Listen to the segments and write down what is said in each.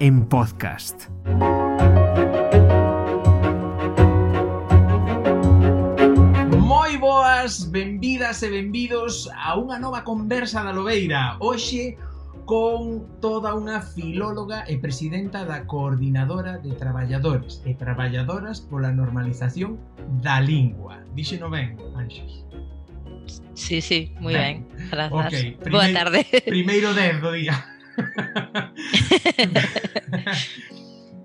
en podcast. Moi boas, benvidas e benvidos a unha nova conversa da Lobeira. Hoxe con toda unha filóloga e presidenta da Coordinadora de Traballadores e Traballadoras pola Normalización da Lingua. Díxeno ben, Anxos. Sí, sí, moi ben. ben. Grazas. Okay. Primeiro, Boa tarde. Primeiro 10 do día.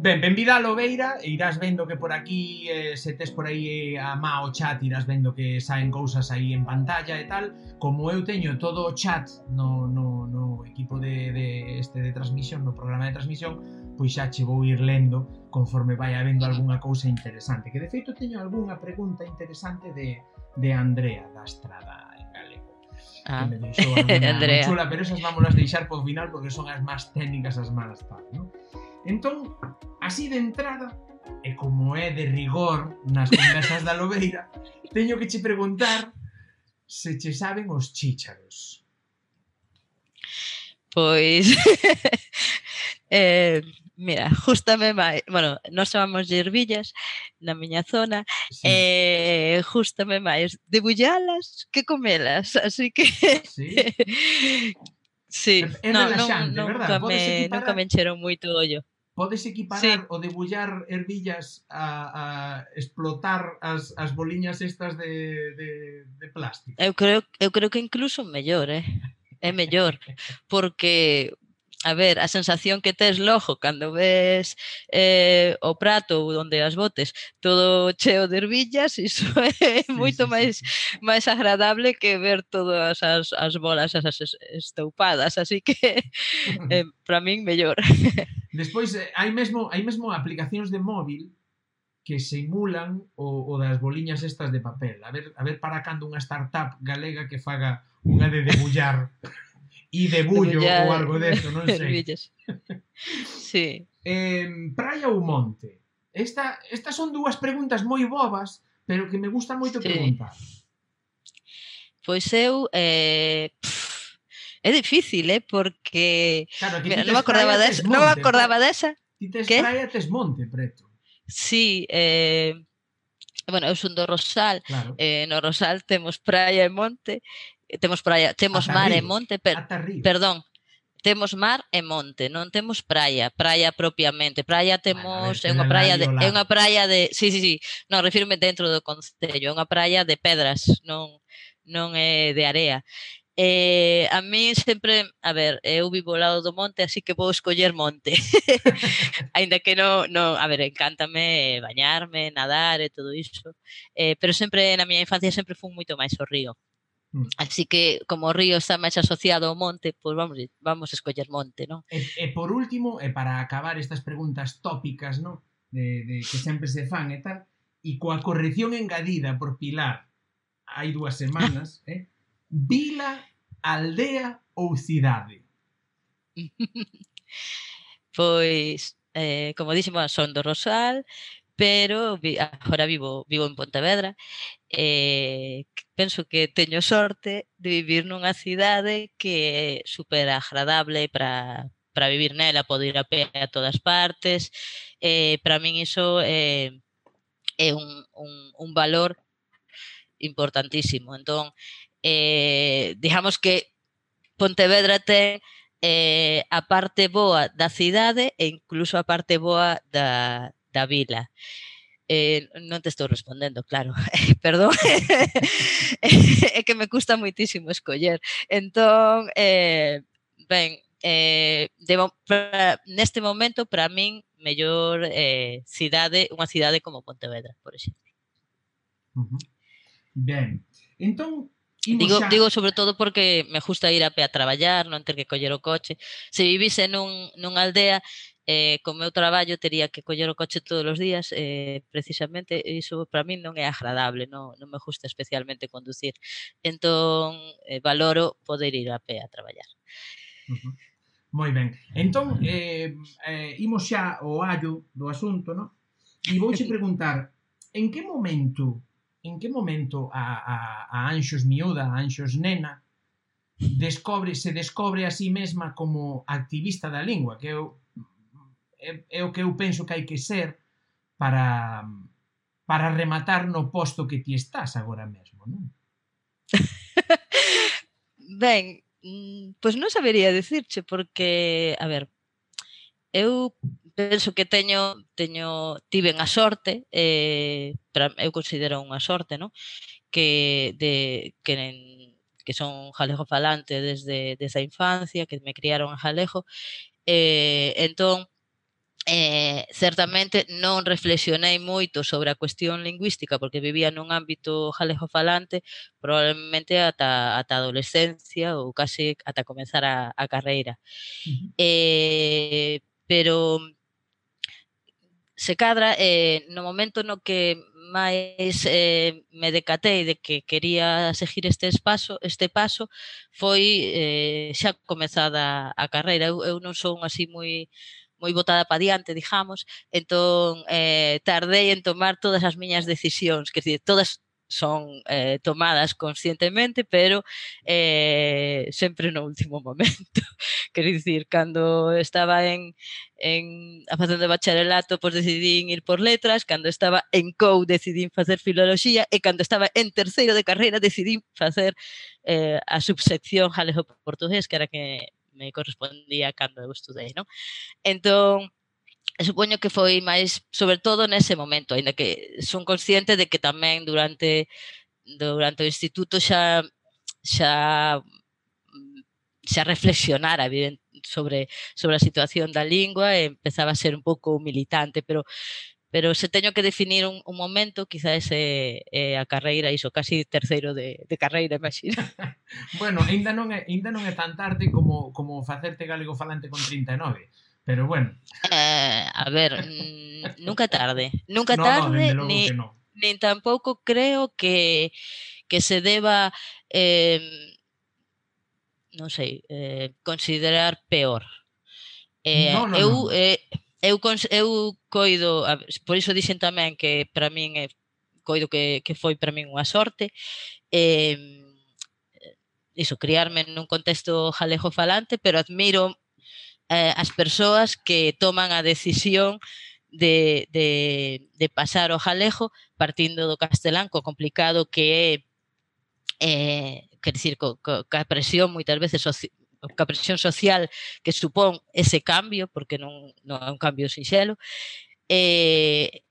Ben, benvida a Lobeira e irás vendo que por aquí, eh, se tes por aí eh, a má o chat, irás vendo que saen cousas aí en pantalla e tal. Como eu teño todo o chat no, no, no equipo de, de este de transmisión, no programa de transmisión, pois xa che vou ir lendo conforme vai habendo algunha cousa interesante. Que de feito teño algunha pregunta interesante de, de Andrea da Estrada ah. que me deixou Andrea. chula, pero esas vámonos deixar por final porque son as máis técnicas, as máis tal, non? Entón, así de entrada, e como é de rigor nas conversas da Lobeira, teño que che preguntar se che saben os chícharos. Pois... eh, Mira, justame máis, bueno, nós chamamos de ervillas na miña zona, sí. eh, justame máis debullalas que comelas, así que... Sí. Sí, é no, non, non, verdad? Nunca me, equiparar... nunca me encheron moito ollo. Podes equiparar sí. o debullar ervillas a, a explotar as, as boliñas estas de, de, de plástico? Eu creo, eu creo que incluso mellor, eh? é mellor, porque a ver, a sensación que tes logo cando ves eh, o prato onde as botes todo cheo de ervillas, iso é sí, moito sí, máis sí. máis agradable que ver todas as, as bolas esas estoupadas, así que eh, para min mellor. Despois eh, hai mesmo hai mesmo aplicacións de móvil que simulan o, o das boliñas estas de papel. A ver, a ver para cando unha startup galega que faga unha de debullar e de bullo ou algo deso, non sei. sí. Eh, praia ou monte? Esta, estas son dúas preguntas moi bobas, pero que me gusta moito sí. preguntar. Pois eu eh, pff, É difícil, eh, porque claro, Mira, non me acordaba desa, non me acordaba desa. Ti tes que? praia tes monte preto. Sí, eh bueno, eu son do Rosal, claro. eh, no Rosal temos praia e monte temos praia, temos ata mar río, e monte, per, perdón, temos mar e monte, non temos praia, praia propiamente. Praia temos, é unha praia de, é unha praia de, si, si, si, non, refírome dentro do concello, é unha praia de pedras, non non é de area. Eh, a mí sempre, a ver, eu vivo ao lado do monte, así que vou escoller monte. Ainda que non, no, a ver, encántame bañarme, nadar e todo iso. Eh, pero sempre na miña infancia sempre fun moito máis ao río. Mm. Así que como o río está máis asociado ao monte, pois vamos vamos a escoller monte, non? E, e por último, e para acabar estas preguntas tópicas, non? De, de que sempre se fan e tal, e coa corrección engadida por Pilar hai dúas semanas, eh? Vila, aldea ou cidade? pois, eh, como dixemos, son do Rosal, pero vi, agora vivo, vivo en Pontevedra eh, e penso que teño sorte de vivir nunha cidade que é super agradable para para vivir nela, podo ir a pé a todas partes. Eh, para min iso é, é un, un, un valor importantísimo. Entón, eh, digamos que Pontevedra ten eh, a parte boa da cidade e incluso a parte boa da, da vila. Eh, non te estou respondendo, claro, perdón, é que me custa moitísimo escoller. Entón, eh, ben, eh, debo, pra, neste momento, para min, mellor eh, cidade, unha cidade como Pontevedra, por exemplo. Uh -huh. Ben, entón, Digo, xa... digo sobre todo porque me gusta ir a pé a traballar, non ter que coller o coche. Se vivise nun, nunha aldea, eh, co meu traballo tería que coller o coche todos os días, eh, precisamente iso para min non é agradable, non, non me gusta especialmente conducir. Entón, eh, valoro poder ir a pé a traballar. Uh -huh. Moi ben. Entón, eh, eh, imos xa ao allo do asunto, non? E vouche preguntar, en que momento en que momento a, a, a Anxos Miúda, a Anxos Nena, descobre, se descobre a sí mesma como activista da lingua, que eu é, é o que eu penso que hai que ser para para rematar no posto que ti estás agora mesmo, non? ben, mm, pois non sabería dicirche porque, a ver, eu penso que teño teño tiven a sorte, eh, pra, eu considero unha sorte, non? Que de que en, que son jalejo falante desde, desde a infancia, que me criaron en jalejo. Eh, entón, eh, certamente non reflexionei moito sobre a cuestión lingüística porque vivía nun ámbito jalejofalante probablemente ata, ata a adolescencia ou case ata comenzar a, a carreira. Uh -huh. eh, pero se cadra eh, no momento no que máis eh, me decatei de que quería seguir este paso, este paso foi eh, xa comezada a carreira. Eu, eu non son así moi moi botada pa diante, digamos, entón eh, tardei en tomar todas as miñas decisións, que dicir, todas son eh, tomadas conscientemente, pero eh, sempre no último momento. Quer dicir, cando estaba en, en a facendo bacharelato, pois decidín ir por letras, cando estaba en COU decidín facer filoloxía e cando estaba en terceiro de carreira decidín facer eh, a subsección galego-portugués, que era que me correspondía cando eu estudei, non? Entón, supoño que foi máis, sobre todo nese momento, aínda que son consciente de que tamén durante durante o instituto xa xa xa reflexionara evidente, sobre sobre a situación da lingua e empezaba a ser un pouco militante, pero pero se teño que definir un, un momento, quizá ese é a carreira, iso, casi terceiro de, de carreira, imagina. bueno, ainda non, é, ainda non é tan tarde como, como facerte galego falante con 39, pero bueno. Eh, a ver, mm, nunca tarde, nunca no, tarde, no, ni, no. ni tampouco creo que, que se deba, eh, non sei, eh, considerar peor. Eh, no, no, eu... No. Eh, eu, eu coido, por iso dixen tamén que para min é coido que, que foi para min unha sorte, eh, iso, criarme nun contexto galego falante, pero admiro eh, as persoas que toman a decisión de, de, de pasar o jalejo partindo do castelán, co complicado que é eh, quer dicir, co, co, ca presión moitas veces a presión social que supón ese cambio, porque non, non é un cambio sinxelo, e,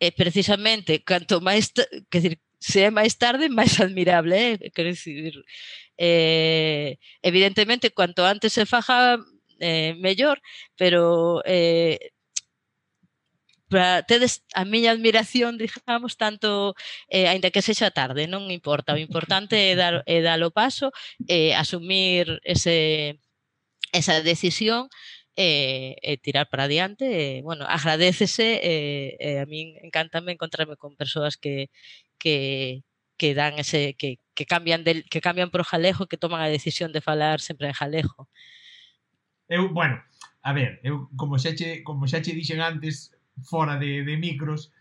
e precisamente, canto máis, que decir, se é máis tarde, máis admirable, eh? quer dicir, eh, evidentemente, cuanto antes se faja, eh, mellor, pero eh, para tedes a miña admiración, digamos, tanto eh, aínda que sexa tarde, non importa, o importante é dar é dar o paso, eh, asumir ese esa decisión e, e tirar para adiante e, bueno, agradecese e, eh, a min encantame encontrarme con persoas que que que dan ese que, que cambian del, que cambian pro jalejo, que toman a decisión de falar sempre en jalejo. Eu, bueno, a ver, eu como xa che, como xa che dixen antes, fora de, de micros,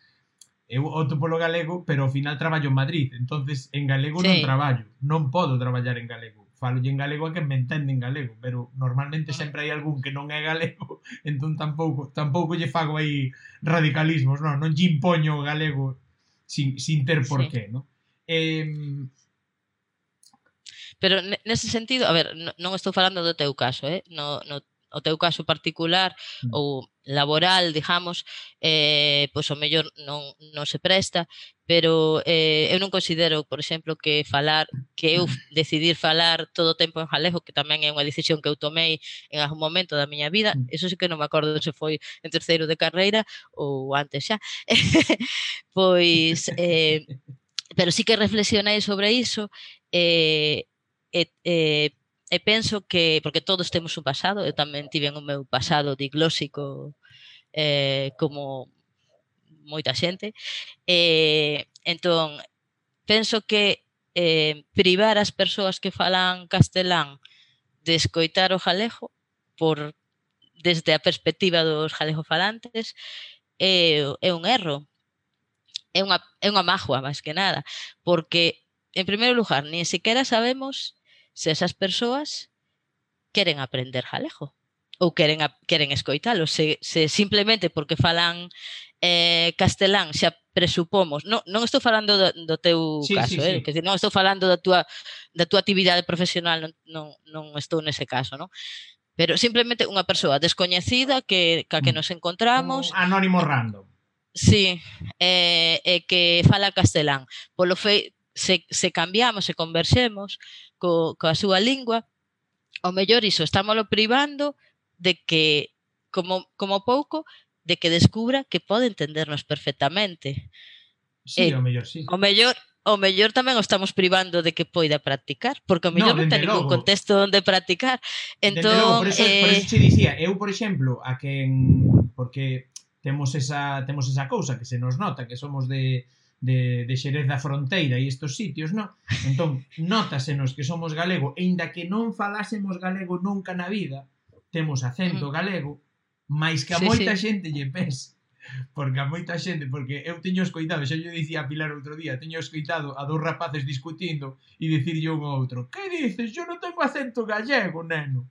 eu opto polo galego, pero ao final traballo en Madrid, entonces en galego sí. non traballo, non podo traballar en galego. Falo en galego a que me entende en galego, pero normalmente sempre hai algún que non é galego, entón tampouco tampouco lle fago aí radicalismos, non, non lle impoño o galego sin, sin ter por qué, sí. non? Eh, Pero nese sentido, a ver, non estou falando do teu caso, eh? No, no o teu caso particular mm. ou laboral, digamos, eh, pois o mellor non, non se presta, pero eh, eu non considero, por exemplo, que falar, que eu mm. decidir falar todo o tempo en galego, que tamén é unha decisión que eu tomei en algún momento da miña vida, mm. eso sí que non me acordo se foi en terceiro de carreira ou antes xa, pois, eh, pero sí que reflexionei sobre iso, eh, e, eh, e penso que, porque todos temos un pasado, eu tamén tiven o meu pasado diglósico eh, como moita xente, eh, entón, penso que eh, privar as persoas que falan castelán de escoitar o galego por desde a perspectiva dos galegofalantes é, é un erro, é unha, é unha mágoa máis que nada, porque, en primeiro lugar, nin sequera sabemos se esas persoas queren aprender galego ou queren, a, queren escoitalo. Se, se simplemente porque falan eh, castelán xa presupomos, non, non estou falando do, do teu sí, caso, sí, eh? sí. Que, non estou falando da tua, da tua actividade profesional, non, non, non estou nese caso, non? Pero simplemente unha persoa descoñecida que, ca que mm. nos encontramos... Un anónimo random. Sí, eh, eh, que fala castelán. Polo, fe, se, se cambiamos e conversemos co, coa súa lingua, o mellor iso, estámoslo privando de que, como, como pouco, de que descubra que pode entendernos perfectamente. Sí, eh, o mellor, sí. O mellor, o mellor tamén o estamos privando de que poida practicar, porque o mellor no, non ten ningún contexto onde practicar. Entón, logo, por, eso, eh... por eso eh, te dicía, eu, por exemplo, a quen... Porque temos esa, temos esa cousa que se nos nota, que somos de, de, de Xerez da Fronteira e estos sitios, non? Entón, notásenos que somos galego, e inda que non falásemos galego nunca na vida, temos acento mm. galego, máis que a sí, moita sí. xente lle pes. porque a moita xente, porque eu teño escoitado, xa yo dicía a Pilar outro día, teño escoitado a dous rapaces discutindo e dicirlle un ao outro, que dices, yo non tengo acento gallego, neno.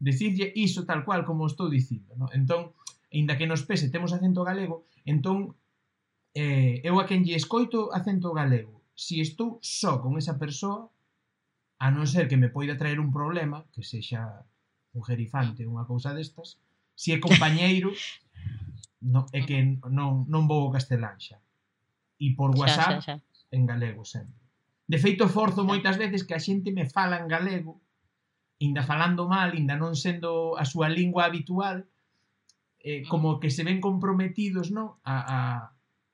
Decirlle iso tal cual como estou dicindo, no? Entón, aínda que nos pese, temos acento galego, entón Eh, eu a quen lle escoito acento galego. Si estou só con esa persoa, a non ser que me poida traer un problema, que sexa un gerifante unha cousa destas, si é compañeiro, no, é que non, non vou ao castelán xa. E por WhatsApp, xa, xa, xa. en galego sempre. De feito, forzo moitas veces que a xente me fala en galego, inda falando mal, inda non sendo a súa lingua habitual, eh, mm. como que se ven comprometidos non a, a,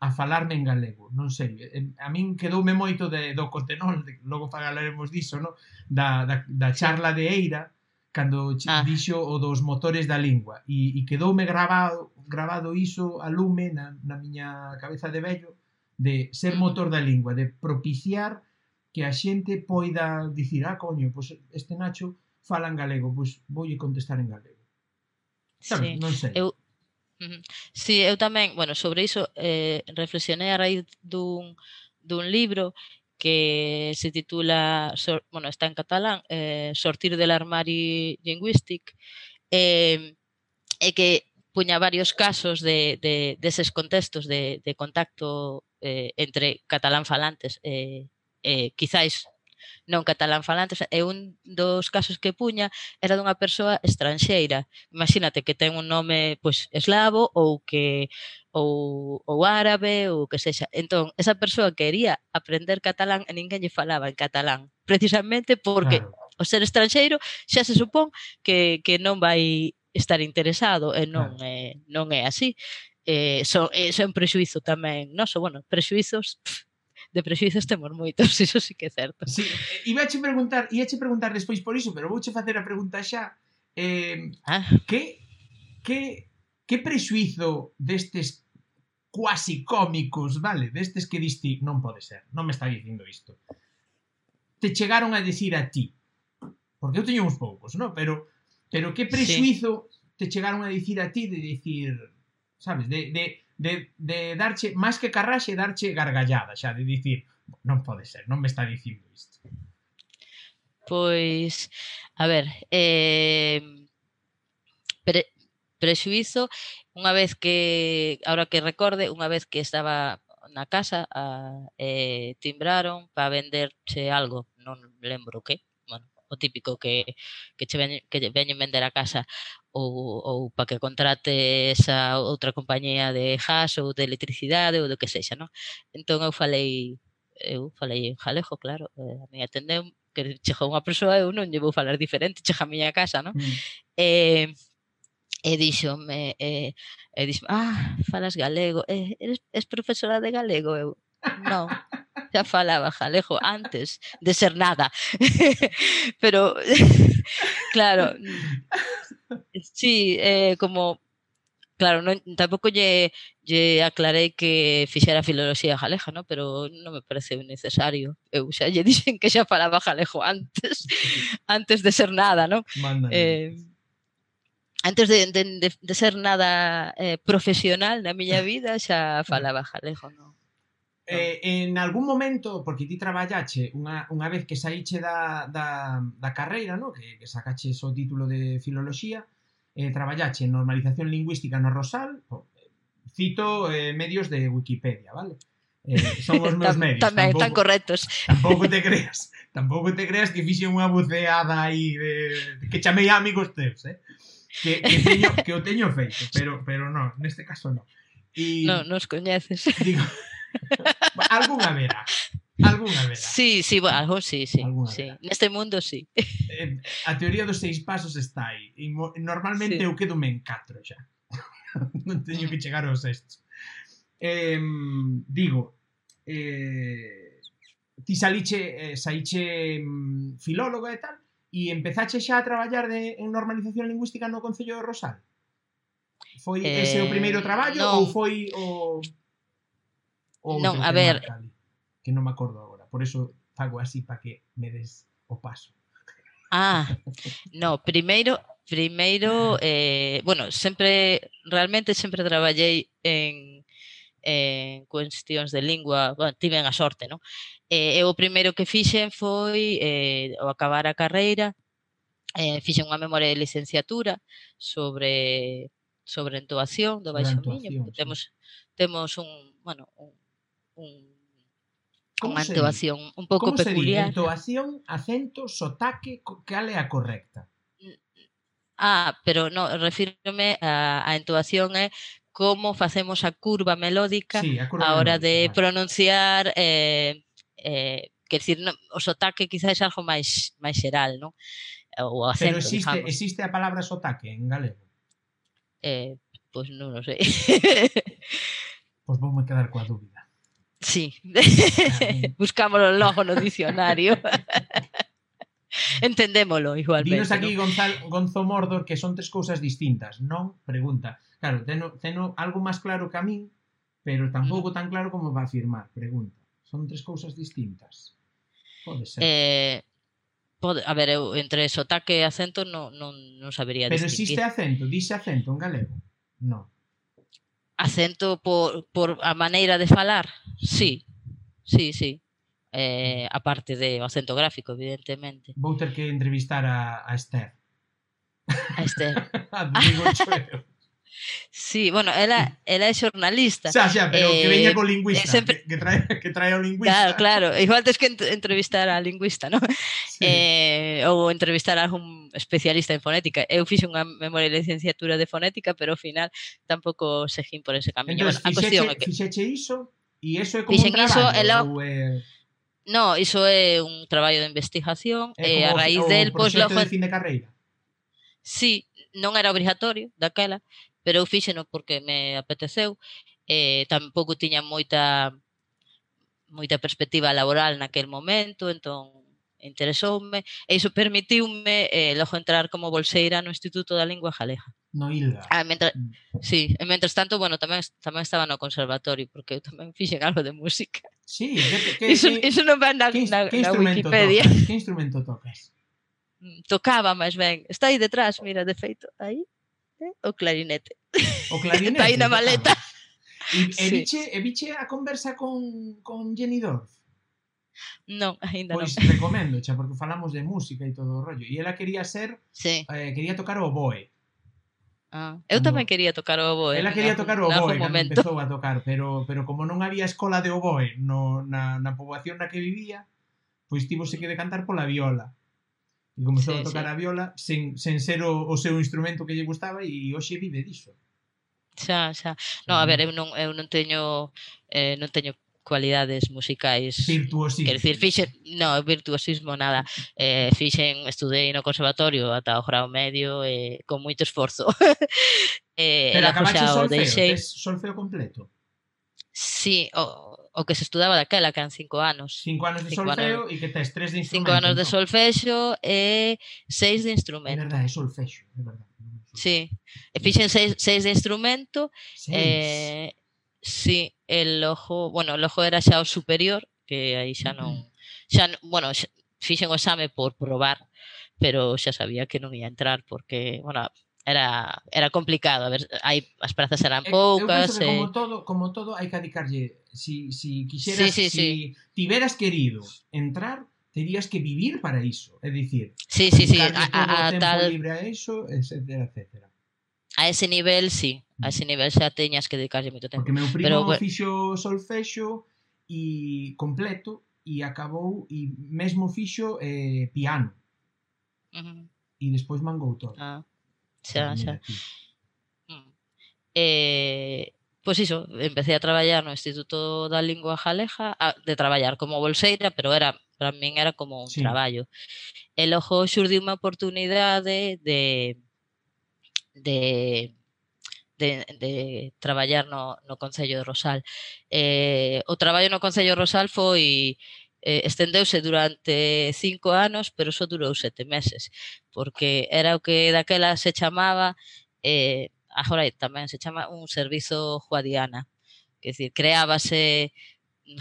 a falarme en galego, non sei, eh, a min quedoume moito de, do Cotenol, de, logo falaremos diso, no? da, da, da charla de Eira, cando ah. dixo o dos motores da lingua, e, e quedoume grabado, grabado iso a lume na, na miña cabeza de vello, de ser mm. motor da lingua, de propiciar que a xente poida dicir, ah, coño, pois este Nacho fala en galego, pois voulle contestar en galego. Sabes, sí. Non sei. Eu, Sí, eu tamén, bueno, sobre iso eh, reflexionei a raíz dun, dun libro que se titula, sor, bueno, está en catalán, eh, Sortir del armari lingüístic, eh, e que puña varios casos de, de, deses contextos de, de contacto eh, entre catalán falantes eh, eh, quizáis non catalán falantes, e un dos casos que puña era dunha persoa estranxeira. Imagínate que ten un nome pois eslavo ou que ou, ou árabe ou que sexa. Entón, esa persoa quería aprender catalán e ninguén lle falaba en catalán, precisamente porque claro. o ser estranxeiro xa se supón que, que non vai estar interesado e non, claro. eh, non é así. Eh, so, eh, son prexuizo tamén, non? So, bueno, prexuizos pff, de prexuizos temos moitos, iso sí que é certo. Sí, eh, iba a preguntar, ia che preguntar despois por iso, pero vouche facer a pregunta xa. Eh, ah. que que que prexuizo destes cuasi cómicos, vale? Destes que diste, non pode ser, non me está dicindo isto. Te chegaron a decir a ti. Porque eu teño uns poucos, non? Pero pero que prexuizo sí. te chegaron a dicir a ti de dicir, sabes, de, de de, de darche, máis que carraxe, darche gargallada, xa, de dicir, non pode ser, non me está dicindo isto. Pois, a ver, eh, pre, prexuizo, unha vez que, ahora que recorde, unha vez que estaba na casa, a, eh, timbraron para venderche algo, non lembro que, o típico que, que che veñen, que veñen vender a casa ou, ou para que contrate esa outra compañía de gas ou de electricidade ou do que sexa, non? Entón eu falei eu falei en galego, claro, eh, a mí atendeu que chegou unha persoa, eu non lle vou falar diferente, chega a miña casa, non? Mm. Eh, e díxome, eh, e díxome, ah, falas galego, eh, eres, eres profesora de galego, eu, non, xa falaba galego antes de ser nada. Pero, claro, sí, eh, como, claro, non, tampouco lle, lle aclarei que fixera filoloxía galega, ¿no? pero non me pareceu necesario. Eu xa lle dixen que xa falaba galego antes, antes de ser nada, ¿no? Eh, antes de, de, de, de ser nada eh, profesional na miña vida xa falaba galego, non? Eh, en algún momento, porque ti traballache unha, unha vez que saíche da, da, da carreira, no? que, que sacache o título de Filoloxía, eh, traballache en normalización lingüística no Rosal, po, cito eh, medios de Wikipedia, vale? Eh, son os meus medios. Tamén, tampouco, tan correctos. Tampouco te creas, tampouco te creas que fixe unha buceada aí de, que chamei a amigos teus, eh? Que, que, teño, que o teño feito, pero, pero non, neste caso non. E, no, nos coñeces. Digo, Alguna verá. Alguna verá. Sí, sí, bueno, algo sí, sí. sí. Neste mundo sí. Eh, a teoría dos seis pasos está aí. Normalmente sí. eu quedo en catro xa. non teño que chegar aos sextos. Eh, digo, eh, ti saliche, eh, saiche mm, e tal, e empezache xa a traballar de, en normalización lingüística no Concello de Rosal? Foi eh, ese o primeiro eh, traballo non. ou foi o... Ou non, a ver... Cali, que non me acordo agora. Por eso fago así para que me des o paso. Ah, no, primeiro primeiro eh, bueno, sempre realmente sempre traballei en en cuestións de lingua, bueno, tiven a sorte, non? Eh, e o primeiro que fixen foi eh, ao acabar a carreira eh, fixen unha memoria de licenciatura sobre sobre entoación do Baixo Miño, temos temos un, bueno, un un unha entoación un pouco como peculiar. Como se di? Entoación, acento, sotaque, cal é a correcta? Mm, ah, pero no, refírome a, a entoación é como facemos a curva melódica sí, a, curva a hora melódica, de vale. pronunciar eh, eh, quer decir, no, o sotaque quizás é algo máis máis xeral, non? O acento, Pero existe, digamos. existe a palabra sotaque en galego? Eh, pois pues non o sei. pois pues voume quedar coa dúbida. Sí, buscámoslo logo no dicionario. Entendémolo igualmente. Dinos aquí, ¿no? Gonzalo, Gonzo Mordor, que son tres cousas distintas, non? Pregunta. Claro, teno, teno algo máis claro que a min, pero tampouco tan claro como va a afirmar. Pregunta. Son tres cousas distintas. Pode ser. Eh, pode, a ver, eu entre sotaque e acento non, non, non sabería Pero distinguir. existe acento, dixe acento en galego? Non acento por, por a maneira de falar? Sí, sí, sí. Eh, a parte de o acento gráfico, evidentemente. Vou ter que entrevistar a, a Esther. A Esther. a Domingo Sí, bueno, ela, ela é xornalista. Xa, xa, pero eh, que veña co lingüista, sempre... que, que, trae, que trae o lingüista. Claro, claro, igual tens que entrevistar a lingüista, ¿no? Sí. Eh, ou entrevistar a algún especialista en fonética. Eu fixe unha memoria de licenciatura de fonética, pero ao final tampouco seguín por ese camiño. Entón, bueno, a fixeche, é que... fixeche iso, e iso é como fixen un traballo, ela... ou é... No, iso é un traballo de investigación é eh, a raíz del pois logo de fin de carreira. Sí, non era obrigatorio daquela, pero eu fíxeno porque me apeteceu, eh, tampouco tiña moita moita perspectiva laboral naquel momento, entón interesoume, e iso permitiume eh, logo entrar como bolseira no Instituto da Lingua Galega. No Hilda. Ah, mentre, mm. sí, e mentres tanto, bueno, tamén tamén estaba no conservatorio, porque eu tamén fixen algo de música. Sí, que, que, iso, que, iso non va na, que, na, que na Wikipedia. Tocas? Que instrumento tocas? Tocaba, máis ben. Está aí detrás, mira, de feito, aí o clarinete. O clarinete. Está aí na maleta. E, e, sí. e viche a conversa con, con Jenny Dorf? Non, ainda pois, non. Pois recomendo, xa, porque falamos de música e todo o rollo. E ela quería ser, sí. eh, quería tocar o oboe. Ah, eu tamén quería tocar o oboe. Ela quería tocar o oboe, momento. empezou a tocar, pero pero como non había escola de oboe no, na, na poboación na que vivía, pois tivose que decantar pola viola. E comezou sí, a tocar sí. a viola sen, sen ser o, o seu instrumento que lle gustaba e hoxe vive diso. Xa, xa. No, a ver, eu non, eu non teño eh, non teño cualidades musicais. Virtuosismo. Quer dicir, fixen, no, virtuosismo nada. Eh, fixen, estudei no conservatorio ata o grau medio eh, con moito esforzo. eh, Pero acabaxe solfeo, deixei... solfeo completo. Sí, o, o que se estudaba daquela, que eran cinco anos. Cinco anos de Cinco solfeo e que tes tres de instrumento. Cinco anos de solfexo e seis de É instrumento. verdade, é solfexo, é verdade. Sí, e fixen seis, seis de instrumento Seis. Eh, sí, el ojo, bueno, el ojo era xa o superior, que aí xa non, xa, bueno, xa, fixen o exame por probar, pero xa sabía que non ia entrar porque, bueno, era era complicado, a ver, hai as prazas eran poucas, eu, e... como eh. todo, como todo hai que adicarlle, si si quixeras, sí, sí, si sí. tiveras querido entrar, terías que vivir para iso, é dicir, sí, sí, sí, a, a, a tal libre a iso, etcétera, etcétera. A ese nivel, sí, a ese mm. nivel xa teñas que dedicarlle moito tempo. Porque meu primo Pero, fixo solfexo e completo e acabou e mesmo fixo eh, piano. Uh -huh. E despois mangou todo. Ah. Eh, pois iso, empecé a traballar no Instituto da Lingua Jaleja, a, de traballar como bolseira, pero era para min era como un Sí. traballo. E logo xurdiu unha oportunidade de de de, de traballar no, no Concello de Rosal. Eh, o traballo no Concello de Rosal foi eh, estendeuse durante cinco anos, pero só durou sete meses, porque era o que daquela se chamaba, eh, agora tamén se chama un servizo juadiana, que decir, creábase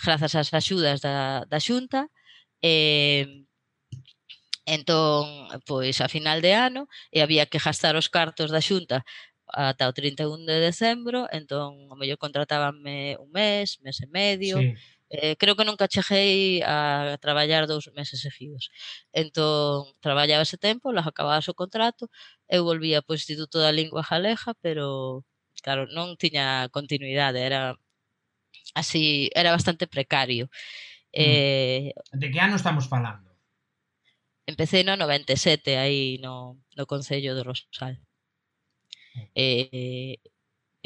grazas ás axudas da, da xunta, eh, entón, pois, a final de ano, e había que gastar os cartos da xunta ata o 31 de decembro, entón, o mellor contratábanme un mes, mes e medio, sí. Eh, creo que nunca cheguei a traballar dous meses seguidos. Entón, traballaba ese tempo, las acababas o contrato, eu volvía para o Instituto da Lingua Jaleja, pero, claro, non tiña continuidade, era así, era bastante precario. Mm. Eh, De que ano estamos falando? Empecé no 97, aí no, no Concello do Rosal. Eh,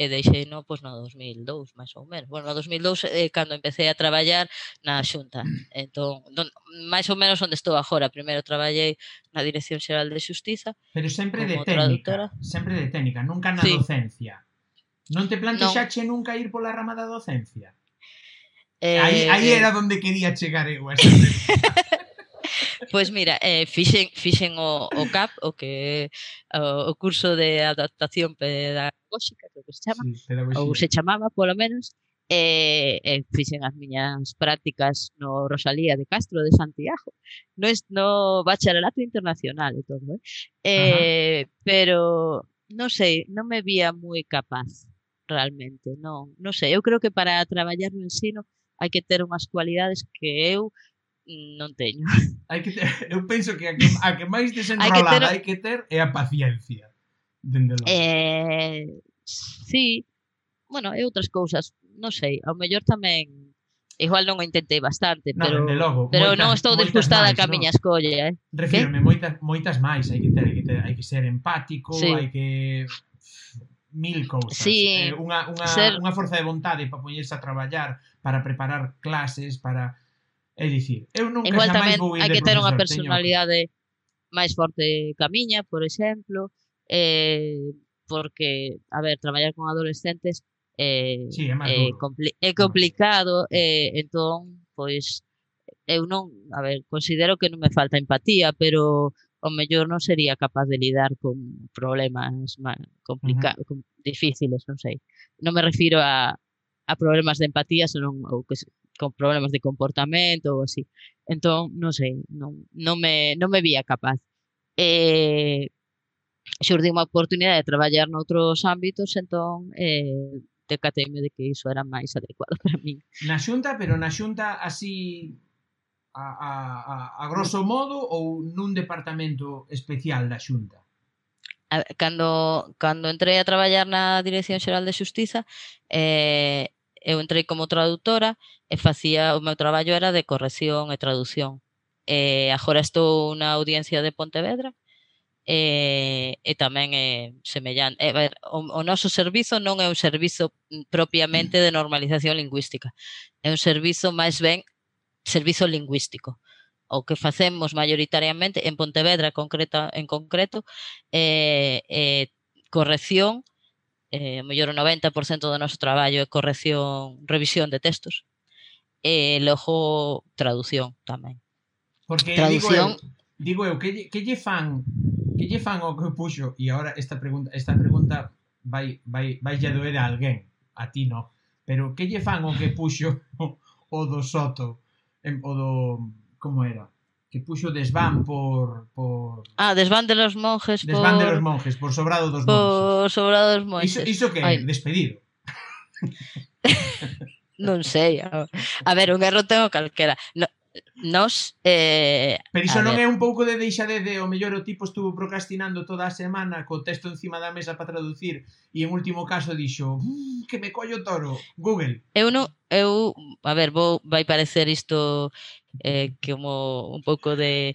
Eh, e deixei no, pois, no 2002, máis ou menos. Bueno, no 2002 eh, cando empecé a traballar na xunta. Mm. Entón, don, máis ou menos onde estou agora. Primeiro traballei na Dirección Xeral de Xustiza. Pero sempre de técnica, traductora. sempre de técnica, nunca na sí. docencia. Non te plantexache no. nunca ir pola rama da docencia? Eh, aí, aí eh. era onde quería chegar eu. Pois pues mira, eh, fixen, fixen o, o CAP, o que o, o curso de adaptación pedagógica pedagóxica, creo que se chama, sí, ou se chamaba polo menos, eh, eh, e, e fixen as miñas prácticas no Rosalía de Castro de Santiago, no, es, no bacharelato internacional e todo, eh? eh pero non sei, non me vía moi capaz realmente, non, non sei, eu creo que para traballar no ensino hai que ter unhas cualidades que eu non teño. Hai que ter, eu penso que a que, a que máis desenrolada hai que ter, hai que ter é a paciencia. Dende logo. Eh, sí, bueno, e outras cousas, non sei, ao mellor tamén igual non o intentei bastante, no, pero logo, pero moitas, non estou disgustada máis, ca miña escolla, eh. Refírome moitas moitas máis, hai que ter, hai que ter, hai que ser empático, sí. hai que mil cousas. Sí, eh, unha, unha, ser... unha forza de vontade para poñerse a traballar, para preparar clases, para... É dicir, eu nunca Igual tamén hai que ter unha personalidade teño... máis forte ca miña, por exemplo, eh, porque, a ver, traballar con adolescentes eh, sí, é, é, compli é complicado, eh, entón, pois, eu eh, non, a ver, considero que non me falta empatía, pero o mellor non sería capaz de lidar con problemas complicados, uh -huh. difíciles, non sei. Non me refiro a, a problemas de empatía, senón ou que con problemas de comportamento ou así. Entón, non sei, non, non, me, non me vía capaz. Eh, xurdiu unha oportunidade de traballar noutros ámbitos, entón eh, decateime de que iso era máis adecuado para min. Na xunta, pero na xunta así a, a, a, a grosso modo ou nun departamento especial da xunta? A, cando, cando entrei a traballar na Dirección Xeral de Xustiza, eh, eu entrei como traductora eh, e facía o meu traballo era de corrección e traducción. Eh, agora estou na audiencia de Pontevedra, e, e tamén é semellante. Eh, a ver, o, o noso servizo non é un servizo mm, propiamente mm. de normalización lingüística, é un servizo máis ben servizo lingüístico. O que facemos maioritariamente en Pontevedra concreta, en concreto é, é corrección, eh, mellor o 90% do noso traballo é corrección, revisión de textos, e logo traducción tamén. Porque traducción, digo eu, digo eu que, que lle fan que lle fan o que puxo? E agora esta pregunta esta pregunta vai vai vai lle doer a alguén, a ti no, pero que lle fan o que puxo o do Soto, en, o do como era? que puxo desván por, por... Ah, desván de los monjes desván por... de los monjes, por sobrado dos por monjes. Por sobrado dos monjes. Iso, iso que Ay. despedido. Non sei a ver, un erro tengo calquera. No, nos eh, Pero iso non ver. é un pouco de deixade de o mellor o tipo estuvo procrastinando toda a semana co texto encima da mesa para traducir e en último caso dixo que me collo toro, Google Eu non, eu, a ver, vou, vai parecer isto eh, como un pouco de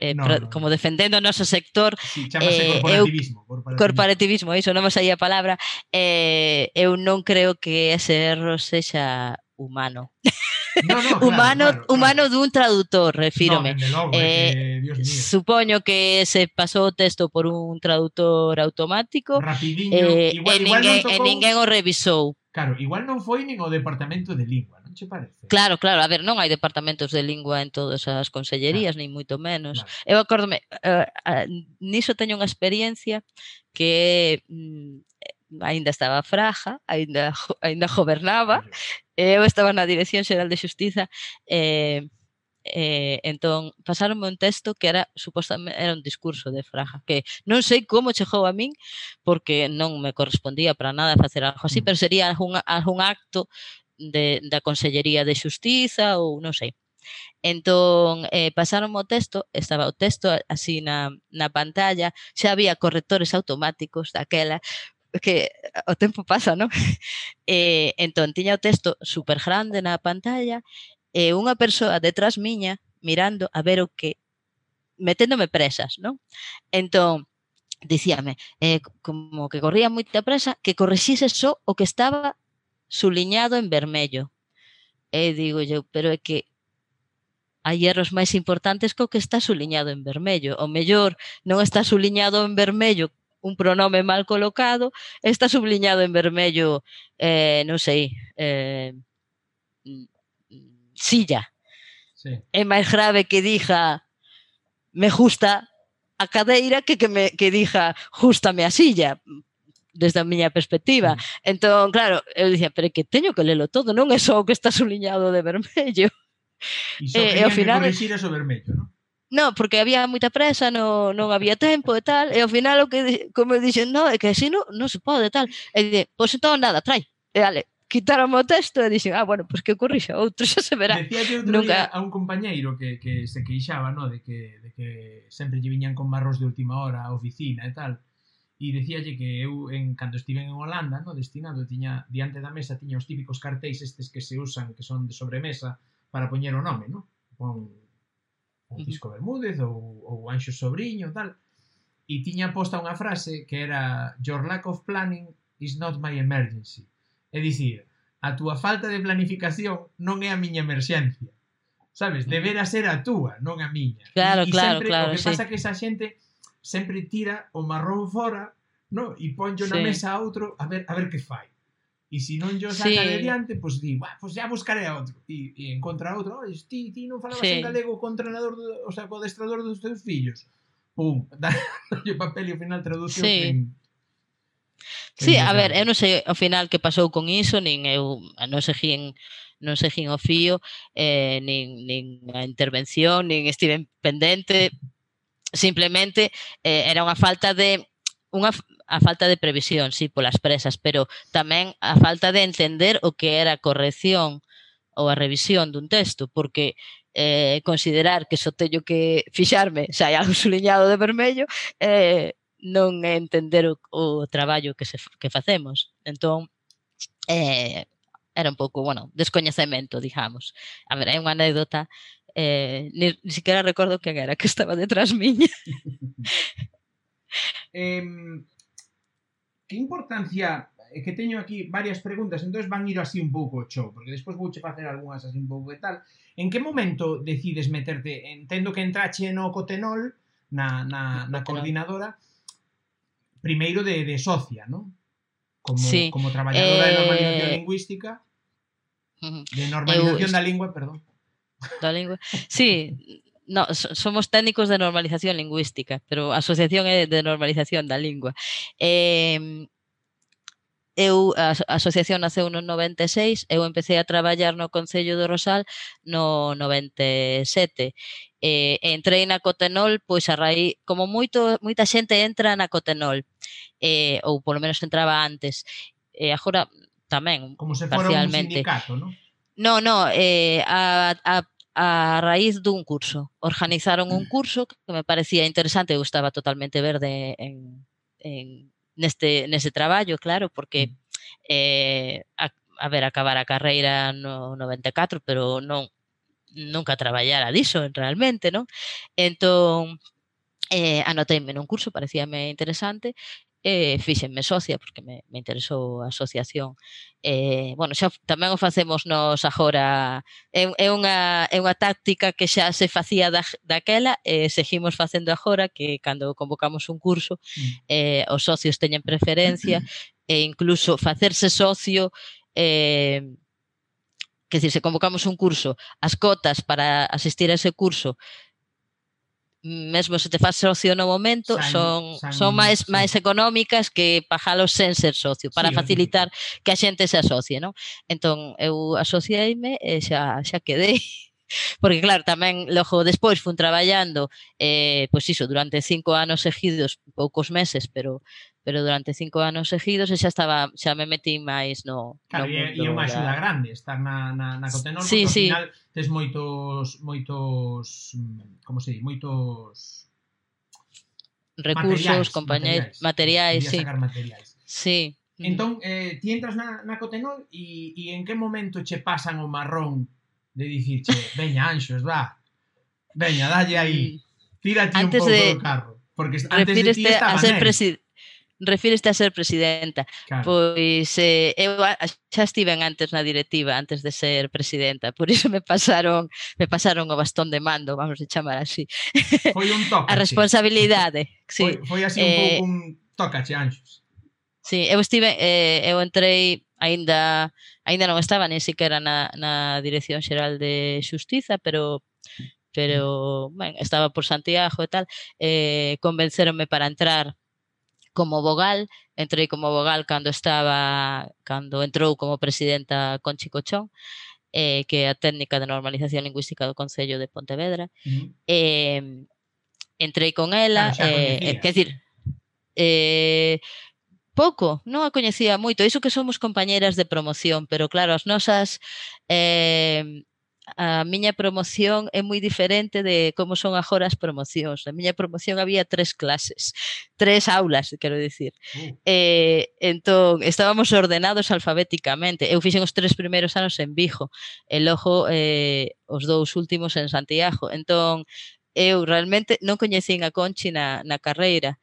eh, no, pro, no, como defendendo o noso sector sí, eh, corporativismo, eu, corporativismo. corporativismo, iso non me saía a palabra eh, eu non creo que ese erro sexa humano No, no, humanos, claro, claro, humanos claro. dun traductor, refírome. No, logo, eh, eh, que, supoño que se pasou o texto por un traductor automático Rapidiño. eh, igual, e, igual ninguén, tocou... e ninguén o revisou. Claro, igual non foi nin o departamento de lingua, non che parece? Claro, claro, a ver, non hai departamentos de lingua en todas as consellerías, ah, nin moito menos. Claro. Eu acórdome, uh, uh, niso teño unha experiencia que mm, eh, aínda estaba fraja, aínda aínda gobernaba eu estaba na Dirección Xeral de Xustiza e eh, eh, entón pasaronme un texto que era supostamente era un discurso de Fraga que non sei como chegou a min porque non me correspondía para nada facer algo así, mm. pero sería algún, algún acto de, da Consellería de Xustiza ou non sei. Entón, eh, pasaron o texto, estaba o texto así na, na pantalla, xa había correctores automáticos daquela, que eh, o tempo pasa, non? E, eh, entón, tiña o texto super grande na pantalla e unha persoa detrás miña mirando a ver o que meténdome presas, non? Entón, dicíame, eh, como que corría moita presa, que correxise só o que estaba suliñado en vermello. E digo eu, pero é que hai erros máis importantes co que está suliñado en vermello. O mellor non está suliñado en vermello un pronome mal colocado, está subliñado en vermello, eh, non sei, eh, mm, silla. Sí. É máis grave que diga me gusta a cadeira que que me que diga justame a silla desde a miña perspectiva. Sí. Entón, claro, eu dicía, pero que teño que lelo todo, non é só o que está subliñado de vermello. E, eh, e ao final... corrixir eso vermello, non? non, porque había moita presa, non, non había tempo e tal, e ao final o que, como dixen, non, é que así non, non se pode tal, e di, pois entón nada, trai, e ale, quitaron o texto e dixen, ah, bueno, pois pues que corrixa, outro xa se verá. Decía que outro Nunca... a un compañeiro que, que se queixaba, no, de que, de que sempre lle viñan con barros de última hora á oficina e tal, e dicíalle que eu en cando estiven en Holanda, no, destinado, tiña diante da mesa tiña os típicos cartéis estes que se usan, que son de sobremesa para poñer o nome, no? Pon Francisco Bermúdez ou, ou Anxo Sobriño tal e tiña posta unha frase que era your lack of planning is not my emergency é dicir, a túa falta de planificación non é a miña emerxencia sabes, debera ser a túa non a miña claro, e, e claro, sempre, claro, o que sí. pasa que esa xente sempre tira o marrón fora no? e poncho sí. na mesa a outro a ver, a ver que fai E se non yo saca sí. adiante, pois pues, di, pois pues ya buscaré a outro. E, e encontra outro, oh, ti, ti non falabas sí. en galego co entrenador, do, o sea, co adestrador dos teus fillos. Pum, dalle papel e ao final traduce sí. en, Sí, a ver, eu non sei ao final que pasou con iso, nin eu non seguín non seguín o fío, eh, nin, nin a intervención, nin estiven pendente, simplemente eh, era unha falta de unha a falta de previsión, sí, polas presas, pero tamén a falta de entender o que era a corrección ou a revisión dun texto, porque eh, considerar que só teño que fixarme se hai algo suliñado de vermello eh, non é entender o, o traballo que, se, que facemos. Entón, eh, era un pouco, bueno, descoñecemento, digamos. A ver, hai unha anécdota, eh, ni, ni siquiera recordo quen era que estaba detrás miña. eh, que importancia é que teño aquí varias preguntas, entonces van ir así un pouco o show, porque despois vouche facer algunhas así un pouco e tal. En que momento decides meterte? Entendo que entrache no Cotenol, na, na, na coordinadora, primeiro de, de socia, non? Como, sí. como traballadora eh... de normalización lingüística, de normalización Eu... da lingua, perdón. Da lingua. Sí, No, somos técnicos de normalización lingüística, pero a Asociación é de Normalización da Lingua. Eh, eu, a asociación naceu no 96, eu empecé a traballar no Concello do Rosal no 97. Eh, entrei na Cotenol, pois a raíz, como moito, moita xente entra na Cotenol, eh, ou polo menos entraba antes. Eh, agora tamén, como se fora un sindicato, non? No, no, eh, a, a a raíz dun curso. Organizaron un curso que me parecía interesante, eu estaba totalmente verde en, en neste, nese traballo, claro, porque mm. eh, a, a ver, acabar a carreira no 94, pero non nunca traballara diso realmente, non? Entón, eh, anoteime nun curso, parecíame interesante, e fíxenme socia, porque me, me interesou a asociación. Eh, bueno, xa tamén o facemos nos agora, é, é, unha, é unha táctica que xa se facía da, daquela e eh, seguimos facendo agora, que cando convocamos un curso, mm. eh, os socios teñen preferencia, mm-hmm. e incluso facerse socio eh, que decir, se convocamos un curso, as cotas para asistir a ese curso mesmo se te faz socio no momento, san, son san, son máis sí. máis económicas que pajalos sen ser socio para sí, facilitar sí. que a xente se asocie, non? Entón eu asociaime e xa xa quedei porque claro, tamén logo despois fun traballando eh, pois iso, durante cinco anos seguidos poucos meses, pero pero durante cinco anos seguidos e xa estaba, xa me metí máis no, claro, no mundo. E unha axuda grande estar na, na, na Cotenol, sí, porque sí. ao final tes moitos, moitos, mm, como se di, moitos recursos, compañeiros, materiais, materiais, sí. materiais. Sí. Mm. Entón, eh, ti entras na, na Cotenol e, e en que momento che pasan o marrón de dicirche, veña, anxos, va, veña, dalle aí, mm. tírate antes un pouco de... do carro. Porque antes de ti estaba a ser presidente refíreste a ser presidenta. Claro. Pois eh, eu xa estiven antes na directiva, antes de ser presidenta, por iso me pasaron me pasaron o bastón de mando, vamos a chamar así. Foi un toque. A responsabilidade. Sí. Foi, foi así eh, un pouco un tocache, Anxos. Sí, eu estive, eh, eu entrei aínda aínda non estaba nin siquiera na, na Dirección Xeral de Xustiza, pero pero ben, estaba por Santiago e tal, eh, convenceronme para entrar como vogal, entrei como vogal cando estaba cando entrou como presidenta Conchi Cochón, eh, que é a técnica de normalización lingüística do Concello de Pontevedra. Uh -huh. eh, entrei con ela, ah, eh, quer dizer, eh, pouco, non a coñecía moito, iso que somos compañeras de promoción, pero claro, as nosas eh, a miña promoción é moi diferente de como son agora as promocións. Na miña promoción había tres clases, tres aulas, quero dicir. Uh. Eh, entón, estábamos ordenados alfabéticamente. Eu fixen os tres primeiros anos en Vigo, e logo eh, os dous últimos en Santiago. Entón, eu realmente non coñecín a Conchi na, na carreira,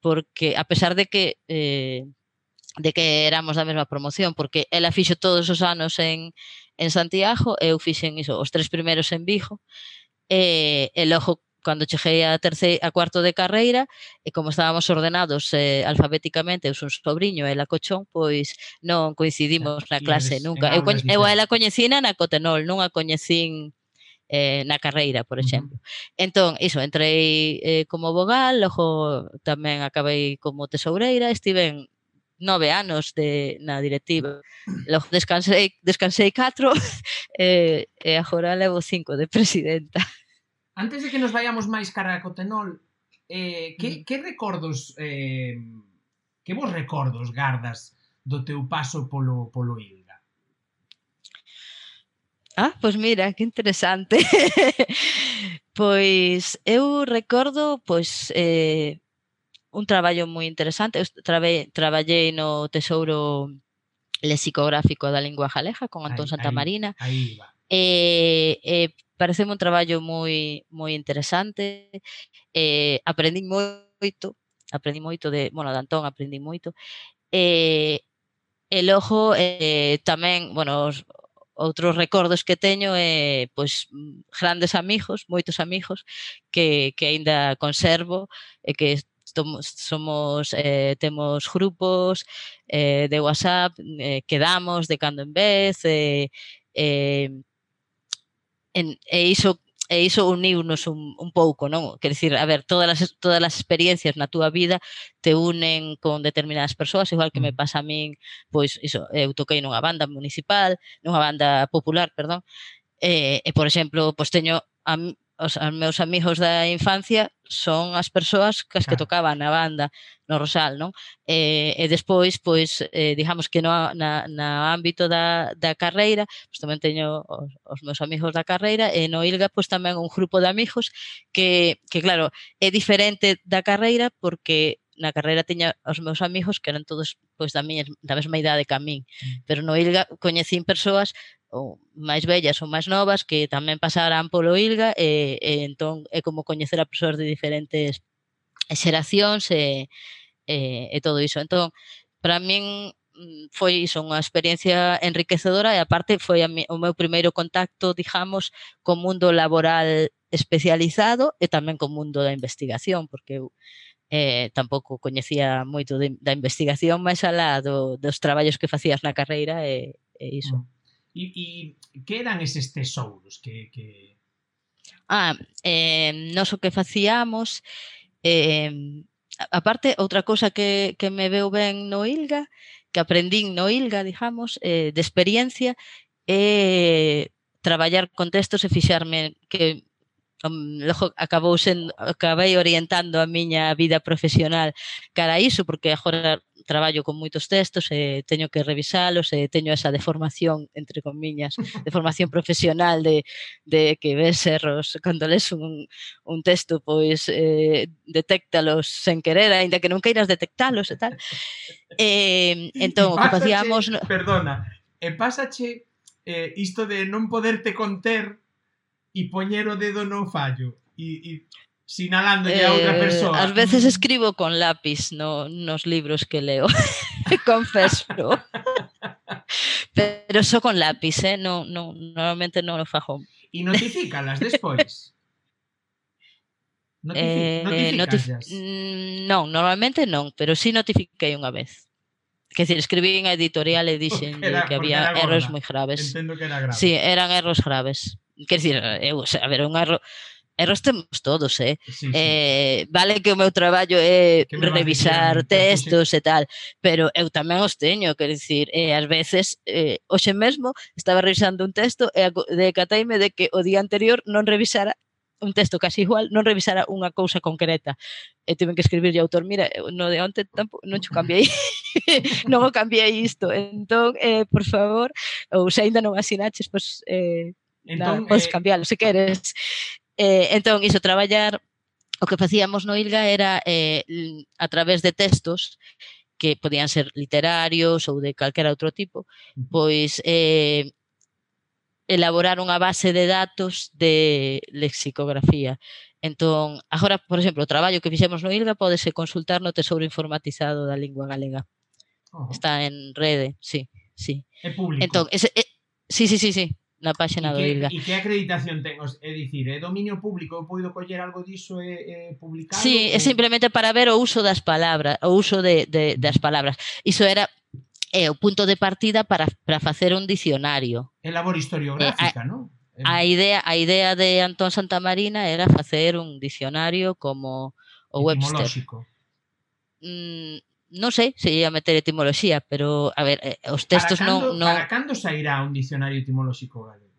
porque a pesar de que eh, de que éramos da mesma promoción, porque ela fixo todos os anos en, en Santiago, eu fixen iso, os tres primeiros en Vigo, e, e logo cando cheguei a terceira a cuarto de carreira e como estábamos ordenados eh, alfabéticamente, eu son sobrinho e la cochón, pois non coincidimos na clase nunca. Eu, coñ, eu a ela coñecina na Cotenol, non a coñecín eh, na carreira, por exemplo. Uh -huh. Entón, iso, entrei eh, como vogal, logo tamén acabei como tesoureira, estive nove anos de, na directiva. Mm. Logo descansei, descansei catro e, e agora levo cinco de presidenta. Antes de que nos vayamos máis cara a Cotenol, eh, que, mm. que recordos eh, que vos recordos gardas do teu paso polo, polo ILGA? Ah, pois mira, que interesante. pois eu recordo pois eh, un traballo moi interesante. Eu trabe, traballei no Tesouro Lexicográfico da Lingua Jaleja con Antón Santa Santamarina. Aí, va. E, e pareceme un traballo moi moi interesante. Eh, aprendi moito, aprendi moito de, bueno, de Antón aprendi moito. Eh, e logo eh, tamén, bueno, os, outros recordos que teño é eh, pois grandes amigos, moitos amigos que que aínda conservo e eh, que somos eh, temos grupos eh, de WhatsApp, eh, quedamos de cando en vez, eh, eh, en, e iso e iso uniunos un, un pouco, non? Quer dicir, a ver, todas as, todas as experiencias na túa vida te unen con determinadas persoas, igual que me mm. pasa a min, pois, iso, eu toquei nunha banda municipal, nunha banda popular, perdón, e, e por exemplo, pois teño a, os, os meus amigos da infancia son as persoas cas que ah. tocaban na banda no Rosal, non? E, e despois, pois, eh, digamos que no, na, na ámbito da, da carreira, pois tamén teño os, os meus amigos da carreira, e no ILGA, pois tamén un grupo de amigos que, que claro, é diferente da carreira porque na carreira tiña os meus amigos que eran todos pois da miña da mesma idade que a min, mm. pero no Ilga coñecín persoas ou máis vellas ou máis novas que tamén pasarán polo ILGA e, e entón é como coñecer a persoas de diferentes xeracións e, e, e todo iso. Entón, para min mm, foi iso unha experiencia enriquecedora e aparte foi a mi, o meu primeiro contacto, digamos, co mundo laboral especializado e tamén co mundo da investigación, porque eu eh, tampouco coñecía moito de, da investigación máis alá do, dos traballos que facías na carreira e, e iso. Mm. E, e que eran eses tesouros que... que... Ah, eh, nós o que facíamos eh, aparte, outra cousa que, que me veu ben no ILGA, que aprendín no ILGA, digamos, eh, de experiencia, é eh, traballar con textos e fixarme que logo acabou sendo, acabei orientando a miña vida profesional cara a iso, porque agora traballo con moitos textos e teño que revisalos e teño esa deformación entre comiñas, deformación profesional de, de que ves erros cando les un, un texto pois eh, detectalos sen querer, aínda que non queiras detectalos e tal. Eh, entón, o que facíamos... Perdona, e pásache eh, isto de non poderte conter e poñer o dedo no fallo e, e sinalándolle a outra Eh, persoa. Ás veces escribo con lápis no, nos libros que leo, confeso. Pero só con lápis, eh? non, non, normalmente non o fago. E notifícalas despois. Notifi Eh, mm, non, normalmente non, pero sí notifiquei unha vez. Que decir, escribí en a editorial e dixen era- que había erros moi graves. Entendo que era grave. Sí, eran erros graves. quer dizer, eu, a ver, un erro erros temos todos, eh? Sí, sí. eh vale que o meu traballo é que revisar textos e tal, pero eu tamén os teño, quer dicir, eh, ás veces, eh, hoxe mesmo estaba revisando un texto e decataime de que o día anterior non revisara un texto casi igual, non revisara unha cousa concreta. E tiven que escribirlle ao autor, mira, no de onte tampouco, non cho cambiei, non o cambiei isto. Entón, eh, por favor, ou se ainda non asinaches, pois, pues, eh, Entón, podes eh... cambiálo se queres. Eh, entón, iso, traballar, o que facíamos no ILGA era eh, a través de textos que podían ser literarios ou de calquera outro tipo, pois eh, elaborar unha base de datos de lexicografía. Entón, agora, por exemplo, o traballo que fixemos no ILGA podese consultar no Tesouro Informatizado da Lingua Galega. Oh. Está en rede, sí, sí. É público. Entón, ese, eh, sí, sí, sí, sí na páxina do ILGA. E que acreditación ten? É dicir, é ¿eh? dominio público? Eu poido coller algo diso e, eh, e eh, publicalo? Sí, é simplemente para ver o uso das palabras, o uso de, de, das palabras. Iso era é o punto de partida para, para facer un dicionario. É labor historiográfica, eh, non? A idea, a idea de Antón Santamarina era facer un dicionario como o Webster. Mm, non sei se ia meter etimoloxía, pero a ver, eh, os textos para cando, non, non Para cando sairá un dicionario etimolóxico galego?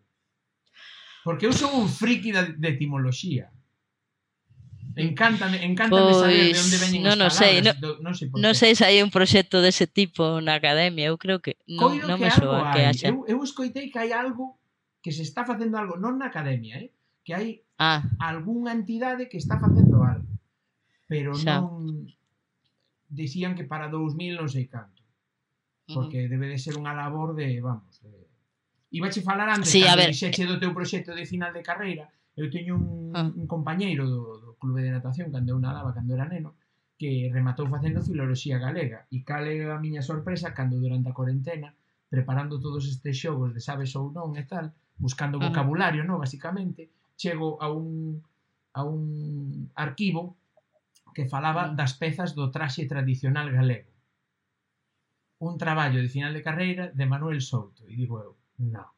Porque eu son un friki da, de etimoloxía. Encántame, encántame pois, saber de onde veñen non, as palabras. Sei, non, do, non sei, por non sei se hai un proxecto dese tipo na academia, eu creo que non, Coido non que me soa que haxa. Eu, eu escoitei que hai algo que se está facendo algo, non na academia, eh? que hai ah. algunha entidade que está facendo algo. Pero Xa. non dicían que para 2000 non sei canto. Porque uh -huh. debe de ser unha labor de, vamos, de... Iba che falar antes, sí, cando dixeche do teu proxecto de final de carreira, eu teño un, ah. un compañeiro do, do clube de natación cando eu nadaba, cando era neno, que rematou facendo filoloxía galega. E cal é a miña sorpresa cando durante a cuarentena, preparando todos estes xogos de sabes ou non e tal, buscando vocabulario, no, basicamente, chego a un a un arquivo que falaba das pezas do traxe tradicional galego. Un traballo de final de carreira de Manuel Souto. E digo eu, non.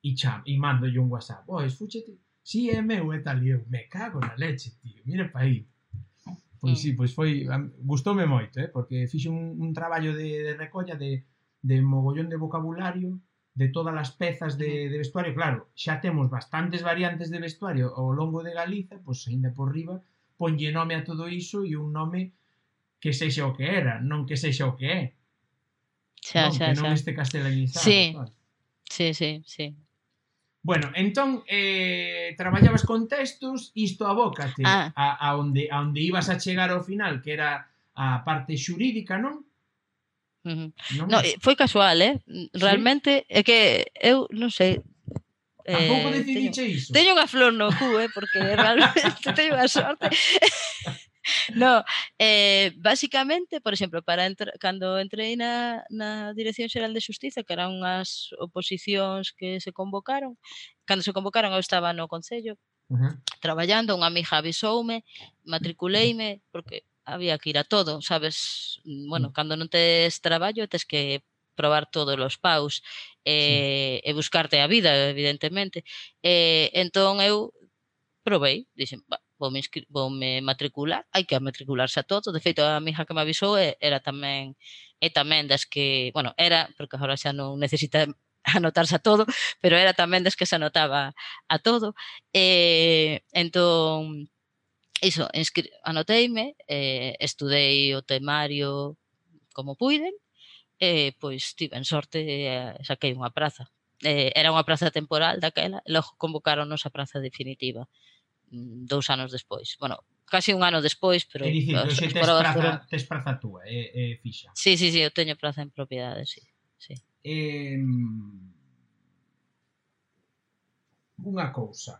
E, cham, e mando un whatsapp. Ois, fúchete. Si é meu e tal. E eu, me cago na leche, tío. Mira pa aí. Pois sí, pois foi, gustoume moito, eh, porque fixe un, un traballo de, de recolla de, de mogollón de vocabulario, de todas as pezas de, de vestuario, claro, xa temos bastantes variantes de vestuario ao longo de Galiza, pois aínda por riba ponlle nome a todo iso e un nome que sexa o que era, non que sexa o que é. Xa, non, xa, que non xa. este castelanizado. Sí. Claro. sí, sí, sí. Bueno, entón, eh, traballabas con textos, isto abócate ah. a, a, onde, a onde ibas a chegar ao final, que era a parte xurídica, non? Uh -huh. non? No, foi casual, eh? Realmente, ¿Sí? é que eu non sei, Tampouco eh, decidiche teño, iso. Teño unha flor no cu, eh, porque realmente teño unha sorte. no, eh, basicamente, por exemplo, para entr cando entrei na, na Dirección Xeral de Xustiza, que eran unhas oposicións que se convocaron, cando se convocaron eu estaba no Concello, uh -huh. traballando, unha amiga avisoume, matriculeime, porque había que ir a todo, sabes? Mm, bueno, mm. cando non tes traballo, tes que probar todos os paus e, sí. Eh, e buscarte a vida, evidentemente. E, entón eu probei, dixen, vou me, vou me matricular, hai que matricularse a todo, de feito a mija que me avisou era tamén e tamén das que, bueno, era, porque agora xa non necesita anotarse a todo, pero era tamén das que se anotaba a todo. E, entón, iso, inscri anoteime, eh, estudei o temario como puiden, Eh, e pois tiven sorte e saquei unha praza. E, era unha praza temporal daquela, e logo convocaronnos a praza definitiva mm, dous anos despois. Bueno, casi un ano despois, pero... É dicir, os, tes, praza, tes praza túa, é, é fixa. Sí, sí, sí, eu teño praza en propiedade, sí. sí. Eh, unha cousa.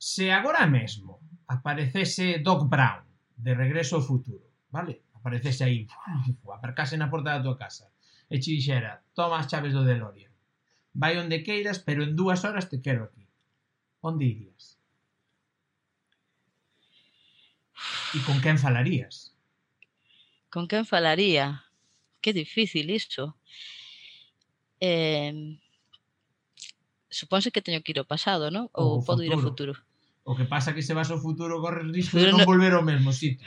Se agora mesmo aparecese Doc Brown de Regreso ao Futuro, vale? aparecese aí, aparcase na porta da tua casa e che dixera, toma as chaves do DeLorean. Vai onde queiras, pero en dúas horas te quero aquí. Onde irías? E con quen falarías? Con quen falaría? Que difícil isto. Eh, suponse que teño que ir ao pasado, non? Ou, Ou podo futuro. ir ao futuro. O que pasa que se vas ao futuro corres risco de non, non volver ao mesmo sitio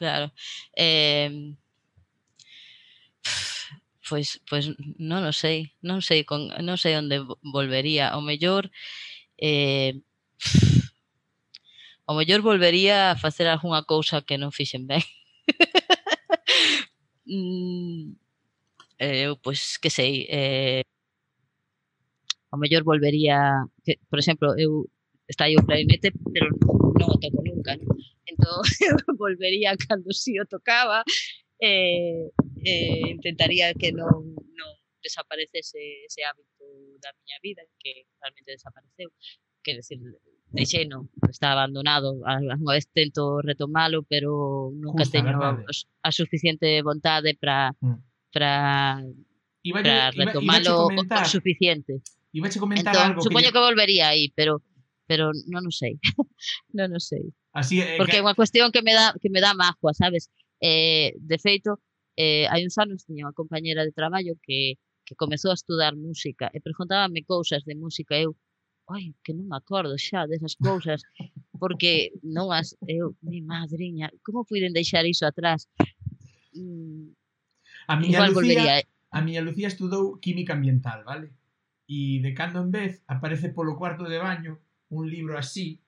claro. Eh, pois, pois non o sei, non sei con, non sei onde volvería, o mellor eh, o mellor volvería a facer algunha cousa que non fixen ben. eu, pois, que sei, eh, o mellor volvería, que, por exemplo, eu está aí o clarinete, pero non o toco nunca, non? tanto volvería cando si o tocaba e, eh, intentaría que non, non desaparecese ese hábito da miña vida que realmente desapareceu quer decir, deixei non, está abandonado unha vez tento retomalo pero nunca Justa, teño verdade. a suficiente vontade para para para retomalo o, o suficiente. Iba a comentar entón, algo supoño que, que volvería aí pero pero non o sei non o sei Así é, porque é unha cuestión que me dá que me dá mágoa, sabes? Eh, de feito, eh, hai uns anos tiña unha compañeira de traballo que que comezou a estudar música e preguntábame cousas de música eu ai, que non me acordo xa desas cousas porque non as eu, mi madriña, como puiden deixar iso atrás? Mm, a miña Lucía, volvería. Eh. a miña Lucía estudou química ambiental, vale? E de cando en vez aparece polo cuarto de baño un libro así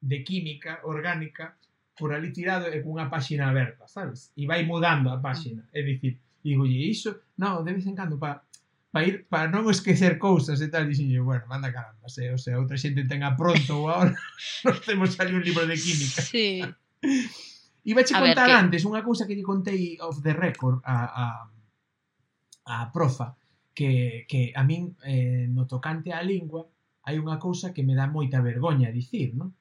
de química orgánica por ali tirado e cunha páxina aberta, sabes? E vai mudando a páxina, ah. é dicir, digo, e iso, non, de vez en cando, para para ir para non esquecer cousas e tal, dixen, bueno, manda caramba, se, o sea, outra xente ten a pronto ou ahora nos temos ali un libro de química. Sí. Iba a contar que... antes unha cousa que lle contei off the record a, a, a profa, que, que a min eh, no tocante á lingua hai unha cousa que me dá moita vergoña dicir, non?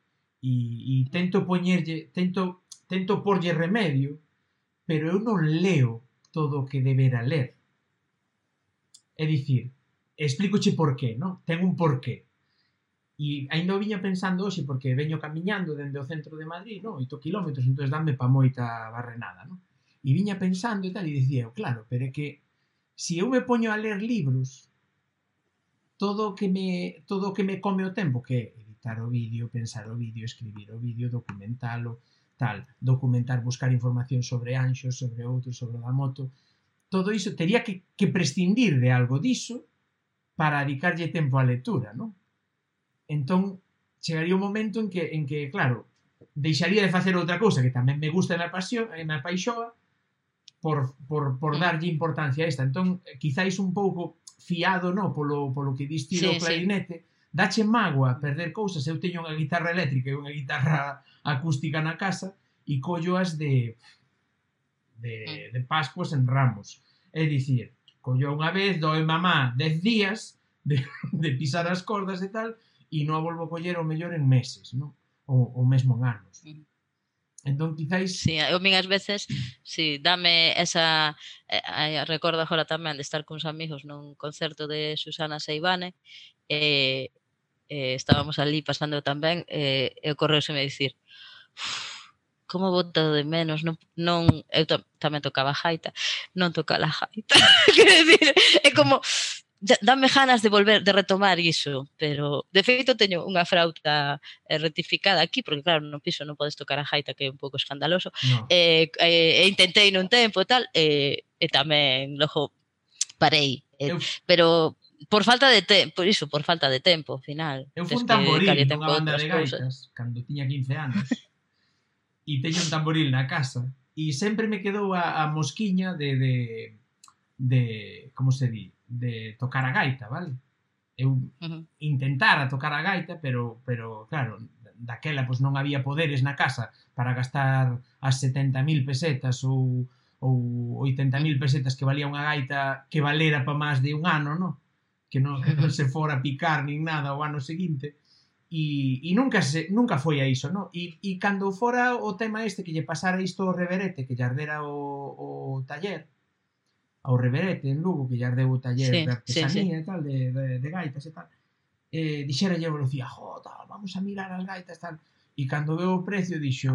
e, e tento poñerlle, tento, tento porlle remedio, pero eu non leo todo o que debera ler. É dicir, explícoche por qué, non? Ten un porqué. E ainda o viña pensando hoxe porque veño camiñando dende o centro de Madrid, non? 8 kilómetros, entón dame pa moita barrenada, non? E viña pensando e tal, e dicía, claro, pero é que se eu me poño a ler libros, todo o que me todo o que me come o tempo, que editar o vídeo, pensar o vídeo, escribir o vídeo, documentalo, tal, documentar, buscar información sobre anxos, sobre outros, sobre a moto, todo iso tería que, que prescindir de algo diso para dedicarlle tempo á lectura, non? Entón, chegaría un momento en que, en que claro, deixaría de facer outra cousa que tamén me gusta e me, apasión, e me apaixoa por, por, por darlle importancia a esta. Entón, eh, quizáis un pouco fiado, no, polo, polo que diste sí, o clarinete, sí dache mágoa perder cousas. Eu teño unha guitarra eléctrica e unha guitarra acústica na casa e colloas de de, mm. de Pascuas en Ramos. É dicir, collo unha vez, doe mamá 10 días de, de pisar as cordas e tal, e non a volvo a coller o mellor en meses, non? Ou, ou mesmo en anos. Mm. Entón, quizáis... Sí, eu min ás veces, sí, dame esa... Eh, recordo agora tamén de estar cuns amigos nun concerto de Susana Seibane, e eh, eh, estábamos ali pasando tamén, eh, e ocorreuseme dicir, como bota de menos, non, non eu tamén tocaba jaita, non toca la jaita. Quero dicir, é como dame ganas de volver de retomar iso, pero de feito teño unha frauta eh, rectificada aquí, porque claro, no piso non podes tocar a jaita que é un pouco escandaloso. No. Eh, eh, eh intentei nun tempo e tal, eh, e tamén logo parei. Eh, eu... pero por falta de tempo, por iso, por falta de tempo, ao final. Eu fui un tamboril nunha banda de gaitas, cousas. cando tiña 15 anos, e teño un tamboril na casa, e sempre me quedou a, a mosquiña de, de, de, como se di, de tocar a gaita, vale? Eu uh -huh. intentara tocar a gaita, pero, pero claro, daquela pois non había poderes na casa para gastar as 70.000 pesetas ou ou 80.000 pesetas que valía unha gaita que valera pa máis de un ano, non? que non se fora a picar nin nada o ano seguinte e, e nunca se, nunca foi a iso, no? E, e cando fora o tema este que lle pasara isto ao reverete, que lle ardera o, o taller, ao reverete en Lugo, que lle ardeu o taller sí, de artesanía sí, sí. e tal, de, de, de gaitas e tal, eh, dixera lle Lucía, jo, tal, vamos a mirar as gaitas, tal. E cando veo o precio, dixo,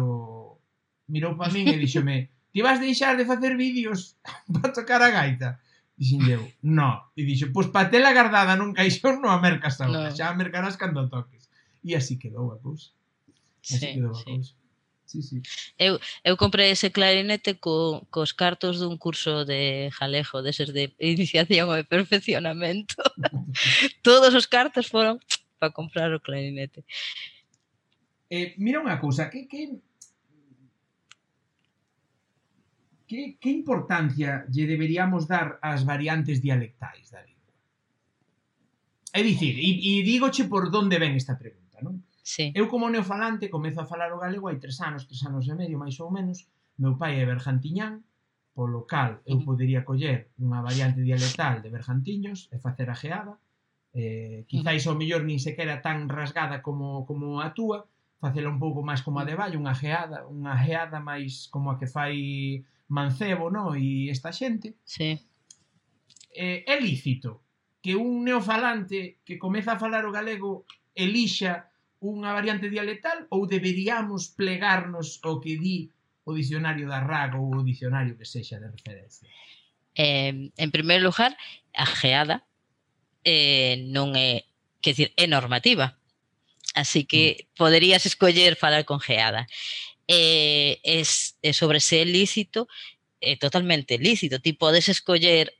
mirou pa min e dixome, ti vas deixar de facer vídeos para tocar a gaita? Dixen eu, no. E dixo, pois patela guardada nun caixón non a mercas agora, no. xa a mercarás cando toques. E así quedou a cousa. Así sí, quedou a sí. cousa. Sí, sí. Eu, eu comprei ese clarinete co, cos cartos dun curso de jalejo, deses de iniciación e perfeccionamento. Todos os cartos foron para comprar o clarinete. Eh, mira unha cousa, que, que que, que importancia lle deberíamos dar ás variantes dialectais da lingua? É dicir, e, e dígoche por donde ven esta pregunta, non? Sí. Eu como neofalante comezo a falar o galego hai tres anos, tres anos e medio, máis ou menos. Meu pai é berjantiñán, polo cal eu podería coller unha variante dialectal de berjantiños e facer a geada, eh, quizáis ao mellor nin sequera tan rasgada como, como a túa, facelo un pouco máis como a de Valle, unha geada, unha geada máis como a que fai Mancebo, no? E esta xente. Sí. Eh, é lícito que un neofalante que comeza a falar o galego elixa unha variante dialectal ou deberíamos plegarnos ao que di o dicionario da RAC ou o dicionario que sexa de referencia? Eh, en primeiro lugar, a geada eh, non é, que decir, é normativa. Así que poderías escoller falar con Geada. Eh, es, é sobre se é lícito, é totalmente lícito. Ti podes escoller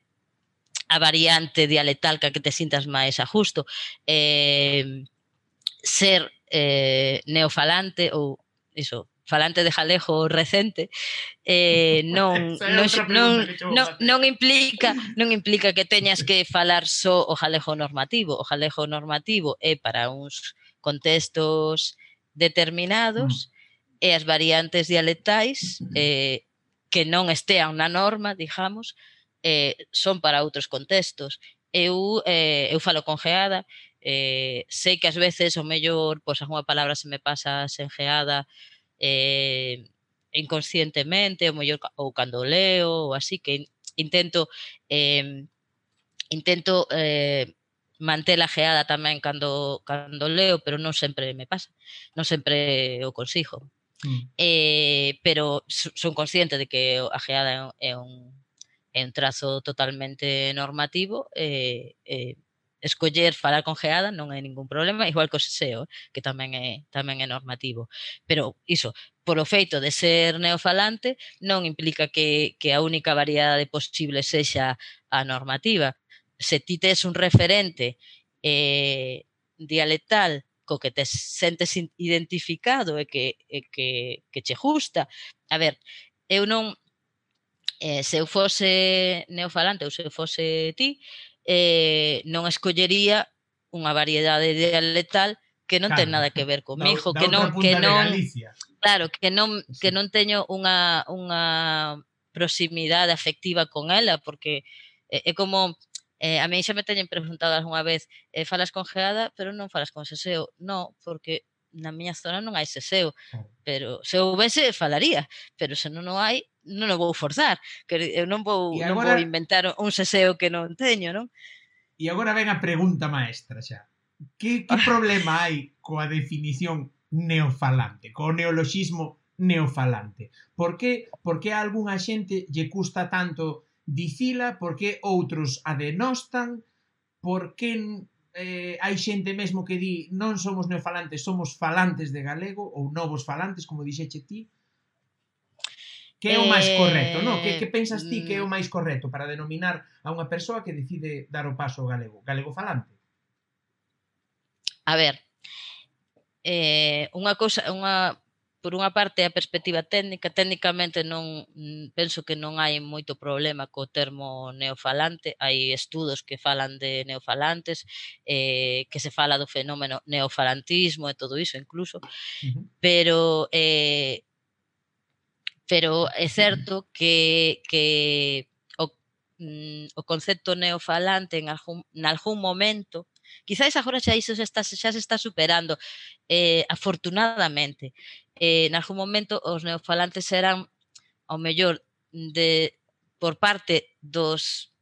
a variante dialectalca que te sintas máis a justo. Eh, ser eh, neofalante ou iso, falante de jalejo recente eh, non, non, non, non, non implica non implica que teñas que falar só o jalejo normativo o jalejo normativo é para uns contextos determinados mm. e as variantes dialectais mm. eh, que non estean na norma, digamos, eh, son para outros contextos. Eu, eh, eu falo con geada, eh, sei que ás veces o mellor, pois algunha palabra se me pasa sen geada, eh, inconscientemente, ou mellor ou cando leo, ou así que intento eh, intento eh, mantela geada tamén cando, cando leo, pero non sempre me pasa, non sempre o consigo. Mm. Eh, pero son consciente de que a geada é un, é un trazo totalmente normativo e eh, eh, escoller falar con geada non é ningún problema, igual que o seseo, que tamén é tamén é normativo. Pero iso, polo feito de ser neofalante, non implica que, que a única variedade posible sexa a normativa, se ti tes un referente eh, dialectal co que te sentes identificado e que, e que, que che gusta. A ver, eu non, eh, se eu fose neofalante ou se eu fose ti, eh, non escollería unha variedade dialectal que non claro. ten nada que ver comigo, da, da que non que non claro, que non sí. que non teño unha unha proximidade afectiva con ela porque é, é como Eh, a mí xa me teñen preguntado algunha vez, eh, falas con geada, pero non falas con seseo. Non, porque na miña zona non hai seseo, mm. pero se houvese falaría, pero se non o hai, non o vou forzar, que eh, eu non vou, agora... non vou inventar un seseo que non teño, non? E agora ven a pregunta maestra xa. Que, que problema hai coa definición neofalante, co neoloxismo neofalante? Por que, por que a algunha xente lle custa tanto dicila, por que outros a denostan, por que eh, hai xente mesmo que di non somos neofalantes, somos falantes de galego ou novos falantes, como dixeche ti, que é o máis eh, correcto, non? Que, que pensas ti que é o mm. máis correcto para denominar a unha persoa que decide dar o paso ao galego? Galego falante? A ver, eh, unha cousa, unha por unha parte a perspectiva técnica, técnicamente non mm, penso que non hai moito problema co termo neofalante, hai estudos que falan de neofalantes, eh, que se fala do fenómeno neofalantismo e todo iso incluso, uh -huh. pero eh, pero é certo que, que o, mm, o concepto neofalante en algún, en algún momento Quizáis agora xa iso xa, está, xa se está superando, eh, afortunadamente. Eh, en algún momento os neofalantes eran ao mellor de por parte dos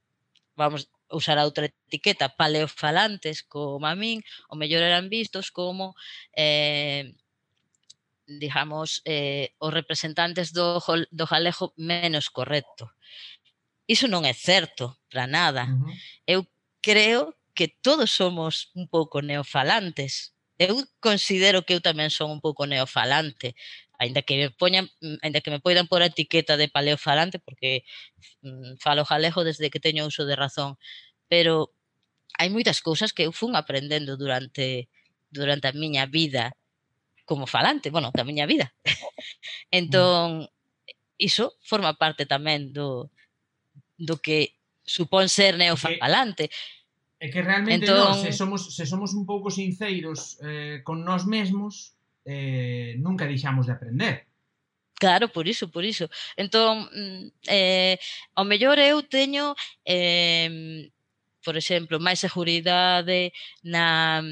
vamos usar a outra etiqueta, paleofalantes como a min, o mellor eran vistos como eh, digamos, eh, os representantes do, do galego menos correcto. Iso non é certo para nada. Uh -huh. Eu creo que todos somos un pouco neofalantes. Eu considero que eu tamén son un pouco neofalante, aínda que me poñan, aínda que me poidan por a etiqueta de paleofalante porque mm, falo galego desde que teño uso de razón, pero hai moitas cousas que eu fun aprendendo durante durante a miña vida como falante, bueno, da miña vida. Mm. entón, iso forma parte tamén do do que supón ser neofalante. Okay É que realmente entón... non, se somos, se somos un pouco sinceiros eh, con nós mesmos, eh, nunca deixamos de aprender. Claro, por iso, por iso. Entón, mm, eh, ao mellor eu teño, eh, por exemplo, máis seguridade na,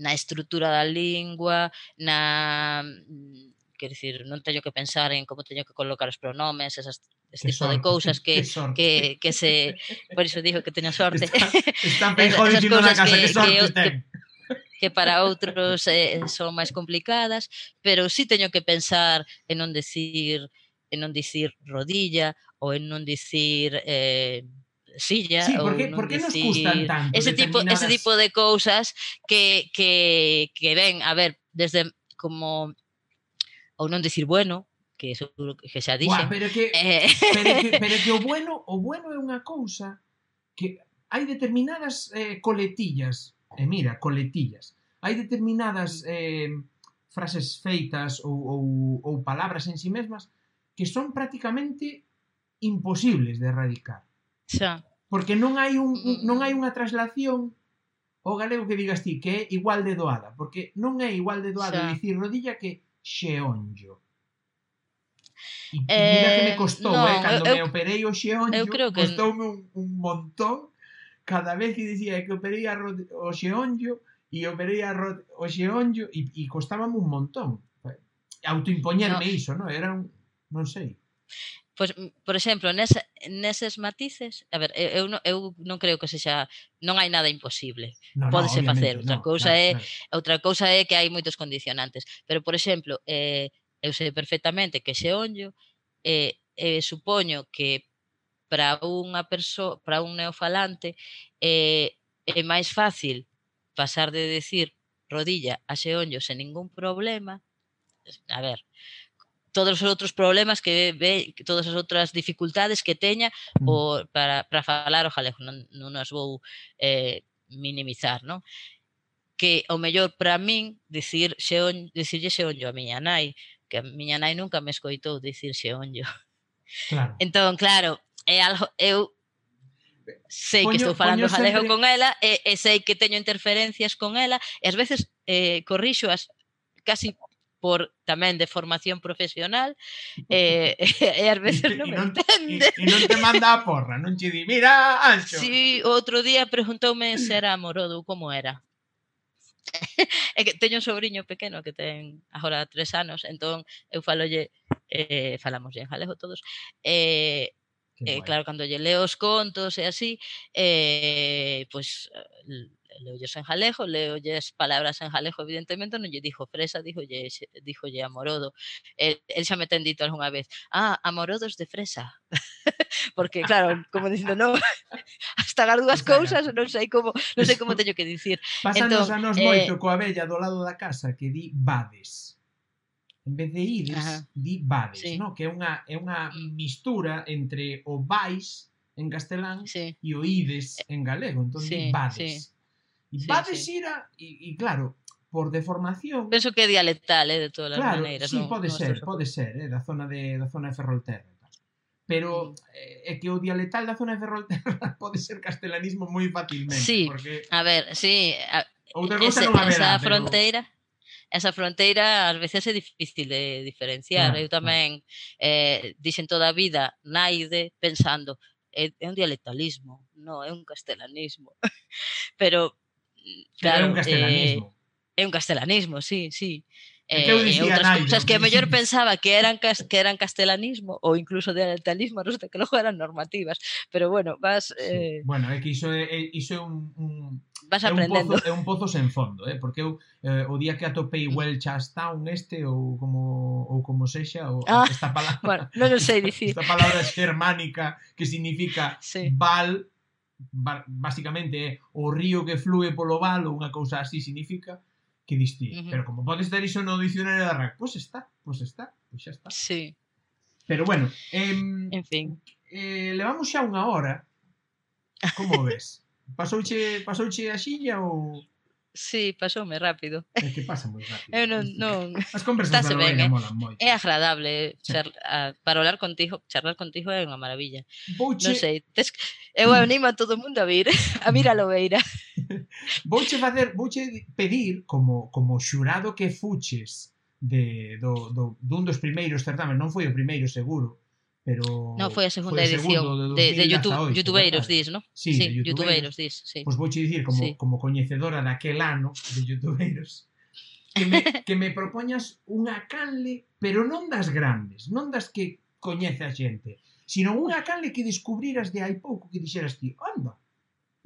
na estrutura da lingua, na quer dicir, non teño que pensar en como teño que colocar os pronomes, esas este tipo de cousas que que, que se por iso digo que teño sorte. Están, están dicindo na casa que, que sorte que, ten. Que, que para outros eh, son máis complicadas, pero sí teño que pensar en non decir en non dicir rodilla ou en non dicir eh, silla sí, porque, ou non porque dicir... nos gustan tanto ese tipo ese tipo de cousas que que que ven, a ver, desde como ou non dicir bueno que seguro que xa dixen. Uah, pero, que, eh... pero, que, pero que o bueno o bueno é unha cousa que hai determinadas eh, coletillas, e eh, mira, coletillas, hai determinadas eh, frases feitas ou, ou, ou palabras en si sí mesmas que son prácticamente imposibles de erradicar. Xa. Porque non hai un, mm, mm. non hai unha traslación o galego que digas ti que é igual de doada, porque non é igual de doada Xa. dicir rodilla que xeonllo. E mira eh, que me costou, no, eh, cando eu, me operei o xeonllo, que... costoume un, un montón, cada vez que dicía que operei a rod, o xeonllo, e operei a rod, o xeonllo, e, e costábame un montón. Autoimpoñerme no. iso, non? Era un... non sei. Pois, pues, por exemplo, nese, neses matices, a ver, eu, eu, non, eu non creo que sexa, non hai nada imposible. No, Pódese no, facer, outra no, cousa claro, é, claro. outra cousa é que hai moitos condicionantes, pero por exemplo, eh eu sei perfectamente que ese onllo eh, eh, supoño que para unha persoa, para un neofalante eh, é máis fácil pasar de decir rodilla a xeonllo sen ningún problema a ver todos os outros problemas que ve, todas as outras dificultades que teña o, mm. para, para falar o galego, non, non as vou eh, minimizar, non? Que o mellor para min dicir xeon, dicirlle xeonllo a miña nai que a miña nai nunca me escoitou dicir xeonllo. Claro. Entón, claro, é algo, eu sei poño, que estou falando galego sempre... con ela e, e sei que teño interferencias con ela e ás veces eh, corrixoas casi por tamén de formación profesional eh, e ás veces non me entende. E, e non te manda a porra, non che di, mira, Anxo. Si, sí, outro día preguntoume se era amorodo como era. é que teño un sobrinho pequeno que ten agora tres anos, entón eu falolle, eh, falamos en galego todos, eh, eh, claro, cando lle leo os contos e así, eh, pois leolles en galego, leolles palabras en galego, evidentemente, non lle dixo fresa, dixolle, dixolle amorodo. El, el xa me ten dito algunha vez, ah, amorodos de fresa. Porque, claro, como dicindo, non, hasta gar dúas cousas, non sei como, non sei como teño que dicir. Pasan entón, anos eh... moito coa vella do lado da casa que di vades en vez de ides, Ajá. di vades, sí. no? que é unha, é unha mm. mistura entre o vais en castelán sí. e o ides en galego, entón sí, di vades. Sí. Sí, Va de xira e, e claro, por deformación. Penso que é dialectal, eh, de todas as claro, maneiras, sí, no, pode no ser, pode ser, eh, da zona de da zona de Ferrolterra pero é que o dialectal da zona de Ferrolterra pode ser castelanismo moi facilmente, sí, porque A ver, sí, a, outra cousa non haberá, esa pero... fronteira esa fronteira ás veces é difícil de diferenciar. Claro, Eu tamén claro. eh, dixen toda a vida naide pensando é, é un dialectalismo, non é un castelanismo. pero claro, é un castelanismo. Eh, é un castelanismo, sí, sí. Eh, e outras nai, cousas que a mellor pensaba que eran que eran castelanismo ou incluso de non sei que logo eran normativas, pero bueno, vas eh... sí. Bueno, é que iso é, iso é un, un vas é aprendendo. Un pozo, é un pozo sen fondo, eh? porque eu eh, o día que atopei mm. Welchastown este ou como ou como sexa ou ah, esta palabra. Bueno, non sei dicir. Esta palabra xermánica que significa sí. val basicamente é o río que flúe polo val ou unha cousa así significa que diste, Uh -huh. Pero como podes estar iso no dicionario da RAC, pois pues está, pois pues está, pois pues xa está. Sí. Pero bueno, eh, en fin. Eh, levamos xa unha hora. Como ves? pasouche, pasouche a xilla ou... Sí, pasoume rápido. É que pasa moi rápido. Eu non, non... As conversas Estase ben, eh? molan moito. É agradable char, a, para hablar contigo, charlar contigo é unha maravilla. Vouche... Non sei, tes... eu animo a todo o mundo a vir, a vir a Lobeira. vouche facer, vouche pedir como, como xurado que fuches de, do, do, dun dos primeiros certames, non foi o primeiro seguro, pero No, foi a segunda foi edición de, de, de YouTube, Youtubeiros dis, ¿no? Sí, sí Youtubeiros, youtubeiros dis, sí. Pois pues vouche dicir como sí. como coñecedora daquel ano de Youtubeiros que me, que me propoñas unha canle, pero non das grandes, non das que coñece a xente, sino unha canle que descubriras de hai pouco que dixeras ti, anda,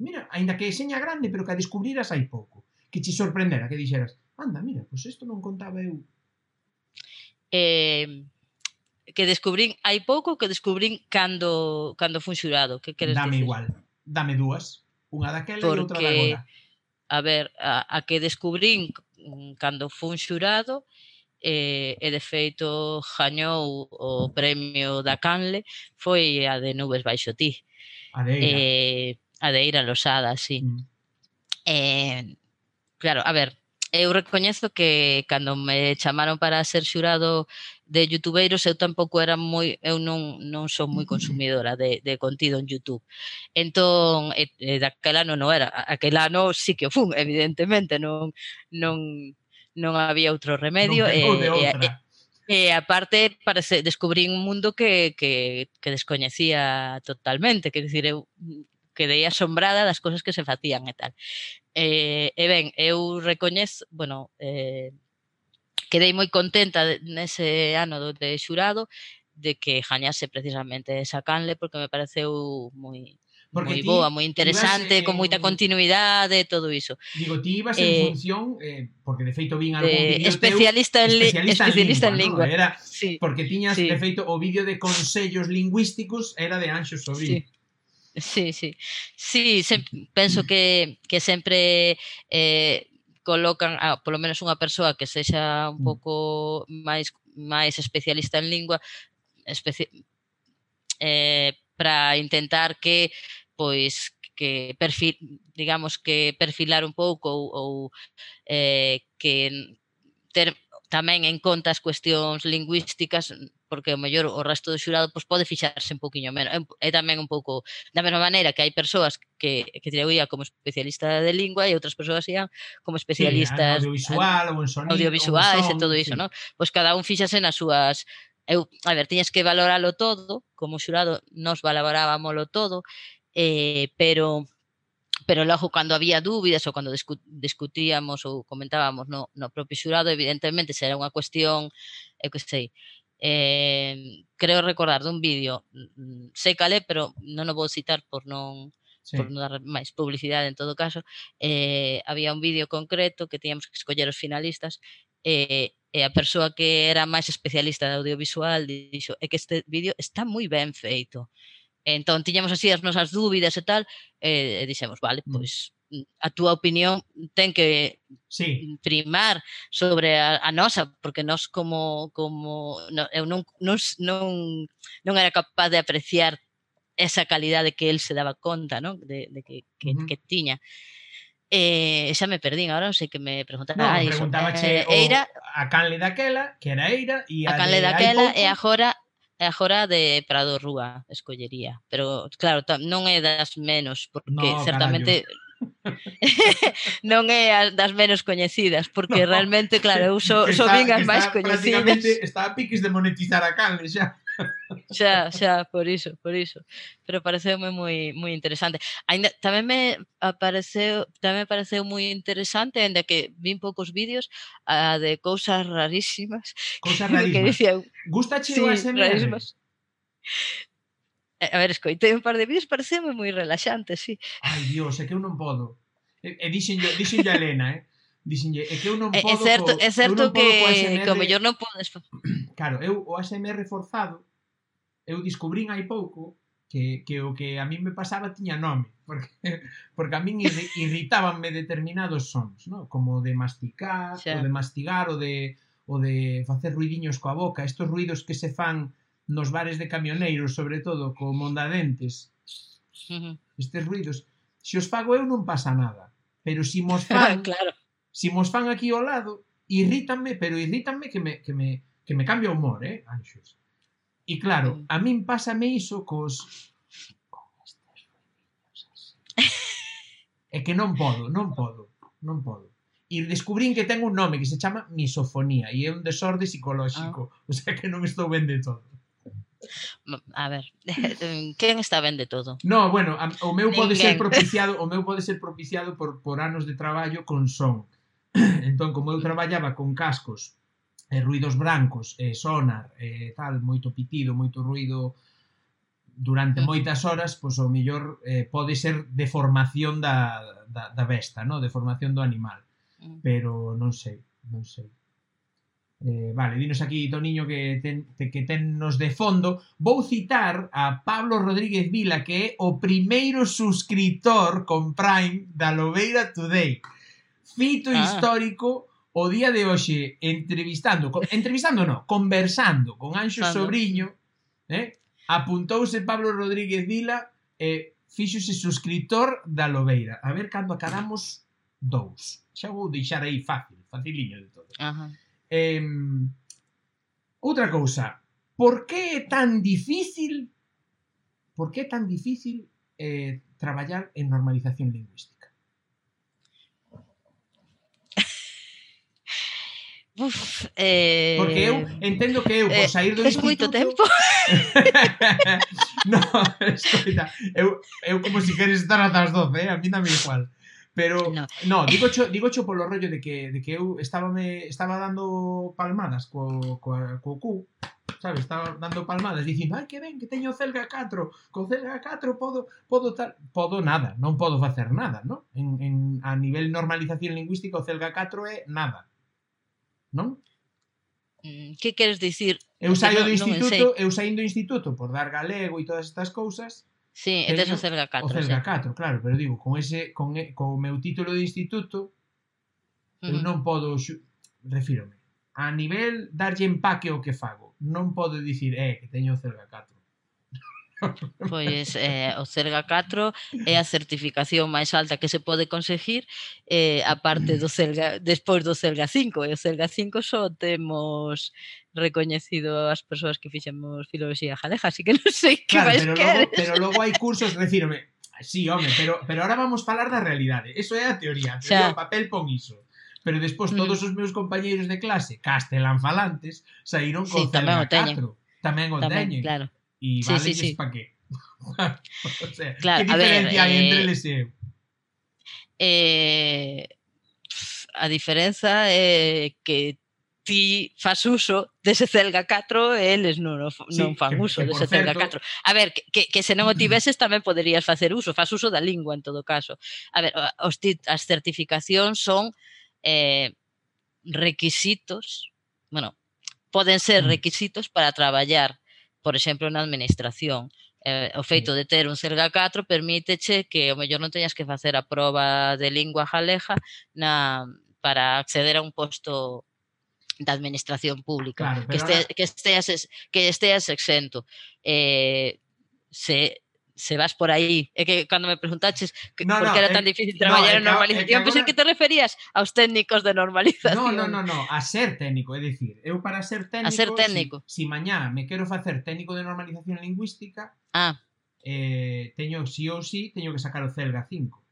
mira, aínda que seña grande, pero que a descubriras hai pouco, que te sorprendera, que dixeras, anda, mira, pois pues isto non contaba eu. Eh, que descubrín hai pouco que descubrín cando cando fun xurado, que queres Dame dices? igual, dame dúas, unha daquela Porque, e outra da agora. A ver, a, a que descubrín cando fun xurado eh, e de feito gañou o premio da Canle foi a de Nubes baixo ti. A de Eira. Eh, a de Eira Losada, sí. Mm. Eh, claro, a ver, eu recoñezo que cando me chamaron para ser xurado de youtubeiros, eu tampouco era moi, eu non, non son moi consumidora de, de contido en YouTube. Entón, e, e daquela non non era, aquel ano sí que o fun, evidentemente, non, non, non había outro remedio. Non e, e, e, aparte, parece, descubrí un mundo que, que, que descoñecía totalmente, que dicir, eu quedei asombrada das cousas que se facían e tal. E, e ben, eu recoñezo, bueno, eh, quedei moi contenta nese ano do de xurado de que gañase precisamente esa canle porque me pareceu moi moi boa, moi interesante, ibas, eh, con moita continuidade e todo iso. Digo, ti ibas eh, en función, eh, porque de feito vin algún vídeo especialista, teu, en, especialista, especialista en lingua, en lingua. ¿no? Era, sí, porque tiñas, sí. de feito, o vídeo de consellos lingüísticos era de Anxo Sobrín. Sí. Sí, sí. Sí, se, penso que, que sempre eh, colocan a, polo menos unha persoa que sexa un mm. pouco máis máis especialista en lingua especi eh, para intentar que pois que perfil, digamos que perfilar un pouco ou, ou eh, que ter tamén en conta as cuestións lingüísticas porque o mellor o resto do xurado pois, pode fixarse un pouquiño menos. É tamén un pouco da mesma maneira que hai persoas que, que traía como especialista de lingua e outras persoas ian como especialistas sí, audiovisual ou en sonido, audiovisuais son, e todo iso, sí. non? Pois cada un fixase nas súas eu, a ver, tiñas que valoralo todo, como xurado nos valorábamoslo todo, eh, pero pero logo cando había dúbidas ou cando discutíamos ou comentábamos no, no propio xurado, evidentemente será unha cuestión, eu que sei, eh, creo recordar dun vídeo, mm, sei calé, pero non o vou citar por non sí. por non dar máis publicidade en todo caso, eh, había un vídeo concreto que tiñamos que escoller os finalistas e eh, e a persoa que era máis especialista de audiovisual dixo é que este vídeo está moi ben feito Entón, tiñamos así as nosas dúbidas e tal, e, e dixemos, vale, mm. pois mm, a túa opinión ten que sí. primar sobre a, a nosa, porque nós como, como no, eu non, non, non, non era capaz de apreciar esa calidade que el se daba conta, non? De, de que, que, uh -huh. que tiña. Eh, xa me perdín, agora non sei que me preguntaba. No, ah, me eh, Eira, a canle daquela, que era Eira, e a, a canle daquela e agora e agora de Prado Rúa escollería, pero claro, non é das menos porque no, certamente non é das menos coñecidas, porque no. realmente, claro, eu so, so vingas máis coñecidas. Está a piques de monetizar a canle xa. xa, xa, por iso, por iso. Pero pareceume moi moi interesante. Ainda tamén me apareceu, tamén me pareceu moi interesante, ainda que vin poucos vídeos a, de cousas rarísimas. Cousas rarísimas. Que dicía, Gusta sí, rarísimas. A ver, escoitei un par de vídeos, pareceume moi relaxante, sí. Ai, Dios, é que eu non podo. Eh, eh, e, e dixen, dixen a Elena, eh? Dixenlle, é que eu non podo... É certo, co, é certo que, ASMR... que o mellor non podes... Claro, eu o ASMR forzado, eu descubrín hai pouco que, que o que a min me pasaba tiña nome, porque, porque a min irritábanme determinados sons, no? como de masticar, xa. o de mastigar, o de, o de facer ruidiños coa boca, estos ruidos que se fan nos bares de camioneiros, sobre todo, co mondadentes, uh -huh. estes ruidos, se os fago eu non pasa nada, pero si mos fan, claro si mos fan aquí ao lado, irrítanme, pero irrítanme que me, que me, que me cambia o humor, eh, anxos. E claro, a min pásame iso cos... Con estes ruidinhos así. é que non podo, non podo, non podo. E descubrín que ten un nome que se chama misofonía e é un desorde psicolóxico. Ah. O sea que non estou ben de todo. A ver, quen está ben de todo? No, bueno, o meu pode Ninguén. ser propiciado, o meu pode ser propiciado por por anos de traballo con son entón, como eu traballaba con cascos e ruidos brancos, e sonar, e tal, moito pitido, moito ruido durante moitas horas, pois o millor eh, pode ser deformación da, da, da besta, no? deformación do animal. Mm. Pero non sei, non sei. Eh, vale, dinos aquí, Toniño, que, ten, que tennos de fondo. Vou citar a Pablo Rodríguez Vila, que é o primeiro suscritor con Prime da Lobeira Today fito ah. histórico o día de hoxe entrevistando, entrevistando no, conversando con Anxo Pablo. Sobriño, eh? apuntouse Pablo Rodríguez Vila e eh, fíxose suscriptor da Lobeira. A ver cando acabamos dous. Xa vou deixar aí fácil, faciliño de todo. Ajá. Eh, outra cousa, por que é tan difícil por que é tan difícil eh, traballar en normalización lingüística? Uf, eh... Porque eu eh, entendo que eu por eh, sair do eh, instituto... moito tempo. no, escoita, eu, eu como si queres estar ata as 12, eh? a mí dame igual. Pero, no, no digo, cho, digo cho polo rollo de que, de que eu estaba, me, estaba dando palmadas co, co, co cu, sabes? Estaba dando palmadas dicindo, ai que ben, que teño celga 4, co celga 4 podo, podo tal, podo nada, non podo facer nada, no? En, en, a nivel normalización lingüística o celga 4 é nada Mm, non? Que queres dicir? Eu saio do instituto, eu saindo do instituto por dar galego e todas estas cousas. Sí, e tes o Celga 4. O Celga 4, sí. claro, pero digo, con ese con, con o meu título de instituto uh -huh. eu non podo refírome a nivel darlle empaque o que fago. Non podo dicir, eh, que teño o Celga 4. Pois eh, o CERGA 4 é a certificación máis alta que se pode conseguir eh, a parte do CERGA, despois do CERGA 5 e o CERGA 5 só temos recoñecido as persoas que fixemos filoloxía galega, así que non sei que claro, máis pero queres. Logo, pero logo hai cursos, refírome, sí, home, pero, pero ahora vamos falar da realidade, eso é a teoría, a teoría o papel pon iso. Pero despois mm. todos os meus compañeiros de clase, castelán falantes, saíron con sí, tamén o teñen. 4. Tamén o tamén, teñen. Claro. Y vale, sí, sí, sí. ¿para qué? o sea, claro, ¿Qué diferencia a ver, hay eh, entre el SEO? Eh, a diferenza é eh, que ti fas uso dese Celga 4 e eles non, non sí, fan que, uso que, dese Celga 4. A ver, que, que, que se non o tiveses tamén poderías facer uso, fas uso da lingua en todo caso. A ver, os as certificacións son eh, requisitos, bueno, poden ser mm. requisitos para traballar por exemplo, na administración. Eh, o feito de ter un CELGA 4 permíteche que o mellor non teñas que facer a proba de lingua jaleja na, para acceder a un posto da administración pública, claro, que, este, ahora... que, esteas, que esteas exento. Eh, se se vas por aí, é que cando me preguntaches que, no, por no, que era tan difícil traballar no, en normalización, pensei que, agora... que te referías aos técnicos de normalización. No, no, no, no, a ser técnico, é dicir, eu para ser técnico, a ser técnico. Si, si mañá me quero facer técnico de normalización lingüística, ah. eh, teño, si ou si, teño que sacar o CELGA 5.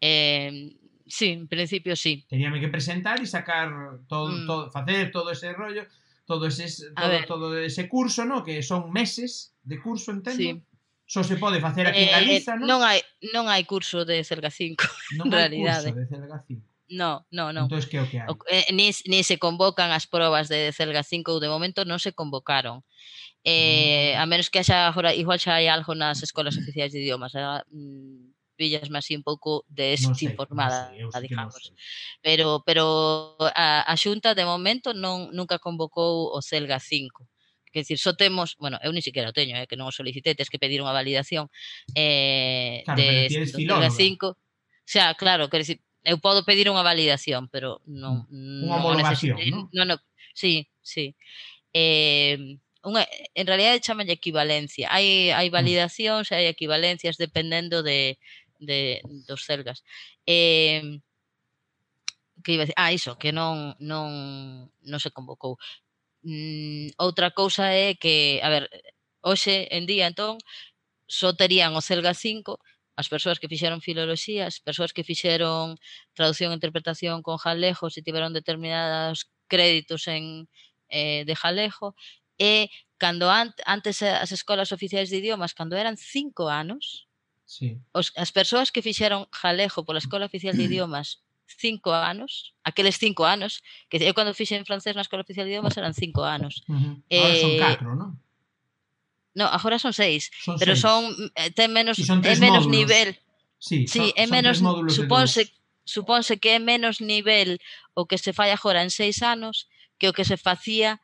Eh, sí, en principio sí. Teníame que presentar e sacar todo, mm. todo facer todo ese rollo, todo ese, todo, todo ese curso, ¿no? Que son meses de curso, entendo. Sí. Só se pode facer aquí eh, en Galiza, eh, non? Non hai, non hai curso de Celga 5, non en realidade. Non hai curso de Celga 5. No, no, no. Entonces, que é o que hai? O, eh, ni, ni se convocan as probas de Celga 5, de momento non se convocaron. Eh, mm. A menos que haxa, igual xa hai algo nas escolas oficiais de idiomas, eh, mm, pillasme así un pouco desinformada, non sei, non sei, digamos. Non sei. Pero pero a, a Xunta de momento non nunca convocou o CELGA 5 que decir, só temos, bueno, eu ni siquiera o teño, eh, que non o solicité, tes que pedir unha validación eh, claro, de, pero CELGA 5. O sea, claro, quer decir, eu podo pedir unha validación, pero non... Unha homologación, non? Non, non, sí, sí. Eh, unha, en realidad chamalle equivalencia. Hai hai validacións, hai equivalencias dependendo de de, dos celgas. Eh, que iba a decir, ah, iso, que non, non, non se convocou. Mm, outra cousa é que, a ver, hoxe en día, entón, só terían o Celga 5 as persoas que fixeron filoloxía, as persoas que fixeron traducción e interpretación con jalejos se tiveron determinados créditos en eh, de jalejo, e cando an antes as escolas oficiais de idiomas, cando eran cinco anos, Sí. Os, as persoas que fixeron galego pola Escola Oficial de Idiomas cinco anos, aqueles cinco anos, que eu cando fixen francés na Escola Oficial de Idiomas eran cinco anos. Uh -huh. Ahora eh, son catro, non? No, agora son seis, son pero seis. son eh, ten menos son é menos módulos. nivel. Sí, sí son, é menos suponse suponse que é menos nivel o que se fai agora en seis anos que o que se facía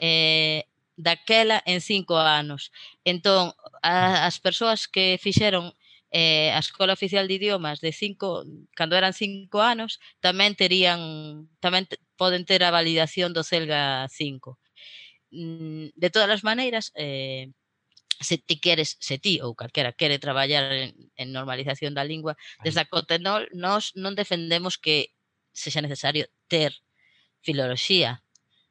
eh, daquela en cinco anos. Entón, a, as persoas que fixeron eh, a Escola Oficial de Idiomas de cinco, cando eran cinco anos, tamén terían, tamén poden ter a validación do CELGA 5. Mm, de todas as maneiras, eh, se ti queres, se ti ou calquera quere traballar en, en normalización da lingua, desde a Cotenol nós non defendemos que sexa necesario ter filoloxía,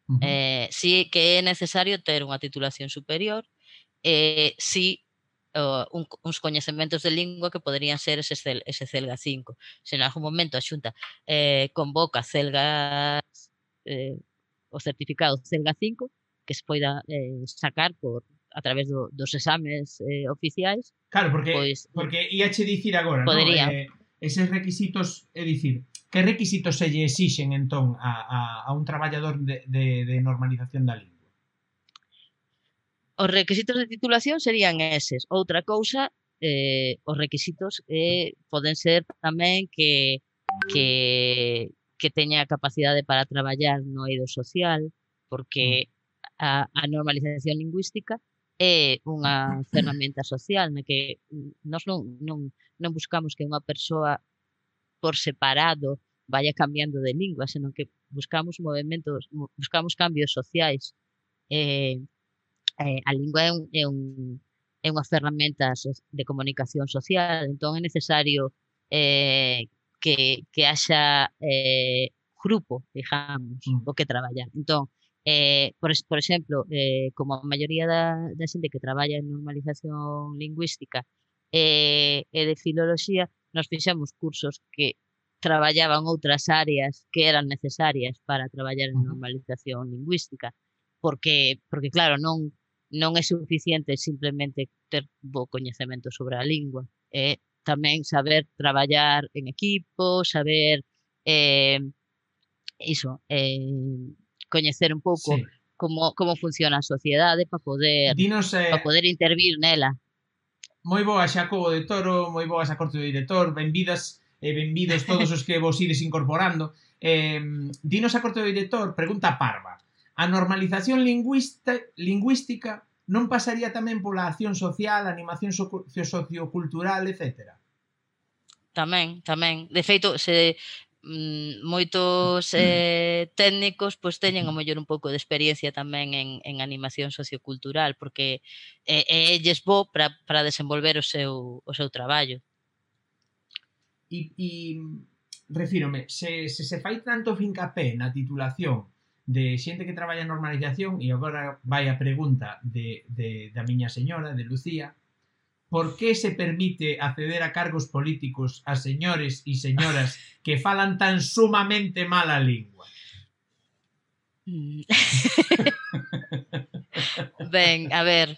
Uh -huh. eh, sí que é necesario ter unha titulación superior e eh, sí uh, un, uns coñecementos de lingua que poderían ser ese, cel, ese CELGA 5. Se en algún momento a Xunta eh, convoca CELGA eh, o certificado CELGA 5 que se poida eh, sacar por a través do, dos exames eh, oficiais. Claro, porque pois, porque iache dicir agora, podería. no? Eh, eses requisitos, é dicir, Que requisitos se lle exixen entón a, a, a un traballador de, de, de normalización da lingua? Os requisitos de titulación serían eses. Outra cousa, eh, os requisitos eh, poden ser tamén que, que, que teña capacidade para traballar no eido social, porque mm. a, a normalización lingüística é unha ferramenta social na que nós non, non, non buscamos que unha persoa por separado vaya cambiando de lingua, senón que buscamos movimentos, buscamos cambios sociais. Eh, eh, a lingua é, un, é, un, é unha ferramenta de comunicación social, entón é necesario eh, que, que haxa eh, grupo, digamos, mm. o que traballar. Entón, eh, por, por exemplo, eh, como a maioría da, da xente que traballa en normalización lingüística eh, e de filoloxía, nos fixemos cursos que traballaban outras áreas que eran necesarias para traballar en normalización lingüística, porque porque claro, non non é suficiente simplemente ter bo coñecemento sobre a lingua, é tamén saber traballar en equipo, saber eh iso, eh coñecer un pouco sí. como como funciona a sociedade para poder Dinos, eh, para poder intervir nela moi boa a Cobo de Toro, moi boas a Corte do Director, benvidas e benvidos todos os que vos ides incorporando. Eh, dinos a Corte do Director, pregunta parva. A normalización lingüista, lingüística non pasaría tamén pola acción social, animación sociocultural, etcétera? Tamén, tamén. De feito, se Mm, moitos mm. eh, técnicos pois teñen a mellor un pouco de experiencia tamén en, en animación sociocultural porque eh, é elles bo para, para desenvolver o seu, o seu traballo. E, e mm, refírome, se, se se fai tanto fincapé na titulación de xente que traballa en normalización e agora vai a pregunta de, de, da miña señora, de Lucía por que se permite acceder a cargos políticos a señores e señoras que falan tan sumamente mal a lingua? Mm. ben, a ver,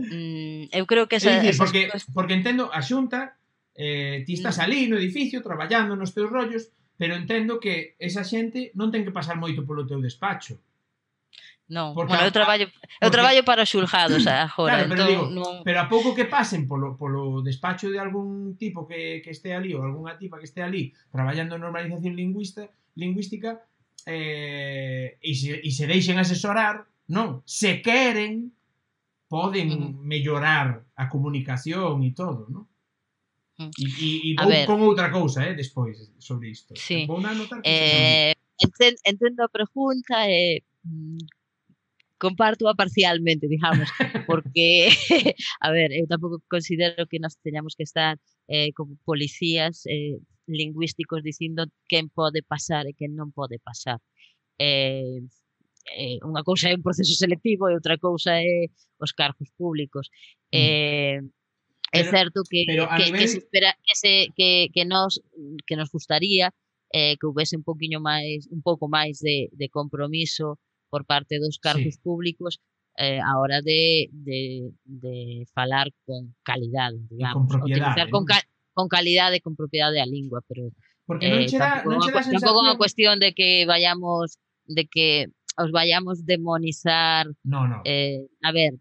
mm, eu creo que esa, dicir, porque, porque entendo a Xunta eh, ti estás mm. ali no edificio traballando nos teus rollos pero entendo que esa xente non ten que pasar moito polo teu despacho. Non, Porque bueno, eu traballo eu traballo para os xulgados agora, claro, pero, entón, digo, non... pero a pouco que pasen polo, polo despacho de algún tipo que, que este ali ou algunha tipa que este ali traballando en normalización lingüista, lingüística eh, e, se, e se deixen asesorar, non, se queren poden mm. mellorar a comunicación e todo, non? E, e, e vou ver. con outra cousa, eh, despois sobre isto. Sí. Vou anotar eh, entendo, entendo a pregunta e eh, compártoa parcialmente, digamos, porque, a ver, eh, eu tampouco considero que nos teñamos que estar eh, como policías eh, lingüísticos dicindo quen pode pasar e quen non pode pasar. Eh, eh, unha cousa é un proceso selectivo e outra cousa é os cargos públicos. Eh. É certo que, que, nivel... que, se espera, que, se, que, que, nos, que nos gustaría eh, que houvese un poquinho máis un pouco máis de, de compromiso por parte dos cargos sí. públicos eh, a hora de, de, de falar con calidade, digamos, con utilizar eh? con, ca con calidade, con propiedade a lingua, pero Porque non che dá, eh, non che dá sensación... Tampouco unha cuestión de que vayamos de que os vayamos demonizar. No, no. Eh, a ver,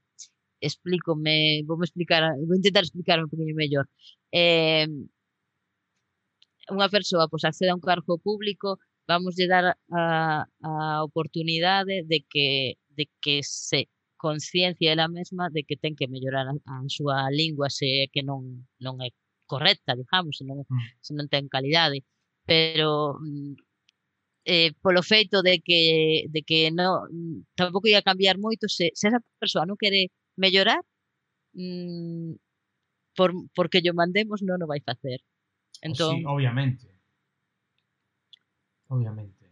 explícome, vou explicar, vou intentar explicar un poquinho mellor. Eh, unha persoa pois accede a un cargo público vamos a dar a, a oportunidade de que, de que se conciencia ela mesma de que ten que mellorar a, a súa lingua se é que non, non é correcta, digamos, se non, mm. se non ten calidade. Pero mm, eh, polo feito de que, de que no, mm, tampouco ia cambiar moito se, se esa persoa non quere mellorar, mm, por, porque yo mandemos non o vai facer. Entón, sí, obviamente obviamente.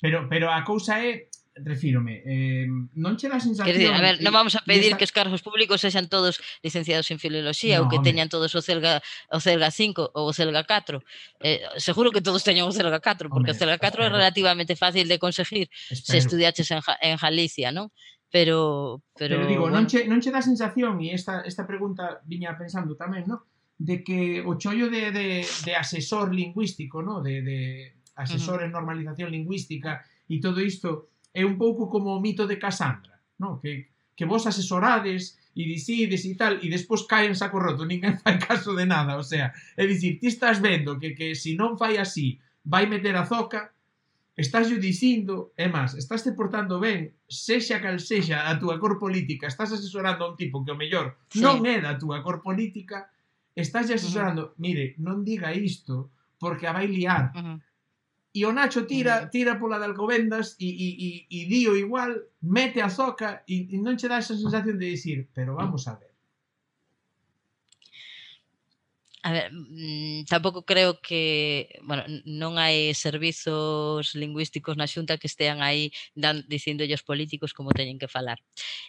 Pero, pero a cousa é refírome, eh, non che dá sensación... Quer dizer, a ver, non vamos a pedir esta... que os cargos públicos sexan todos licenciados en filoloxía no, ou que hombre. teñan todos o CELGA, o CELGA 5 ou o CELGA 4. Eh, seguro que todos teñan o CELGA 4, porque hombre, o CELGA 4 espero. é relativamente fácil de conseguir espero. se estudiaches en, en Galicia, non? Pero, pero, pero digo, bueno. non, che, non che dá sensación, e esta, esta pregunta viña pensando tamén, non? de que o chollo de, de, de asesor lingüístico, ¿no? de, de asesor uh -huh. en normalización lingüística e todo isto é un pouco como o mito de Cassandra, ¿no? que, que vos asesorades e dicides e tal, e despois cae en saco roto, ninguén fai caso de nada, o sea, é dicir, ti estás vendo que, que se si non fai así, vai meter a zoca, estás yo dicindo, é máis, estás te portando ben, sexa cal sexa a túa cor política, estás asesorando a un tipo que o mellor sí. non é da túa cor política, estás asesorando, uh -huh. mire, non diga isto porque a vai liar. Uh -huh. E o Nacho tira, tira pola de Alcobendas e, e, e, e dio igual, mete a zoca e, e non che dá esa sensación de dicir, pero vamos a ver A ver, mm, tampouco creo que, bueno, non hai servizos lingüísticos na xunta que estean aí dan, dicíndolle aos políticos como teñen que falar.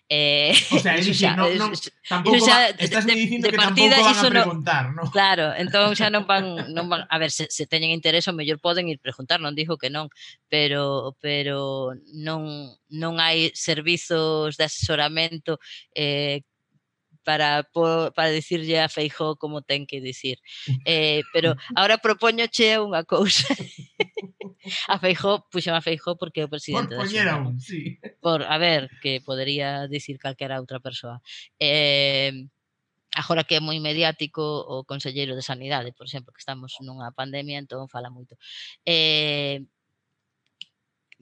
Eh, o sea, é dicir, non, non, tampouco xa, va, estás de, dicindo de que partida, tampouco van a preguntar, non? No? Claro, entón xa non van, non van, a ver, se, se teñen interés, o mellor poden ir preguntar, non dixo que non, pero pero non non hai servizos de asesoramento eh, para, para dicirlle a Feijó como ten que dicir. Eh, pero ahora propoñoche unha cousa. a Feijó, puxen a Feijó porque é o presidente por da Xunta. Un, sí. Por, a ver, que podería dicir calquera outra persoa. Eh, agora que é moi mediático o conselleiro de Sanidade, por exemplo, que estamos nunha pandemia, entón fala moito. Eh,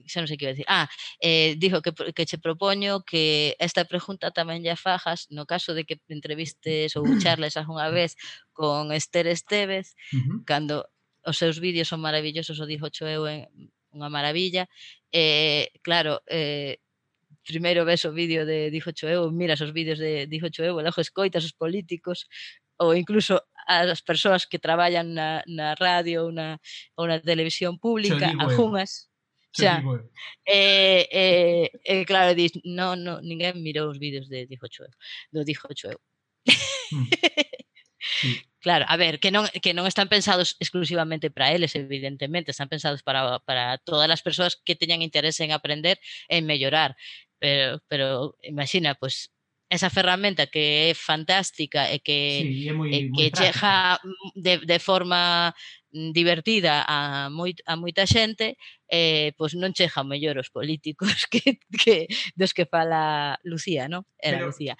xa non sei que iba a dicir. Ah, eh, dijo que, que che propoño que esta pregunta tamén lle fajas no caso de que entrevistes ou charles algunha vez con Esther Estevez, uh -huh. cando os seus vídeos son maravillosos, o dixo eu en unha maravilla. Eh, claro, eh, primeiro ves o vídeo de Dijo Choeu, miras os vídeos de dixo Choeu, e logo escoitas os políticos ou incluso as persoas que traballan na, na radio ou na, ou na televisión pública, algunhas, Digo eu. eh, eh, eh, claro, dis, no, no, ninguén mirou os vídeos de Dixo eu, do Dixo eu. Mm. Sí. Claro, a ver, que non, que non están pensados exclusivamente para eles, evidentemente, están pensados para, para todas as persoas que teñan interese en aprender e en mellorar. Pero, pero imagina, pues, esa ferramenta que é fantástica e que, sí, é moi, e que moi chega mm, de, de forma mm, divertida a, moi, a moita xente, eh, pois non chega mellor os políticos que, que dos que fala Lucía, non? Era eh, Pero, Lucía.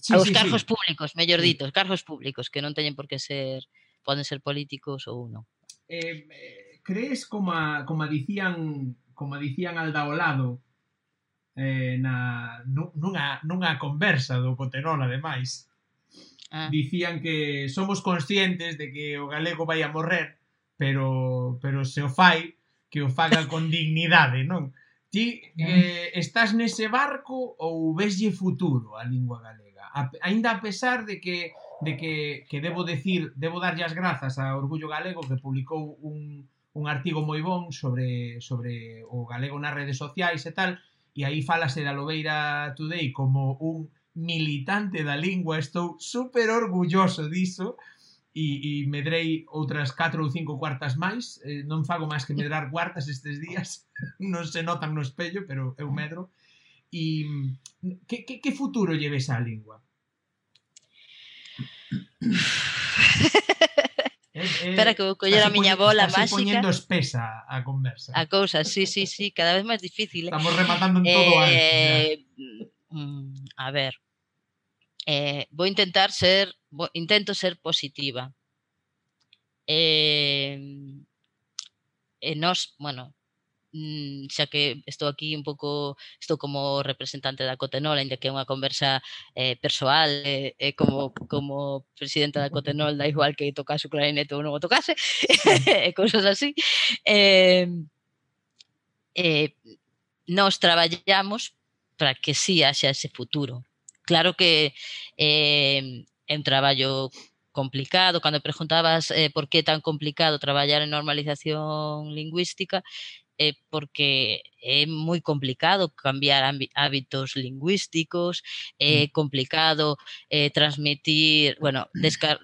Sí, os sí, cargos sí. públicos, mellor dito, os cargos públicos que non teñen por que ser poden ser políticos ou non. Eh, eh, crees como como dicían como dicían al daolado eh, na, nunha, nunha conversa do Coterol, ademais, ah. dicían que somos conscientes de que o galego vai a morrer, pero, pero se o fai, que o faga con dignidade, non? Ti ah. eh, estás nese barco ou veslle futuro a lingua galega? A, ainda a pesar de que de que, que debo decir, debo darlle as grazas a Orgullo Galego que publicou un, un artigo moi bon sobre sobre o galego nas redes sociais e tal, e aí falase da Lobeira Today como un militante da lingua, estou super orgulloso diso, e, e medrei outras 4 ou 5 cuartas máis, eh, non fago máis que medrar cuartas estes días, non se notan no espello, pero eu medro. E que, que, que futuro lleves á lingua? Eh, eh, Espera que vou coller a miña bola máxica. poñendo espesa a conversa. A cousa, sí, sí, sí, cada vez máis difícil. eh. Estamos rematando en todo. Eh, mm, a ver, eh, vou intentar ser, vou, intento ser positiva. Eh, e nos, bueno, xa que estou aquí un pouco, estou como representante da Cotenol, ainda que é unha conversa eh, persoal, eh, eh, como, como presidenta da Cotenol, da igual que tocase o clarinete ou non o tocase, e cousas así. Eh, eh, nos traballamos para que sí haxa ese futuro. Claro que eh, é un traballo complicado, cando preguntabas eh, por que tan complicado traballar en normalización lingüística, é porque é moi complicado cambiar ambi- hábitos lingüísticos, é complicado eh, transmitir, bueno, descar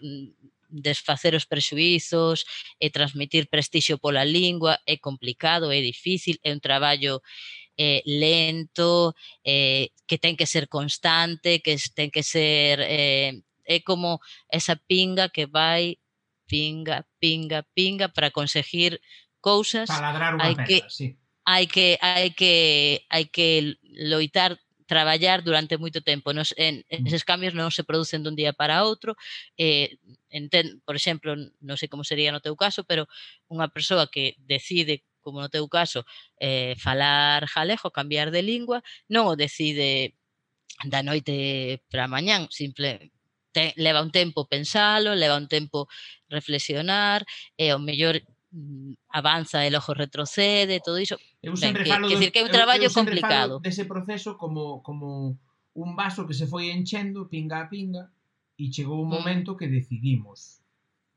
desfacer os prexuizos, e transmitir prestixio pola lingua, é complicado, é difícil, é un traballo eh, lento, eh, que ten que ser constante, que es- ten que ser eh, é como esa pinga que vai pinga, pinga, pinga para conseguir cousas para hai que sí. hai que hai que hai que loitar traballar durante moito tempo. Nos, en, eses cambios non se producen dun día para outro. Eh, enten, por exemplo, non sei como sería no teu caso, pero unha persoa que decide como no teu caso, eh, falar jalejo, cambiar de lingua, non o decide da noite para mañán, simple te, leva un tempo pensalo, leva un tempo reflexionar, e o mellor Mm, avanza, el ojo retrocede, todo iso. Eu sempre ben, falo que, do, que é un traballo eu, complicado. Falo dese proceso como como un vaso que se foi enchendo pinga a pinga e chegou un mm. momento que decidimos.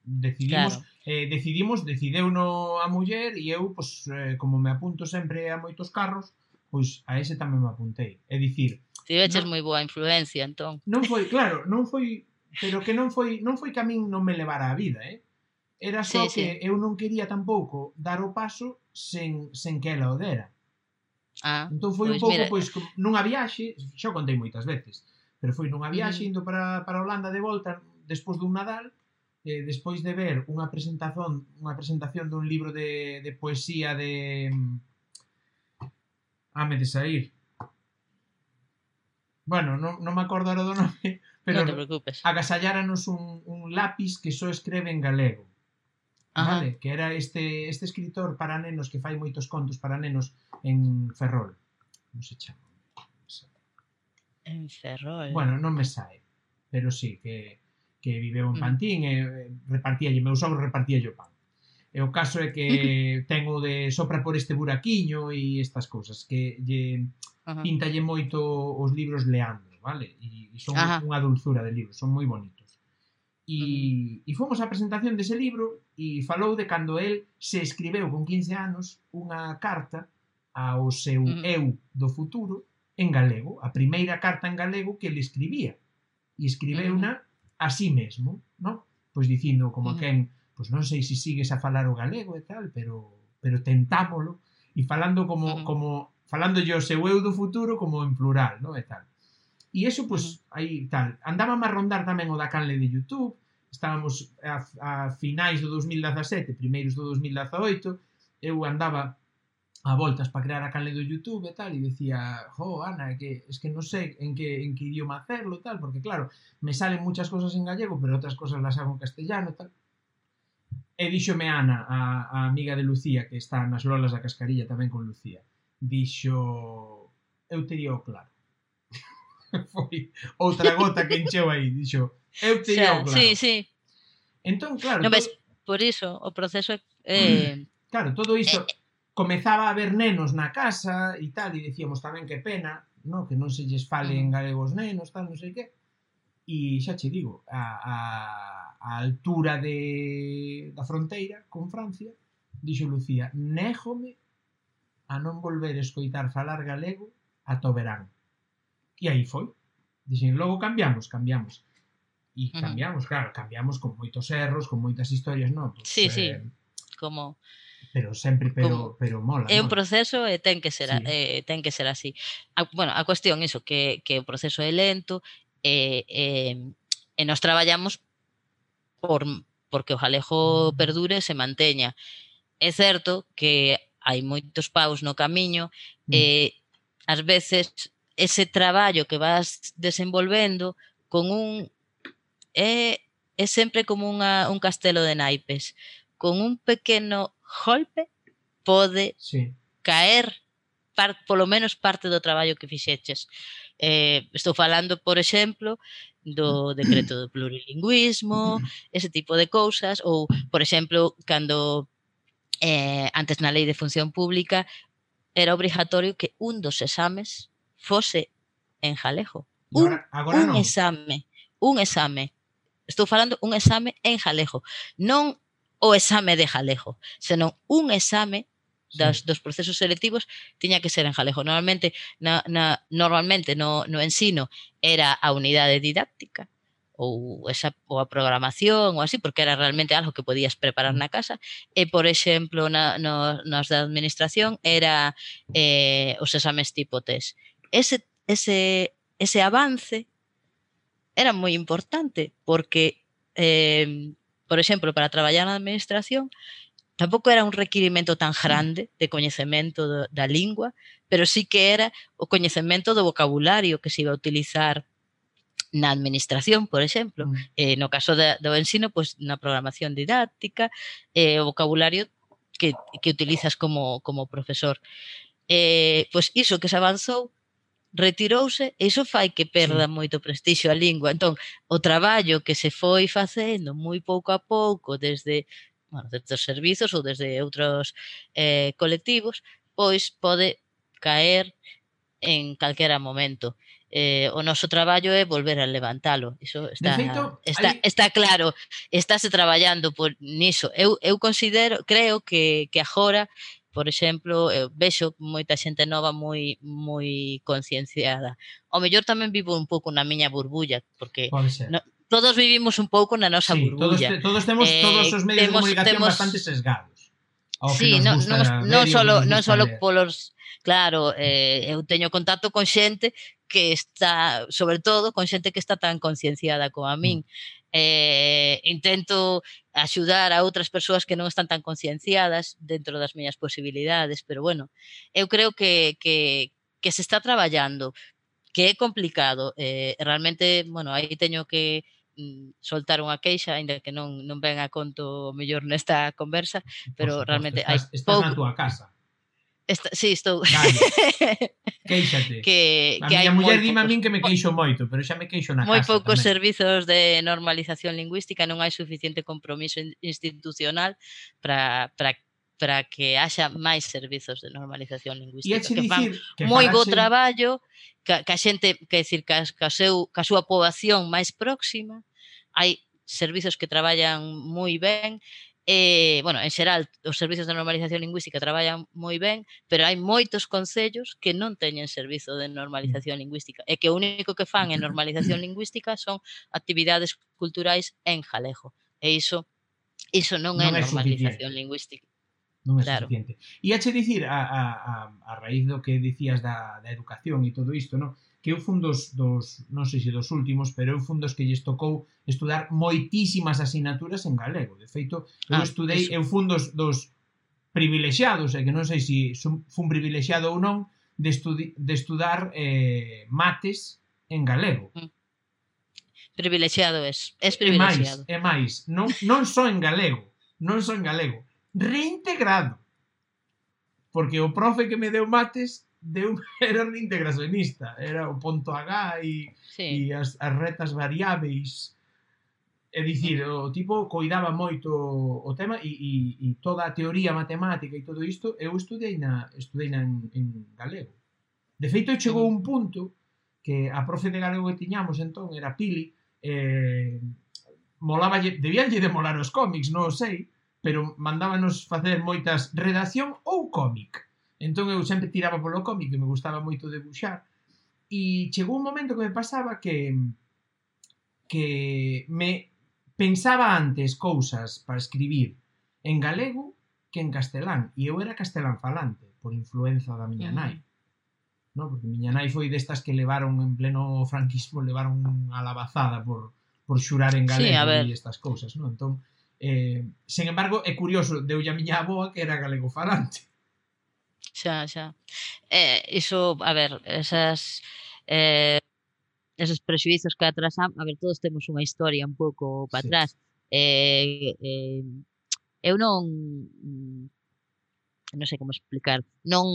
Decidimos, claro. eh, decidimos, decideu no a muller e eu, pois, eh, como me apunto sempre a moitos carros, pois a ese tamén me apuntei. É dicir, Ti veches no, moi boa influencia, entón. Non foi, claro, non foi, pero que non foi, non foi que a min non me levara a vida, eh? Era só sí, que sí. eu non quería tampouco dar o paso sen, sen que ela o dera. Ah, entón foi pois un pouco mira. pois eh, nunha viaxe, xa contei moitas veces, pero foi nunha viaxe indo para, para Holanda de volta despois dun Nadal, eh, despois de ver unha presentación unha presentación dun libro de, de poesía de mm, Ame de sair. Bueno, non, non me acordo ahora do nome, pero no te preocupes. agasalláranos un, un lápis que só escreve en galego. Ah, Ajá. vale? Que era este, este escritor para nenos que fai moitos contos para nenos en Ferrol. Non se chama. En Ferrol. Bueno, non me sae, pero sí, que, que viveu en mm. Pantín mm. e eh, repartía lle, meu sogro repartíalle o pan. E o caso é que tengo de sopra por este buraquiño e estas cousas que lle Ajá. pintalle moito os libros leando, vale? E, e son Ajá. unha dulzura de libros, son moi bonitos. E, e fomos á presentación dese libro e falou de cando el se escribeu con 15 anos unha carta ao seu mm. eu do futuro en galego, a primeira carta en galego que ele escribía. E escribeuna mm. a sí mesmo, non? Pois dicindo como mm. quen, pois non sei se sigues a falar o galego e tal, pero pero tentámolo e falando como mm. como falando yo seu eu do futuro como en plural, non? E tal. E iso, pois, aí tal. Andábamos a rondar tamén o da canle de YouTube, estábamos a, a finais do 2017, primeiros do 2018, eu andaba a voltas para crear a canle do YouTube e tal, e decía, jo, Ana, que, es que non sei en que, en que idioma hacerlo, tal, porque claro, me salen muchas cosas en gallego, pero outras cosas las hago en castellano, tal. E díxome Ana, a, a amiga de Lucía, que está nas lolas da cascarilla tamén con Lucía, dixo, eu te digo claro, foi outra gota que encheu aí, dixo, eu teño xa, claro. Sí, sí. Entón, claro, no, ves, por iso o proceso é... eh, claro, todo iso eh, eh. comezaba a haber nenos na casa e tal, e decíamos tamén que pena, no, que non se lles fale en galegos nenos, tal, non sei que. E xa che digo, a, a, a altura de, da fronteira con Francia, dixo Lucía, néjome a non volver a escoitar falar galego ata o verán. E aí foi. Dixen, logo cambiamos, cambiamos. E cambiamos, uh -huh. claro, cambiamos con moitos erros, con moitas historias, non? Pues, sí, eh, sí, como pero sempre pero como, pero mola. É un proceso e ten que ser sí. eh, ten que ser así. A, bueno, a cuestión iso que que o proceso é lento e eh, eh, e nos traballamos por porque o jalejo perdure e se manteña. É certo que hai moitos paus no camiño mm. Eh, e ás veces ese traballo que vas desenvolvendo con un eh, é, é sempre como unha, un castelo de naipes. Con un pequeno golpe pode sí. caer par, polo menos parte do traballo que fixeches. Eh, estou falando por exemplo do decreto do plurilingüismo ese tipo de cousas ou por exemplo cando eh, antes na lei de función pública era obrigatorio que un dos exames fose en galego. Un, agora, agora un non. exame, un exame. Estou falando un exame en galego, non o exame de galego, senón un exame das, sí. dos procesos selectivos tiña que ser en galego. Normalmente na, na, normalmente no, no ensino era a unidade didáctica ou esa ou a programación ou así, porque era realmente algo que podías preparar mm. na casa. E, por exemplo, na, no, nas da administración era eh, os exames tipo test ese, ese, ese avance era moi importante porque, eh, por exemplo, para traballar na administración tampouco era un requirimento tan grande de coñecemento do, da lingua, pero sí que era o coñecemento do vocabulario que se iba a utilizar na administración, por exemplo. Mm. Eh, no caso da, do ensino, pois pues, na programación didáctica, eh, o vocabulario que, que utilizas como, como profesor. Eh, pois iso que se avanzou retirouse, iso fai que perda sí. moito prestixio a lingua. Entón, o traballo que se foi facendo moi pouco a pouco desde bueno, desde os servizos ou desde outros eh, colectivos, pois pode caer en calquera momento. Eh, o noso traballo é volver a levantalo. Iso está, feito, está, hai... está claro. Estáse traballando por niso. Eu, eu considero, creo que, que agora por exemplo, eu eh, vexo moita xente nova moi moi concienciada. O mellor tamén vivo un pouco na miña burbulla, porque no, todos vivimos un pouco na nosa sí, burbulla. Todos, todos temos eh, todos os medios temos, de comunicación temos, bastante sesgados. Sí, non non non solo non solo polos claro, eh, eu teño contacto con xente que está, sobre todo, con xente que está tan concienciada como a min. Mm eh, intento axudar a outras persoas que non están tan concienciadas dentro das miñas posibilidades, pero bueno, eu creo que, que, que se está traballando, que é complicado, eh, realmente, bueno, aí teño que mm, soltar unha queixa, aínda que non non ven a conto o mellor nesta conversa, pero realmente estás, hai estás pouco... na túa casa. Esta, sí, estou. Dale. Queixate. Que, a que miña muller dime a min que me queixo moito, pero xa me queixo na moi casa. Moi poucos tamén. servizos de normalización lingüística, non hai suficiente compromiso institucional para para para que haxa máis servizos de normalización lingüística que fan que moi bo traballo, que, que a xente, que decir, que a, que a, seu, que a súa poboación máis próxima hai servizos que traballan moi ben eh, bueno, en xeral, os servizos de normalización lingüística traballan moi ben, pero hai moitos concellos que non teñen servizo de mm. normalización lingüística e que o único que fan en normalización lingüística son actividades culturais en galego. E iso iso non, non é, é normalización suficiente. lingüística. Non é claro. suficiente. E hache dicir, a, a, a, a raíz do que dicías da, da educación e todo isto, non? que eu fun dos, dos non sei se dos últimos, pero eu fun dos que lles tocou estudar moitísimas asignaturas en galego. De feito, eu ah, estudei, eso. eu fun dos, dos privilexiados, e que non sei se son, fun privilexiado ou non, de, estudi, de estudar eh, mates en galego. Mm. Privilexiado es, es privilexiado. É máis, é máis, non, non só en galego, non só en galego, reintegrado. Porque o profe que me deu mates deu, era un integracionista, era o ponto H e, sí. e as, as retas variáveis. É dicir, o tipo coidaba moito o tema e, e, e toda a teoría matemática e todo isto eu estudei na, estudei na en, en galego. De feito, chegou un punto que a profe de galego que tiñamos entón era Pili, eh, molaba, debíanlle de molar os cómics, non o sei, pero mandábanos facer moitas redacción ou cómic Entón eu sempre tiraba polo cómic e me gustaba moito debuxar. E chegou un momento que me pasaba que que me pensaba antes cousas para escribir en galego que en castelán. E eu era castelán falante, por influenza da miña nai. No? Porque miña nai foi destas que levaron en pleno franquismo, levaron a labazada por, por xurar en galego sí, e estas cousas. No? Entón, eh, sen embargo, é curioso, deu a miña aboa que era galego falante. Xa, xa. Eh, iso, a ver, esas eh, esos prexuizos que atrasan, a ver, todos temos unha historia un pouco para sí. atrás. Eh, eh, eu non non sei como explicar, non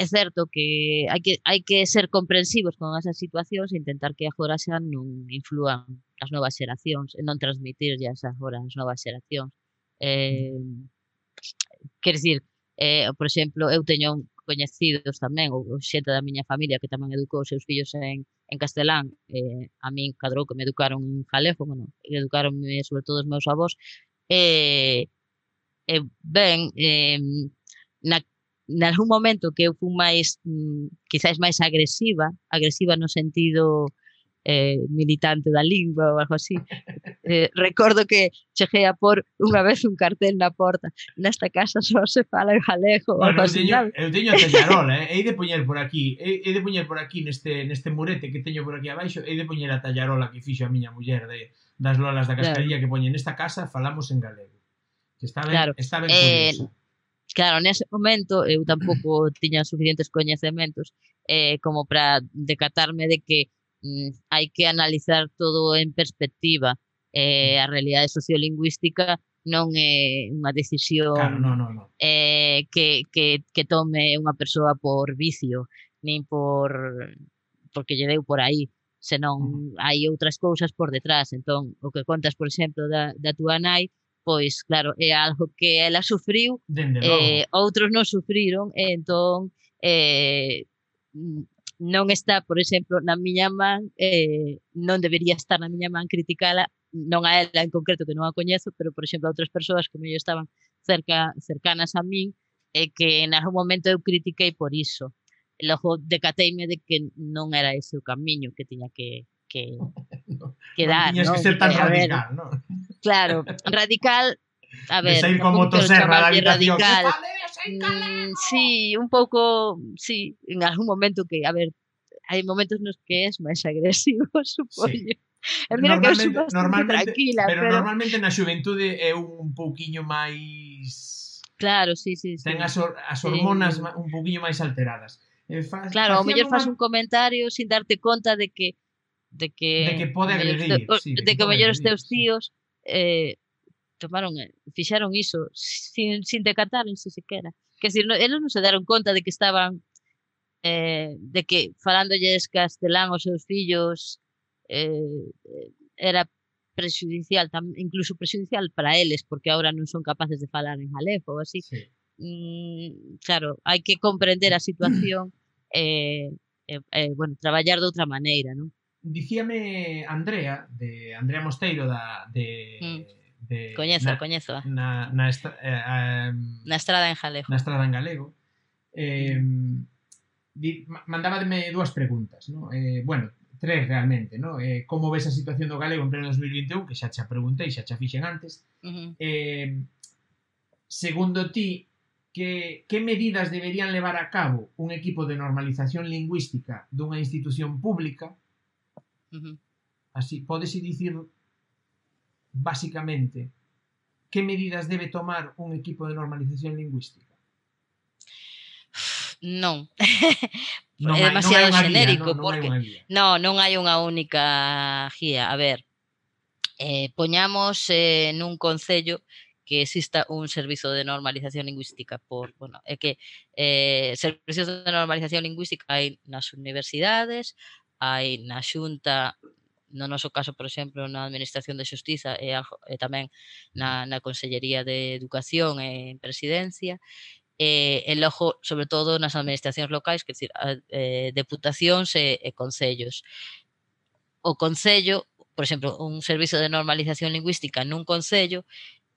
é certo que hai que hai que ser comprensivos con esas situacións e intentar que agora xa non inflúan as novas xeracións e non transmitirllas agora as novas xeracións. Mm. Eh, mm. quer dicir, Eh, por exemplo, eu teño coñecidos tamén, ou xente da miña familia que tamén educou os seus fillos en, en castelán, eh, a min cadrou que me educaron en galego, bueno, educaron sobre todo os meus avós, eh, eh, ben, eh, na, en algún momento que eu fui máis, mm, quizáis máis agresiva, agresiva no sentido eh, militante da lingua ou algo así, Eh, recordo que cheguei a por unha vez un cartel na porta. Nesta casa só se fala en galego. Bueno, eu, teño, eu teño a tallarola, eh? hei de poñer por aquí, hei, hei de poñer por aquí neste, neste murete que teño por aquí abaixo, hei de poñer a tallarola que fixo a miña muller de, das lolas da cascarilla claro. que poñen nesta casa falamos en galego. Que está ben, claro. está ben eh, curioso. Claro, nese momento eu tampouco tiña suficientes coñecementos eh, como para decatarme de que mm, hai que analizar todo en perspectiva eh, a realidade sociolingüística non é unha decisión claro, no, no, no. Eh, que, que, que tome unha persoa por vicio, nin por porque lle deu por aí, senón hai outras cousas por detrás. Entón, o que contas, por exemplo, da, da tua nai, pois claro, é algo que ela sufriu, eh, outros non sufriron, e entón eh, mm, non está, por exemplo, na miña man, eh, non debería estar na miña man criticala non a ela en concreto que non a coñezo, pero por exemplo a outras persoas que mellor estaban cerca cercanas a min e que en algún momento eu critiquei por iso. E logo decateime de que non era ese o camiño que tiña que que que dar, non? que ser tan radical, ver, ¿no? Claro, radical a ver, sair como toserra da habitación. Radical. Mm, sí, un pouco, sí, en algún momento que, a ver, hai momentos nos que es máis agresivo, supoño. Sí E mira que eu sou normalmente, tranquila. Pero, pero, normalmente na xuventude é un pouquiño máis... Claro, sí, sí. sí. Ten as, or, as hormonas sí. un pouquiño máis alteradas. E fa, claro, ao mellor fas un comentario sin darte conta de que de que de que pode agredir, mellor, sí, de, de que, que mellor os teus tíos eh, tomaron eh, fixaron iso sin sin decatáronse sequera. Que si no, eles non se deron conta de que estaban eh, de que falándolles castelán aos seus fillos eh, era prejudicial, tam, incluso prejudicial para eles, porque agora non son capaces de falar en galego ou así. Sí. Mm, claro, hai que comprender a situación e, eh, eh, eh, bueno, traballar de outra maneira, non? Dicíame Andrea, de Andrea Mosteiro da, mm. de, mm. de coñezo, na, coñezo. ¿eh? Na, eh, na, estra, eh, na estrada en galego. Na estrada en galego. Eh, mm. di, mandábame dúas preguntas, ¿no? Eh, bueno, Tres realmente, ¿no? Eh, como ves a situación do galego en pleno 2021, que xa xa preguntei, xa xa fixen antes. Uh -huh. eh, segundo ti, que, que medidas deberían levar a cabo un equipo de normalización lingüística dunha institución pública uh -huh. así, podes dicir básicamente que medidas debe tomar un equipo de normalización lingüística? Non, non é demasiado hai, non genérico vía, non, non porque non, non hai unha única guía. A ver, eh, poñamos eh, nun concello que exista un servizo de normalización lingüística por, bueno, é que eh, servizos de normalización lingüística hai nas universidades, hai na xunta no noso caso, por exemplo, na Administración de Xustiza e, eh, e eh, tamén na, na Consellería de Educación e en Presidencia, eh, e logo, sobre todo, nas administracións locais, que decir, eh, deputacións e, eh, e eh, concellos. O concello, por exemplo, un servizo de normalización lingüística nun concello,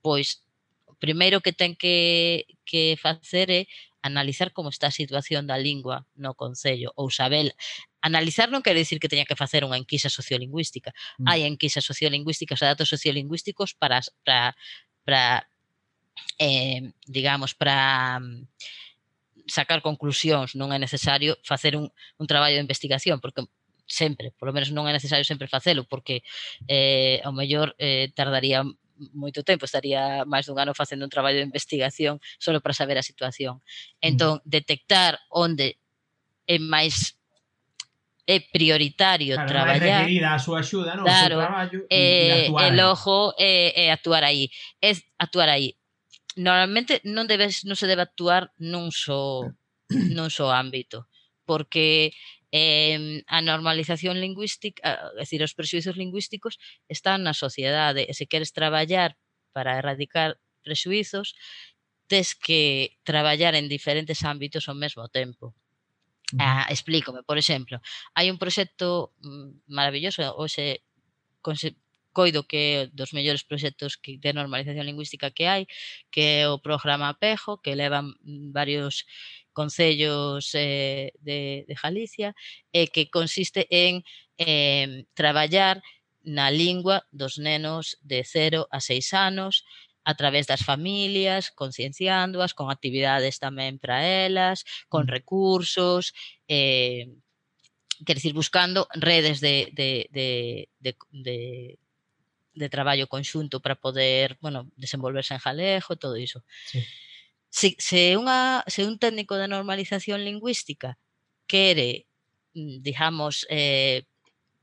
pois o primeiro que ten que, que facer é analizar como está a situación da lingua no Concello, ou saber Analizar non quere dicir que teña que facer unha enquisa sociolingüística. Mm. Hai enquisas sociolingüísticas, o datos sociolingüísticos para, para, para eh, digamos, para mm, sacar conclusións non é necesario facer un, un traballo de investigación, porque sempre, polo menos non é necesario sempre facelo, porque eh, ao mellor eh, tardaría moito tempo, estaría máis dun ano facendo un traballo de investigación solo para saber a situación. Mm. Entón, detectar onde é máis é prioritario claro, traballar. Claro, a súa axuda, non? Claro, o seu traballo, eh, eh, e, e logo é, é actuar aí. É actuar aí normalmente non debes non se debe actuar nun só nun só ámbito, porque eh, a normalización lingüística, é dicir, os prexuizos lingüísticos están na sociedade e se queres traballar para erradicar prexuizos, tes que traballar en diferentes ámbitos ao mesmo tempo. Ah, explícome, por exemplo, hai un proxecto mm, maravilloso, hoxe coido que dos mellores proxectos que de normalización lingüística que hai, que é o programa Pejo, que levan mm, varios concellos eh, de, de Galicia, e que consiste en eh, traballar na lingua dos nenos de 0 a 6 anos, a través das familias, concienciándoas, con actividades tamén para elas, con recursos, eh, quer dicir, buscando redes de, de, de, de, de de traballo conxunto para poder, bueno, desenvolverse en galego, todo iso. Sí. Se, se, unha, se un técnico de normalización lingüística quere, mm, digamos, eh,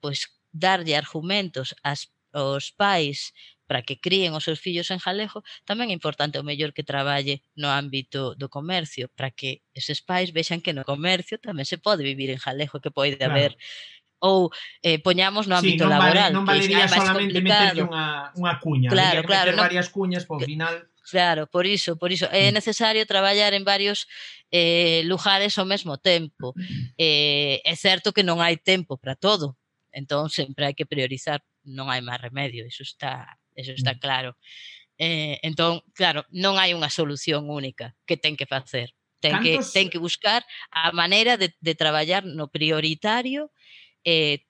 pues darlle argumentos as, aos pais para que críen os seus fillos en Jalejo, tamén é importante o mellor que traballe no ámbito do comercio, para que eses pais vexan que no comercio tamén se pode vivir en Jalejo, que pode haber claro ou eh, poñamos no ámbito sí, non laboral. Vale, non valería que solamente meterlle unha, unha cuña, claro, claro, meter no, varias cuñas, por final... Claro, por iso, por iso. É mm. necesario traballar en varios eh, lugares ao mesmo tempo. Eh, é certo que non hai tempo para todo, entón sempre hai que priorizar, non hai máis remedio, iso está, iso está mm. claro. Eh, entón, claro, non hai unha solución única que ten que facer. Ten que, ten que buscar a maneira de, de traballar no prioritario eh,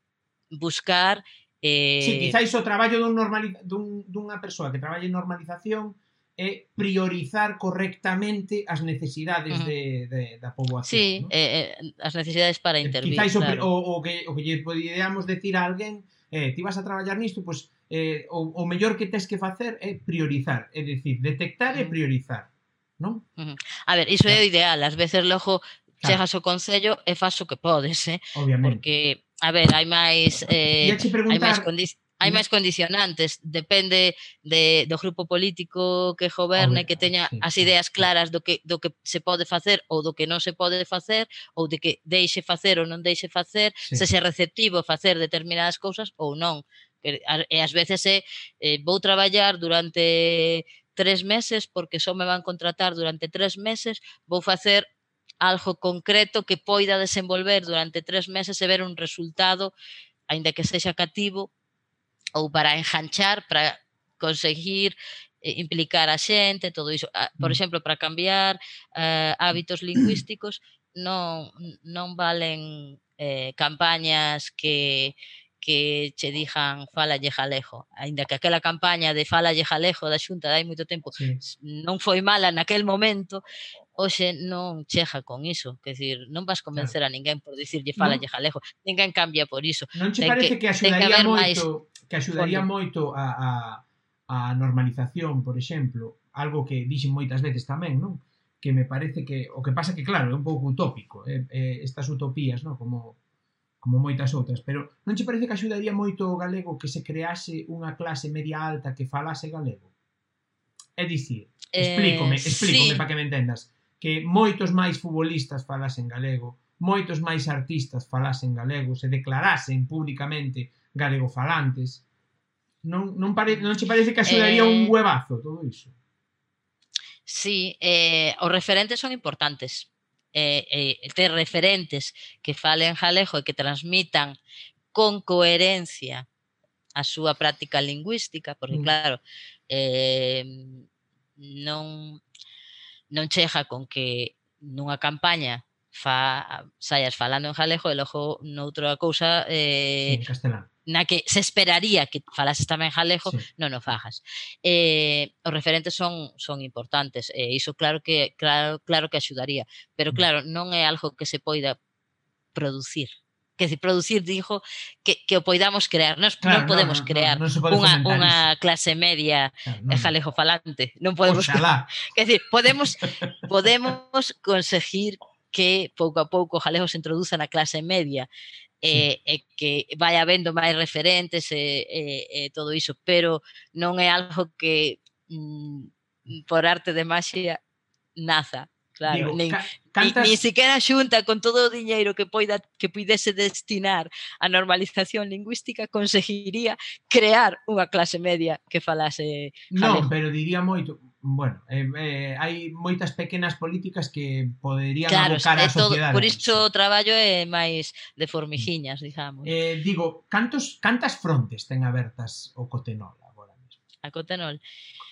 buscar... Eh... Sí, quizáis o traballo dun normali... dun, dunha persoa que traballe en normalización é priorizar correctamente as necesidades uh -huh. de, de, da poboación. Sí, ¿no? eh, eh as necesidades para eh, intervir. Quizáis claro. o, o, o, que, o que lle podíamos decir a alguén eh, ti vas a traballar nisto, pois pues, eh, o, o mellor que tes que facer é priorizar, é dicir, detectar uh -huh. e priorizar, non? Uh -huh. A ver, iso é o ideal, ás veces logo claro. chegas ao concello e fas o que podes, eh? Obviamente. Porque a ver, hai máis eh, preguntar... hai máis condicións hai máis condicionantes, depende de, do grupo político que goberne, que teña as ideas claras do que, do que se pode facer ou do que non se pode facer, ou de que deixe facer ou non deixe facer, sí. se se receptivo a facer determinadas cousas ou non. E ás veces é, eh, vou traballar durante tres meses porque só me van contratar durante tres meses, vou facer algo concreto que poida desenvolver durante tres meses e ver un resultado, aínda que sexa cativo, ou para enganchar, para conseguir eh, implicar a xente, todo iso. Ah, por mm. exemplo, para cambiar eh, hábitos lingüísticos non, non valen eh, campañas que, que che dixan falalle jalejo, aínda que aquela campaña de falalle jalejo da Xunta dai moito tempo sí. non foi mala naquel momento, hoxe non chega con iso, que decir, non vas convencer claro. a ninguén por dicirlle falalle no. galego, ninguén cambia por iso. Non che ten parece que, que axudaría que moito, máis... que axudaría Fondo. moito a, a, a normalización, por exemplo, algo que dixen moitas veces tamén, non? Que me parece que o que pasa que claro, é un pouco utópico, eh, eh, estas utopías, non? Como como moitas outras, pero non che parece que axudaría moito o galego que se crease unha clase media alta que falase galego? É dicir, explícome, eh, explícome sí. para que me entendas que moitos máis futbolistas falasen galego, moitos máis artistas falasen galego, se declarasen públicamente galego falantes. Non, non, pare, non che parece que axudaría eh, un huevazo todo iso? Sí, eh, os referentes son importantes. Eh, eh, ter referentes que falen galego e que transmitan con coherencia a súa práctica lingüística, porque mm. claro, eh, non non chega con que nunha campaña fa, saias falando en galego e logo noutra cousa eh, castelán na que se esperaría que falases tamén galego, sí. non o fagas. Eh, os referentes son son importantes, e eh, iso claro que claro claro que axudaría, pero mm. claro, non é algo que se poida producir que si producir dijo que, que o poidamos crear. Nos, claro, non podemos no, no, crear no, no, no unha, unha clase media claro, eh, no, jalejo falante. Non podemos... Oxalá. Que decir, podemos, podemos conseguir que pouco a pouco o jalejo se introduza na clase media e, sí. Eh, e que vai habendo máis referentes e, e, e todo iso, pero non é algo que mm, por arte de maxia naza claro, Digo, nin, cantas... ni, siquiera a Xunta con todo o diñeiro que poida que puidese destinar á normalización lingüística conseguiría crear unha clase media que falase Non, pero diría moito, bueno, eh, eh, hai moitas pequenas políticas que poderían claro, abocar a sociedade. Todo, por isto o traballo é máis de formijiñas, digamos. Eh, digo, cantos cantas frontes ten abertas o Cotenol agora mesmo? A Cotenol.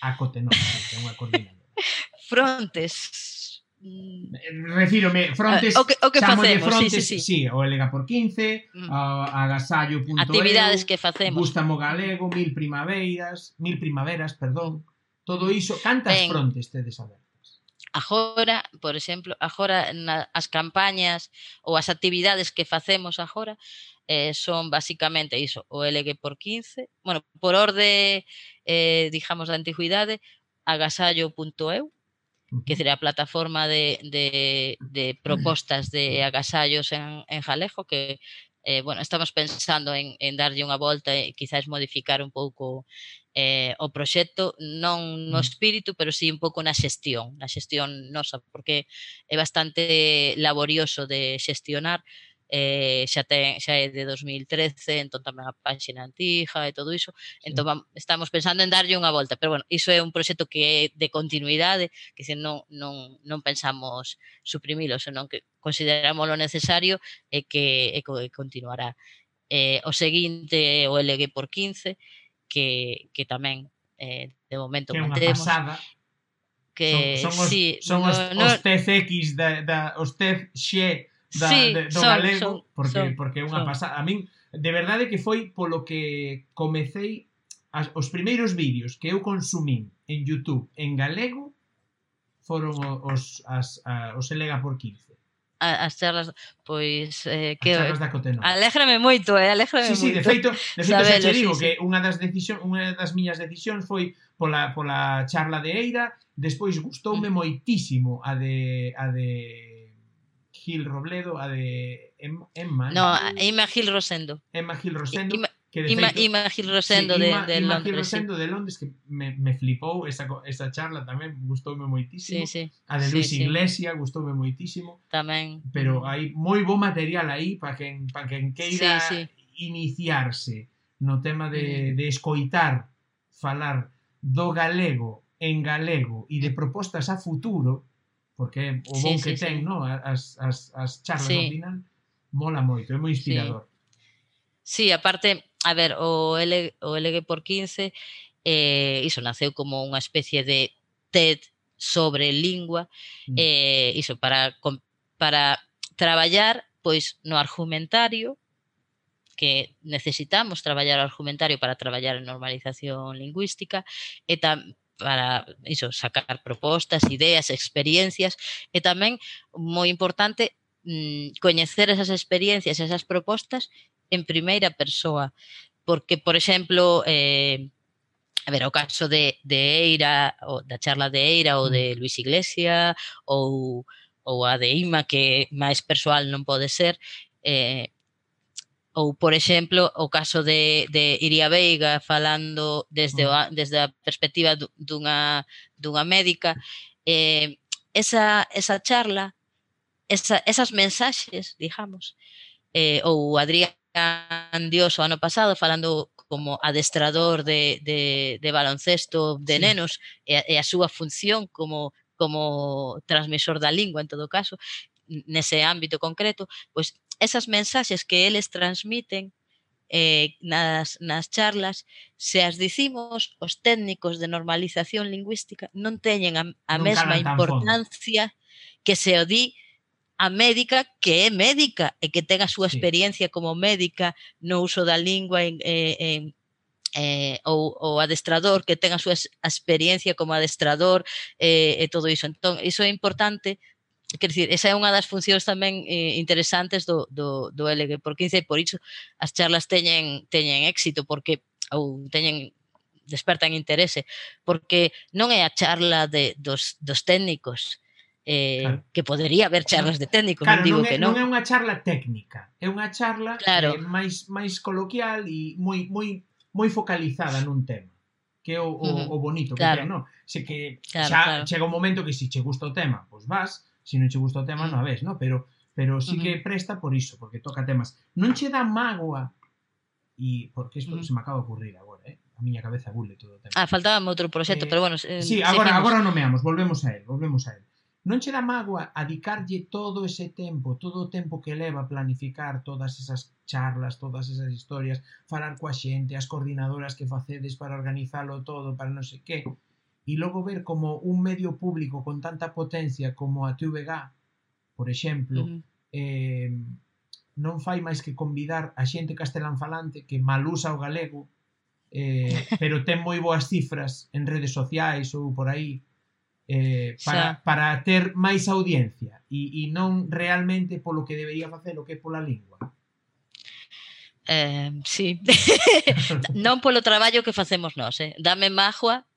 A Cotenol, ten unha coordinadora. frontes Eh, Refírome, frontes, ah, o que, o que facemos, frontes, sí, sí, sí. sí, o Elega por 15, mm. a, agasallo.eu, actividades que facemos. Gústamo galego, mil primaveiras, mil primaveras, perdón. Todo iso, cantas ben, frontes tedes abertas? Agora, por exemplo, agora na, as campañas ou as actividades que facemos agora eh, son basicamente iso, o LG por 15, bueno, por orde, eh, digamos, da antigüidade, agasallo.eu, que será a plataforma de, de, de mm. propostas de agasallos en, en Jalejo, que eh, bueno, estamos pensando en, en darlle unha volta e quizás modificar un pouco eh, o proxecto, non no mm. espírito, pero sí un pouco na xestión, na xestión nosa, porque é bastante laborioso de xestionar, eh, xa, ten, xa é de 2013, entón tamén a páxina antiga e todo iso. Entón estamos pensando en darlle unha volta, pero bueno, iso é un proxecto que é de continuidade, que se non, non, non pensamos suprimilo, senón que considerámoslo necesario e que, e que continuará. Eh, o seguinte é o LG por 15, que, que tamén eh, de momento que mantemos. Pasada que son, son os, sí, son no, os, no, os TCX da, da os TX da, sí, de, do son, galego, son, porque, son, porque é unha pasada. A min, de verdade que foi polo que comecei as, os primeiros vídeos que eu consumín en YouTube en galego foron os, as, a, os Elega por 15 as charlas, pois eh, que as alégrame moito, eh, alégrame sí, sí, moito. de feito, de feito Sabelo, xa che digo sí, que unha das decisión, unha das miñas decisións foi pola pola charla de Eira, despois gustoume mm. moitísimo a de a de Gil Robledo, a de Emma. No, Emma Gil Rosendo. Emma Gil Rosendo. Ima, que de Ima, feito, Ima Gil Rosendo sí, de, Ima, de, Londres. Ima Gil Rosendo sí. de Londres, que me, me flipou esa, esa charla tamén, gustoume moitísimo. Sí, sí. A de Luis sí, Iglesia, gustoume moitísimo. Tamén. Pero mm. hai moi bo material aí para quen, pa quen queira sí, sí. iniciarse no tema de, mm. de escoitar falar do galego en galego e de propostas a futuro, porque o bon sí, que sí, ten, sí. no? As, as, as charlas sí. final, mola moito, é moi inspirador. Sí. sí, aparte, a ver, o, L, o LG por 15 eh, iso naceu como unha especie de TED sobre lingua, mm. eh, iso para para traballar pois no argumentario que necesitamos traballar o argumentario para traballar a normalización lingüística e tam, para iso, sacar propostas, ideas, experiencias e tamén moi importante mm, coñecer esas experiencias, esas propostas en primeira persoa, porque por exemplo, eh a ver, o caso de de Eira ou da charla de Eira ou de mm. Luis Iglesia ou ou a de Ima que máis persoal non pode ser, eh ou por exemplo o caso de, de Iria Veiga falando desde, mm. o, desde a perspectiva dunha, dunha médica eh, esa, esa charla esa, esas mensaxes, digamos eh, ou Adrián Dios o ano pasado falando como adestrador de, de, de baloncesto de sí. nenos e, e a súa función como como transmisor da lingua en todo caso nese ámbito concreto, pois esas mensaxes que eles transmiten eh, nas, nas charlas, se as dicimos, os técnicos de normalización lingüística non teñen a, a non mesma importancia fondo. que se o di a médica que é médica e que ten a súa experiencia sí. como médica no uso da lingua en, en, eh, ou o adestrador que ten a súa experiencia como adestrador eh, e todo iso. Entón, iso é importante Quer dicir, esa é unha das funcións tamén eh, interesantes do, do, do LG por 15 e por iso as charlas teñen, teñen éxito porque ou teñen despertan interese, porque non é a charla de, dos, dos técnicos, eh, claro. que podería haber charlas de técnicos, claro, non digo non é, que non. Non é unha charla técnica, é unha charla claro. eh, máis máis coloquial e moi moi moi focalizada nun tema, que é o, o, uh -huh. o bonito claro. que non? Se que claro, xa claro. chega un momento que se che gusta o tema, pois vas, se non che gusta o tema, non a ves, no? Pero pero sí que presta por iso, porque toca temas. Non che dá mágoa e porque isto mm. se me acaba de ocurrir agora, eh? A miña cabeza bule todo o tempo. Ah, faltaba outro proxecto, eh, pero bueno, eh, Sí, agora seguimos. agora nomeamos, volvemos a él, volvemos a él. Non che dá mágoa adicarlle todo ese tempo, todo o tempo que leva planificar todas esas charlas, todas esas historias, falar coa xente, as coordinadoras que facedes para organizalo todo, para non sei que e logo ver como un medio público con tanta potencia como a TVG, por exemplo, uh -huh. eh, non fai máis que convidar a xente castelanfalante que mal usa o galego, eh, pero ten moi boas cifras en redes sociais ou por aí, eh, para, Xa. para ter máis audiencia e, e non realmente polo que debería facer o que é pola lingua. Eh, sí. non polo traballo que facemos nós, eh. Dame magua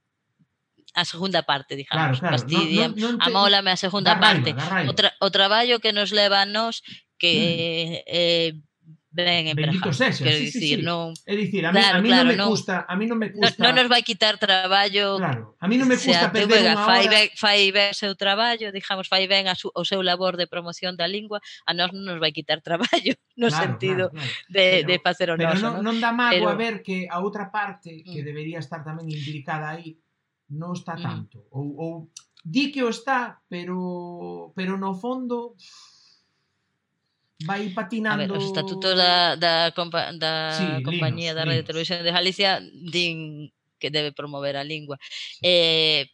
a segunda parte, digamos, claro, claro. fastidia, non, non, non te... amólame a segunda raiva, parte. Raiva, raiva. O, tra o traballo que nos leva a nós que mm. eh, ben emprejado. Sexa, quero sí, dicir, sí, sí. non É dicir, a mí, claro, a mí claro, non me custa, a mí non me custa. Non, nos vai quitar traballo. Claro, a mí non me custa sea, perder unha hora. Fai ben, fai ben seu traballo, digamos, fai ben a su, o seu labor de promoción da lingua, a nós non nos vai quitar traballo no claro, sentido claro, claro. de pero, de facer o noso, Pero non, non, non dá mago pero... a ver que a outra parte que mm. debería estar tamén implicada aí non está mm. tanto. Mm. Ou, ou di que o está, pero pero no fondo vai patinando... Ver, os estatutos da, da, compa, da sí, compañía Linux, da Radio Televisión de Galicia din que debe promover a lingua. Eh,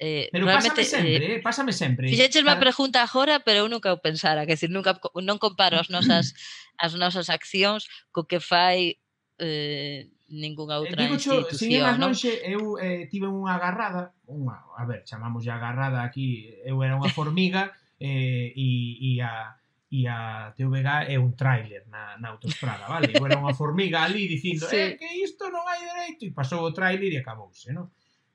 Eh, pero realmente, pásame sempre, eh, eh pásame sempre. Fixeches unha pregunta agora, pero eu nunca o pensara, que decir, nunca non comparo as nosas as nosas accións co que fai eh, ningunha outra eh, digo cho, institución. Máis eu eh, tive unha agarrada, unha, a ver, chamamos de agarrada aquí, eu era unha formiga eh, e, e a e a TVG é un tráiler na, na autostrada, vale? Eu era unha formiga ali dicindo, sí. eh, que isto non hai dereito, e pasou o tráiler e acabouse, non?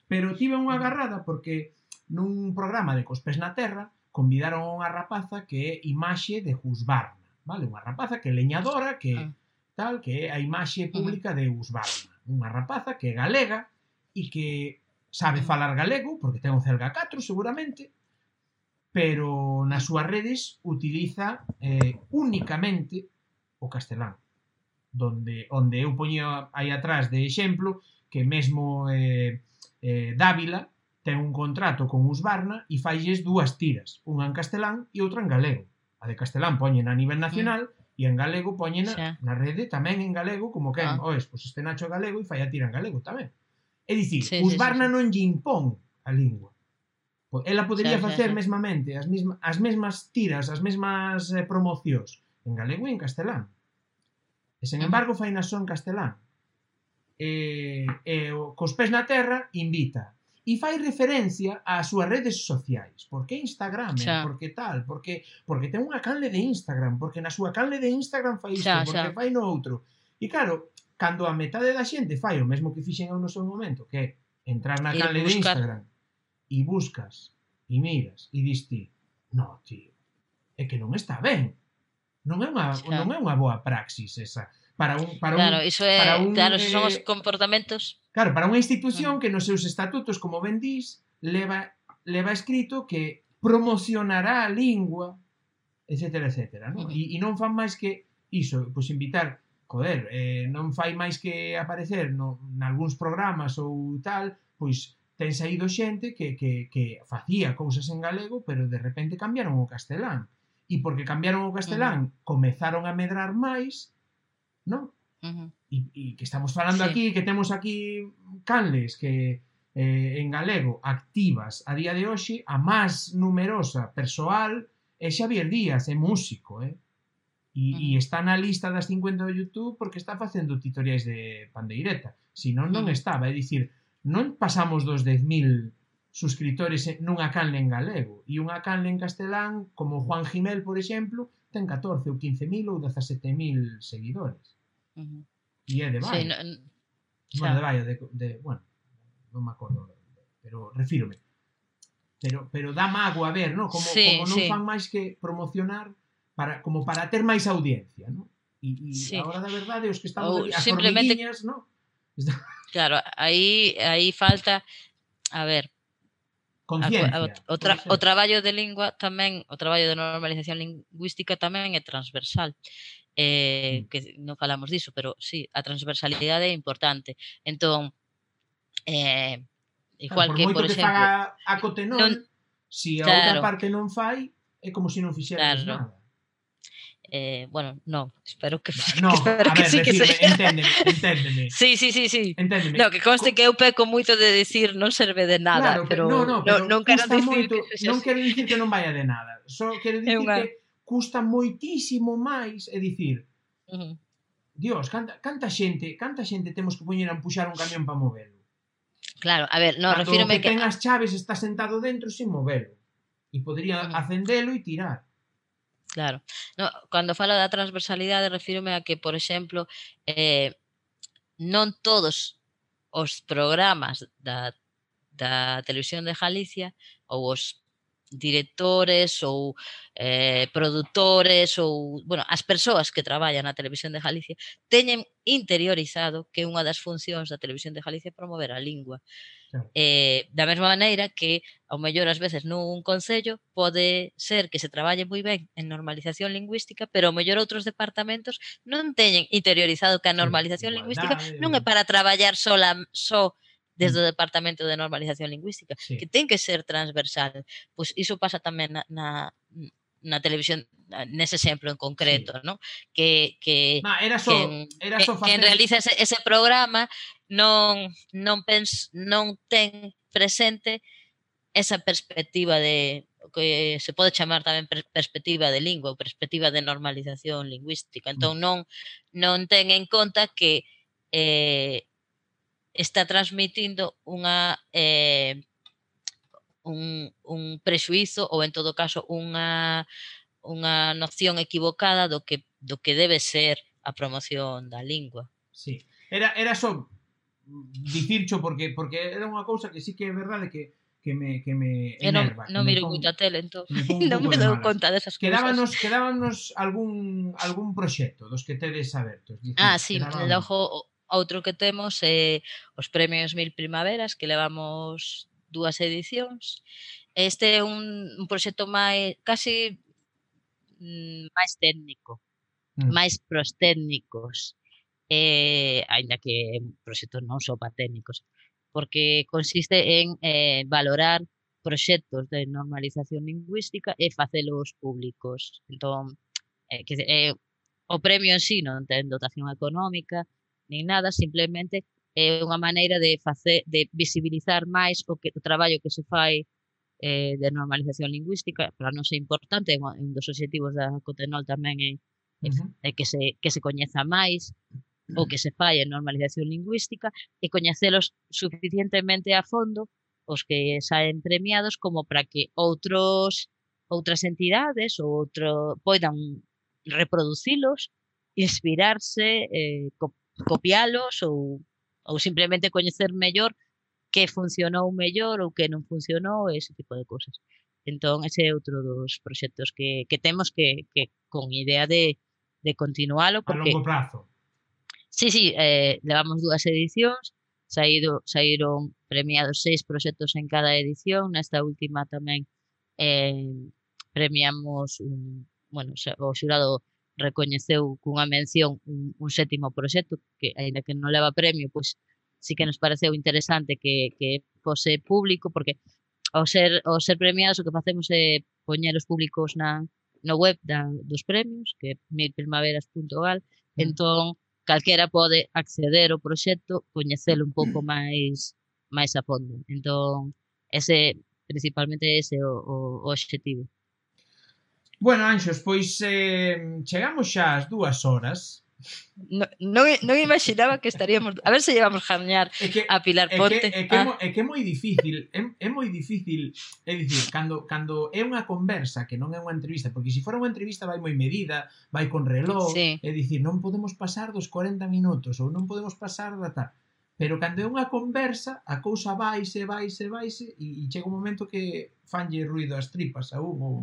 Pero tive unha mm. agarrada porque nun programa de Cospes na Terra convidaron a unha rapaza que é imaxe de Husbarna, vale? Unha rapaza que é leñadora, que ah tal que é a imaxe pública de Usbarna, unha rapaza que é galega e que sabe falar galego, porque ten o Celga 4 seguramente, pero nas súas redes utiliza eh, únicamente o castelán donde onde eu poñía aí atrás de exemplo que mesmo eh, eh, Dávila ten un contrato con Usbarna e failles dúas tiras, unha en castelán e outra en galego. A de castelán poñen a nivel nacional e en galego poñena Xa. na rede tamén en galego como quen, ah. oes, pois este Nacho galego e fai a tira en galego tamén. É dicir, sí, os sí, Barna sí, non lle impón a lingua. Ela podería xa, facer xa, mesmamente as, mesma, as mesmas tiras, as mesmas eh, promocións en galego e en castelán. E sen embargo fai na son castelán. E, e cos pés na terra invita e fai referencia ás súas redes sociais. Por que Instagram? Xa. Por que tal? Porque, porque ten unha canle de Instagram, porque na súa canle de Instagram fai isto, xa, porque xa. fai no outro. E claro, cando a metade da xente fai o mesmo que fixen eu no seu momento, que é entrar na canle buscar... de Instagram e buscas, e miras, e dis ti, no, tío, é que non está ben. Non é unha, xa. non é unha boa praxis esa para un para claro, un, iso é, para un, claro, iso son os eh, comportamentos. Claro, para unha institución mm. que nos seus estatutos, como ben dís, leva leva escrito que promocionará a lingua, etcétera, etcétera, non? E, e non fan máis que iso, pois invitar joder, eh, non fai máis que aparecer no, nalgúns programas ou tal, pois ten saído xente que, que, que facía cousas en galego, pero de repente cambiaron o castelán. E porque cambiaron o castelán, comezaron a medrar máis, non? Uh -huh. e, e que estamos falando sí. aquí, que temos aquí canles que eh, en galego activas a día de hoxe a máis numerosa persoal é Xavier Díaz, é músico, eh? E, uh -huh. e está na lista das 50 do YouTube porque está facendo tutoriais de pandeireta. Si non, non estaba. É dicir, non pasamos dos 10.000 suscritores nunha canle en galego e unha canle en castelán como Juan Gimel, por exemplo, ten 14 ou 15.000 ou 17.000 seguidores. Uh -huh. E é de vai. Sí, no, no, bueno, de Baio, de, de, bueno, non me acordo, pero refírome. Pero, pero dá mago a ver, no? como, sí, como non sí. fan máis que promocionar para, como para ter máis audiencia, no? E, e sí. a hora da verdade, os que estamos ou, ali, as simplemente... no? Claro, aí, aí falta, a ver, O, tra, o traballo de lingua tamén, o traballo de normalización lingüística tamén é transversal. Eh, mm. que non falamos diso, pero sí, a transversalidade é importante. Entón, eh, igual claro, por que, por exemplo... Que faga a Cotenón, non, si a claro, outra parte non fai, é como se si non fixeras claro, nada. Eh, bueno, no, espero que, no, que, espero a ver, que sí decirme, que se... Enténdeme, enténdeme. sí, sí, sí, sí. Enténdeme. No, que conste que eu peco moito de decir non serve de nada, claro, pero, no, no, pero non, non quero dicir moito, que non quero dicir que non vaya de nada. Só quero dicir unha... que custa moitísimo máis, é dicir, uh -huh. Dios, canta, canta xente, canta xente temos que poñer a empuxar un camión para movelo. Claro, a ver, no, refírome que... que ten as chaves, está sentado dentro sin movelo. E podría uh -huh. acendelo e tirar. Claro. No, cando falo da transversalidade refírome a que, por exemplo, eh, non todos os programas da, da televisión de Galicia ou os directores ou eh, produtores ou, bueno, as persoas que traballan na televisión de Galicia teñen interiorizado que unha das funcións da televisión de Galicia é promover a lingua. Eh, Eh, da mesma maneira que, ao mellor, ás veces nun concello pode ser que se traballe moi ben en normalización lingüística, pero ao mellor outros departamentos non teñen interiorizado que a normalización lingüística non é para traballar sola, só desde o mm. Departamento de Normalización Lingüística, sí. que ten que ser transversal. Pois iso pasa tamén na, na, na televisión nese exemplo en concreto, sí. ¿no? Que que Ma, era so, que, era so facer... quen realiza ese, ese programa non non pens, non ten presente esa perspectiva de que se pode chamar tamén perspectiva de lingua ou perspectiva de normalización lingüística. Mm. Entón non non ten en conta que eh, está transmitindo unha eh, un, un prexuízo ou en todo caso unha unha noción equivocada do que do que debe ser a promoción da lingua. Sí. Era era só dicircho porque porque era unha cousa que sí que é verdade que que me que me enerva. Eu non, non miro moita tele, entón. Me non me dou conta desas cousas. Quedábanos, quedábanos algún algún proxecto dos que tedes abertos. Dicir, ah, sí, quedábanos... logo outro que temos é eh, os premios Mil Primaveras que levamos dúas edicións. Este é un, un proxecto máis casi mm, máis técnico, mm. máis pros técnicos eh, aínda que é un proxecto non só para técnicos, porque consiste en eh, valorar proxectos de normalización lingüística e facelos públicos. Entón, eh, que, eh, o premio en sí non ten dotación económica, nin nada, simplemente é unha maneira de facer de visibilizar máis o que o traballo que se fai eh, de normalización lingüística, para non ser importante, un dos obxectivos da Cotenol tamén é, uh -huh. é que se que se coñeza máis, o mm. que se fai en normalización lingüística e coñecelos suficientemente a fondo os que saen premiados como para que outros outras entidades ou outro poidan reproducilos, inspirarse, eh, copialos ou ou simplemente coñecer mellor que funcionou mellor ou que non funcionou, ese tipo de cousas. Entón, ese é outro dos proxectos que, que temos que, que con idea de, de continualo. Porque, a longo prazo Sí, sí, eh, levamos dúas edicións, saído, saíron premiados seis proxectos en cada edición, nesta última tamén eh, premiamos un, bueno, o xurado recoñeceu cunha mención un, un sétimo proxecto que aínda que non leva premio, pois sí que nos pareceu interesante que, que fose público porque ao ser ao ser premiados o que facemos é poñer os públicos na no web da, dos premios, que é milprimaveras.gal, mm. entón calquera pode acceder ao proxecto, coñecelo un pouco máis mm. máis a fondo. Entón, ese principalmente ese o, o, o obxectivo. Bueno, Anxos, pois eh, chegamos xa ás dúas horas Non, non, non imaginaba que estaríamos a ver se llevamos jañar é que, a Pilar Ponte é que, é ah. que, é que é moi difícil é, é moi difícil é dicir, cando, cando é unha conversa que non é unha entrevista, porque se si fora unha entrevista vai moi medida, vai con reloj sí. é dicir, non podemos pasar dos 40 minutos ou non podemos pasar da tal pero cando é unha conversa a cousa vaise, vaise, vaise e, e chega un momento que fanlle ruido as tripas a un ou,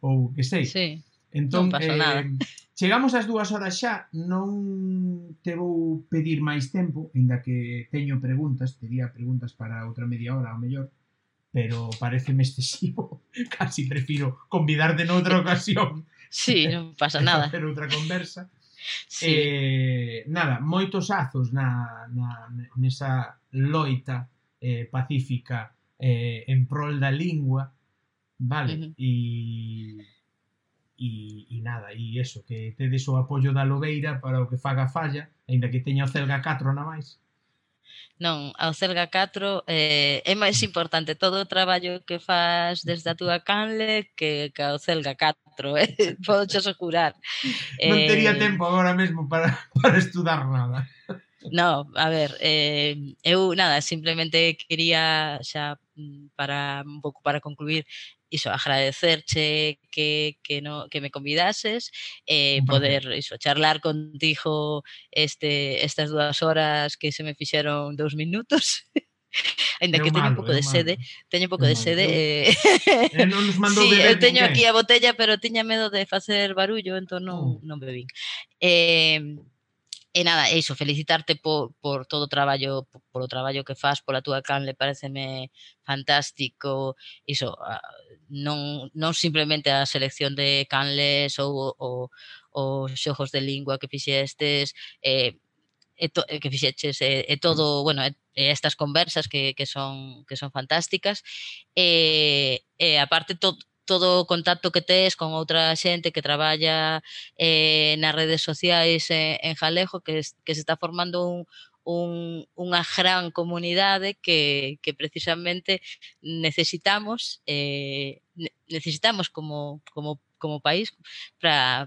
ou que sei sí. Entón, non eh, nada. chegamos ás dúas horas xa, non te vou pedir máis tempo, aínda que teño preguntas, tería preguntas para outra media hora ao mellor, pero pareceme excesivo, casi prefiro convidarte noutra ocasión. sí, non pasa nada. Facer outra conversa. Sí. Eh, nada, moitos azos na, na nesa loita eh, pacífica eh, en prol da lingua, vale, uh -huh. e e, e nada, e eso, que tedes o apoio da Lobeira para o que faga falla, aínda que teña o Celga 4 na máis. Non, ao Celga 4 eh, é máis importante todo o traballo que faz desde a túa canle que, que ao Celga 4, eh? podo che asegurar. Non tería eh... tempo agora mesmo para, para estudar nada. No, a ver, eh, eu nada, simplemente quería xa mm, para un pouco para concluir iso, agradecerche que, que, no, que me convidases eh, poder iso, charlar contigo este, estas dúas horas que se me fixeron dous minutos. Ainda que teño un pouco de sede, teño un pouco de sede. Eh... eh non nos mandou sí, eu teño ninguén. aquí a botella, pero tiña medo de facer barullo, entón non, non bebín. Eh, e nada, é iso, felicitarte por, por todo o traballo, por, por o traballo que faz, pola túa canle, pareceme fantástico, iso, ah, non, non simplemente a selección de canles ou, ou, ou xojos de lingua que fixestes, eh, e to, eh, que fixeches e, e todo, bueno, e, e estas conversas que, que son que son fantásticas. E, e aparte to, todo o contacto que tes con outra xente que traballa eh, nas redes sociais en, en Jalejo que, es, que se está formando un, un, unha gran comunidade que, que precisamente necesitamos eh, necesitamos como, como, como país para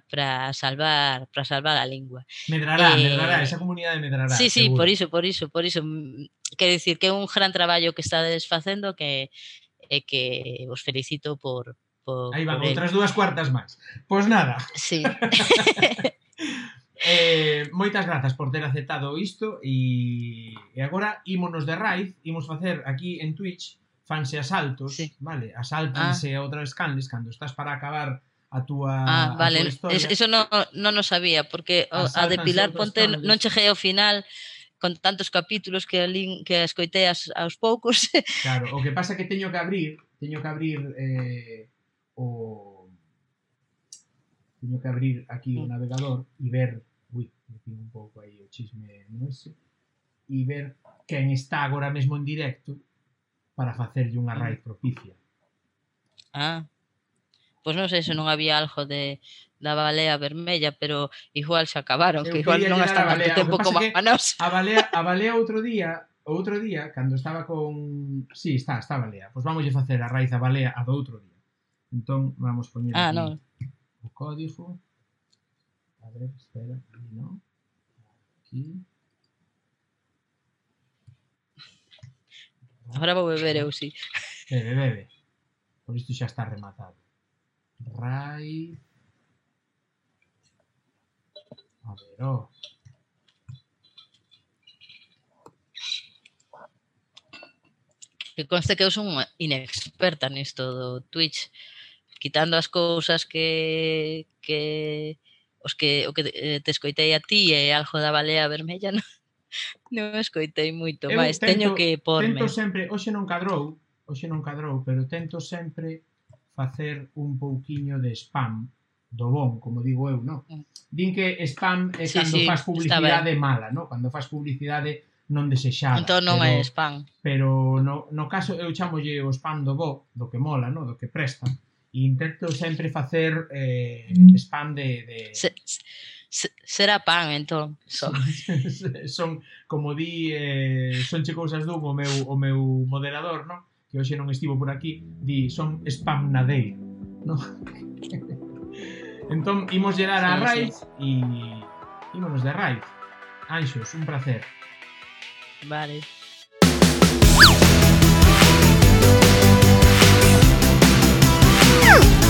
salvar para salvar a lingua. Medrará, eh, medrará, esa comunidade medrará. Sí, sí, seguro. por iso, por iso, por iso. Quero dicir que é un gran traballo que estades facendo que e que vos felicito por, por Aí van, outras dúas cuartas máis. Pois nada. Sí. Eh, moitas grazas por ter aceptado isto e, e agora ímonos de raíz, imos facer aquí en Twitch fanse asaltos, sí. vale? Asáltanse ah. outras canles cando estás para acabar a túa Ah, vale, a túa historia. Es, eso non no, o sabía porque Asáltanse a de Pilar Ponte canles. non cheguei ao final con tantos capítulos que alín, que escoitei as, aos poucos. Claro, o que pasa é que teño que abrir, teño que abrir eh, o teño que abrir aquí o navegador e ver ui, metín un pouco aí o chisme no ese, e ver quen está agora mesmo en directo para facerlle unha raid propicia. Ah, pois non sei se non había algo de da balea vermella, pero igual se acabaron, Eu que igual non está tanto tempo como a nós. A balea, a balea outro día, outro día, cando estaba con... Sí, está, está a balea. Pois vamos a facer a raíz a balea a do outro día. Entón, vamos poñer ah, aquí no. o código padres del vino. Aquí. Agora vou beber eu, si. Sí. Bebe, bebe. Por isto xa está rematado. Rai. A ver, oh. Que conste que eu son unha inexperta nisto do Twitch, quitando as cousas que que os que, o que eh, te escoitei a ti é algo da balea vermella, non, non escoitei moito, eu máis teño que porme. Tento sempre, hoxe non cadrou, hoxe non cadrou, pero tento sempre facer un pouquiño de spam do bon, como digo eu, non? Mm. Din que spam é sí, cando sí, faz publicidade mala, non? Cando faz publicidade non desexada. Entón non pero, é spam. Pero no, no caso eu chamolle o spam do bo, do que mola, no? do que presta intento sempre facer eh, mm. spam de... de... Se, se, será pan, entón. So. son, como di, eh, son che cousas dun o meu, o meu moderador, non? que hoxe non estivo por aquí, di, son spam na dei. Non? entón, imos llegar a Raiz e ímonos de Raiz. Anxos, un placer. Vale. Woo!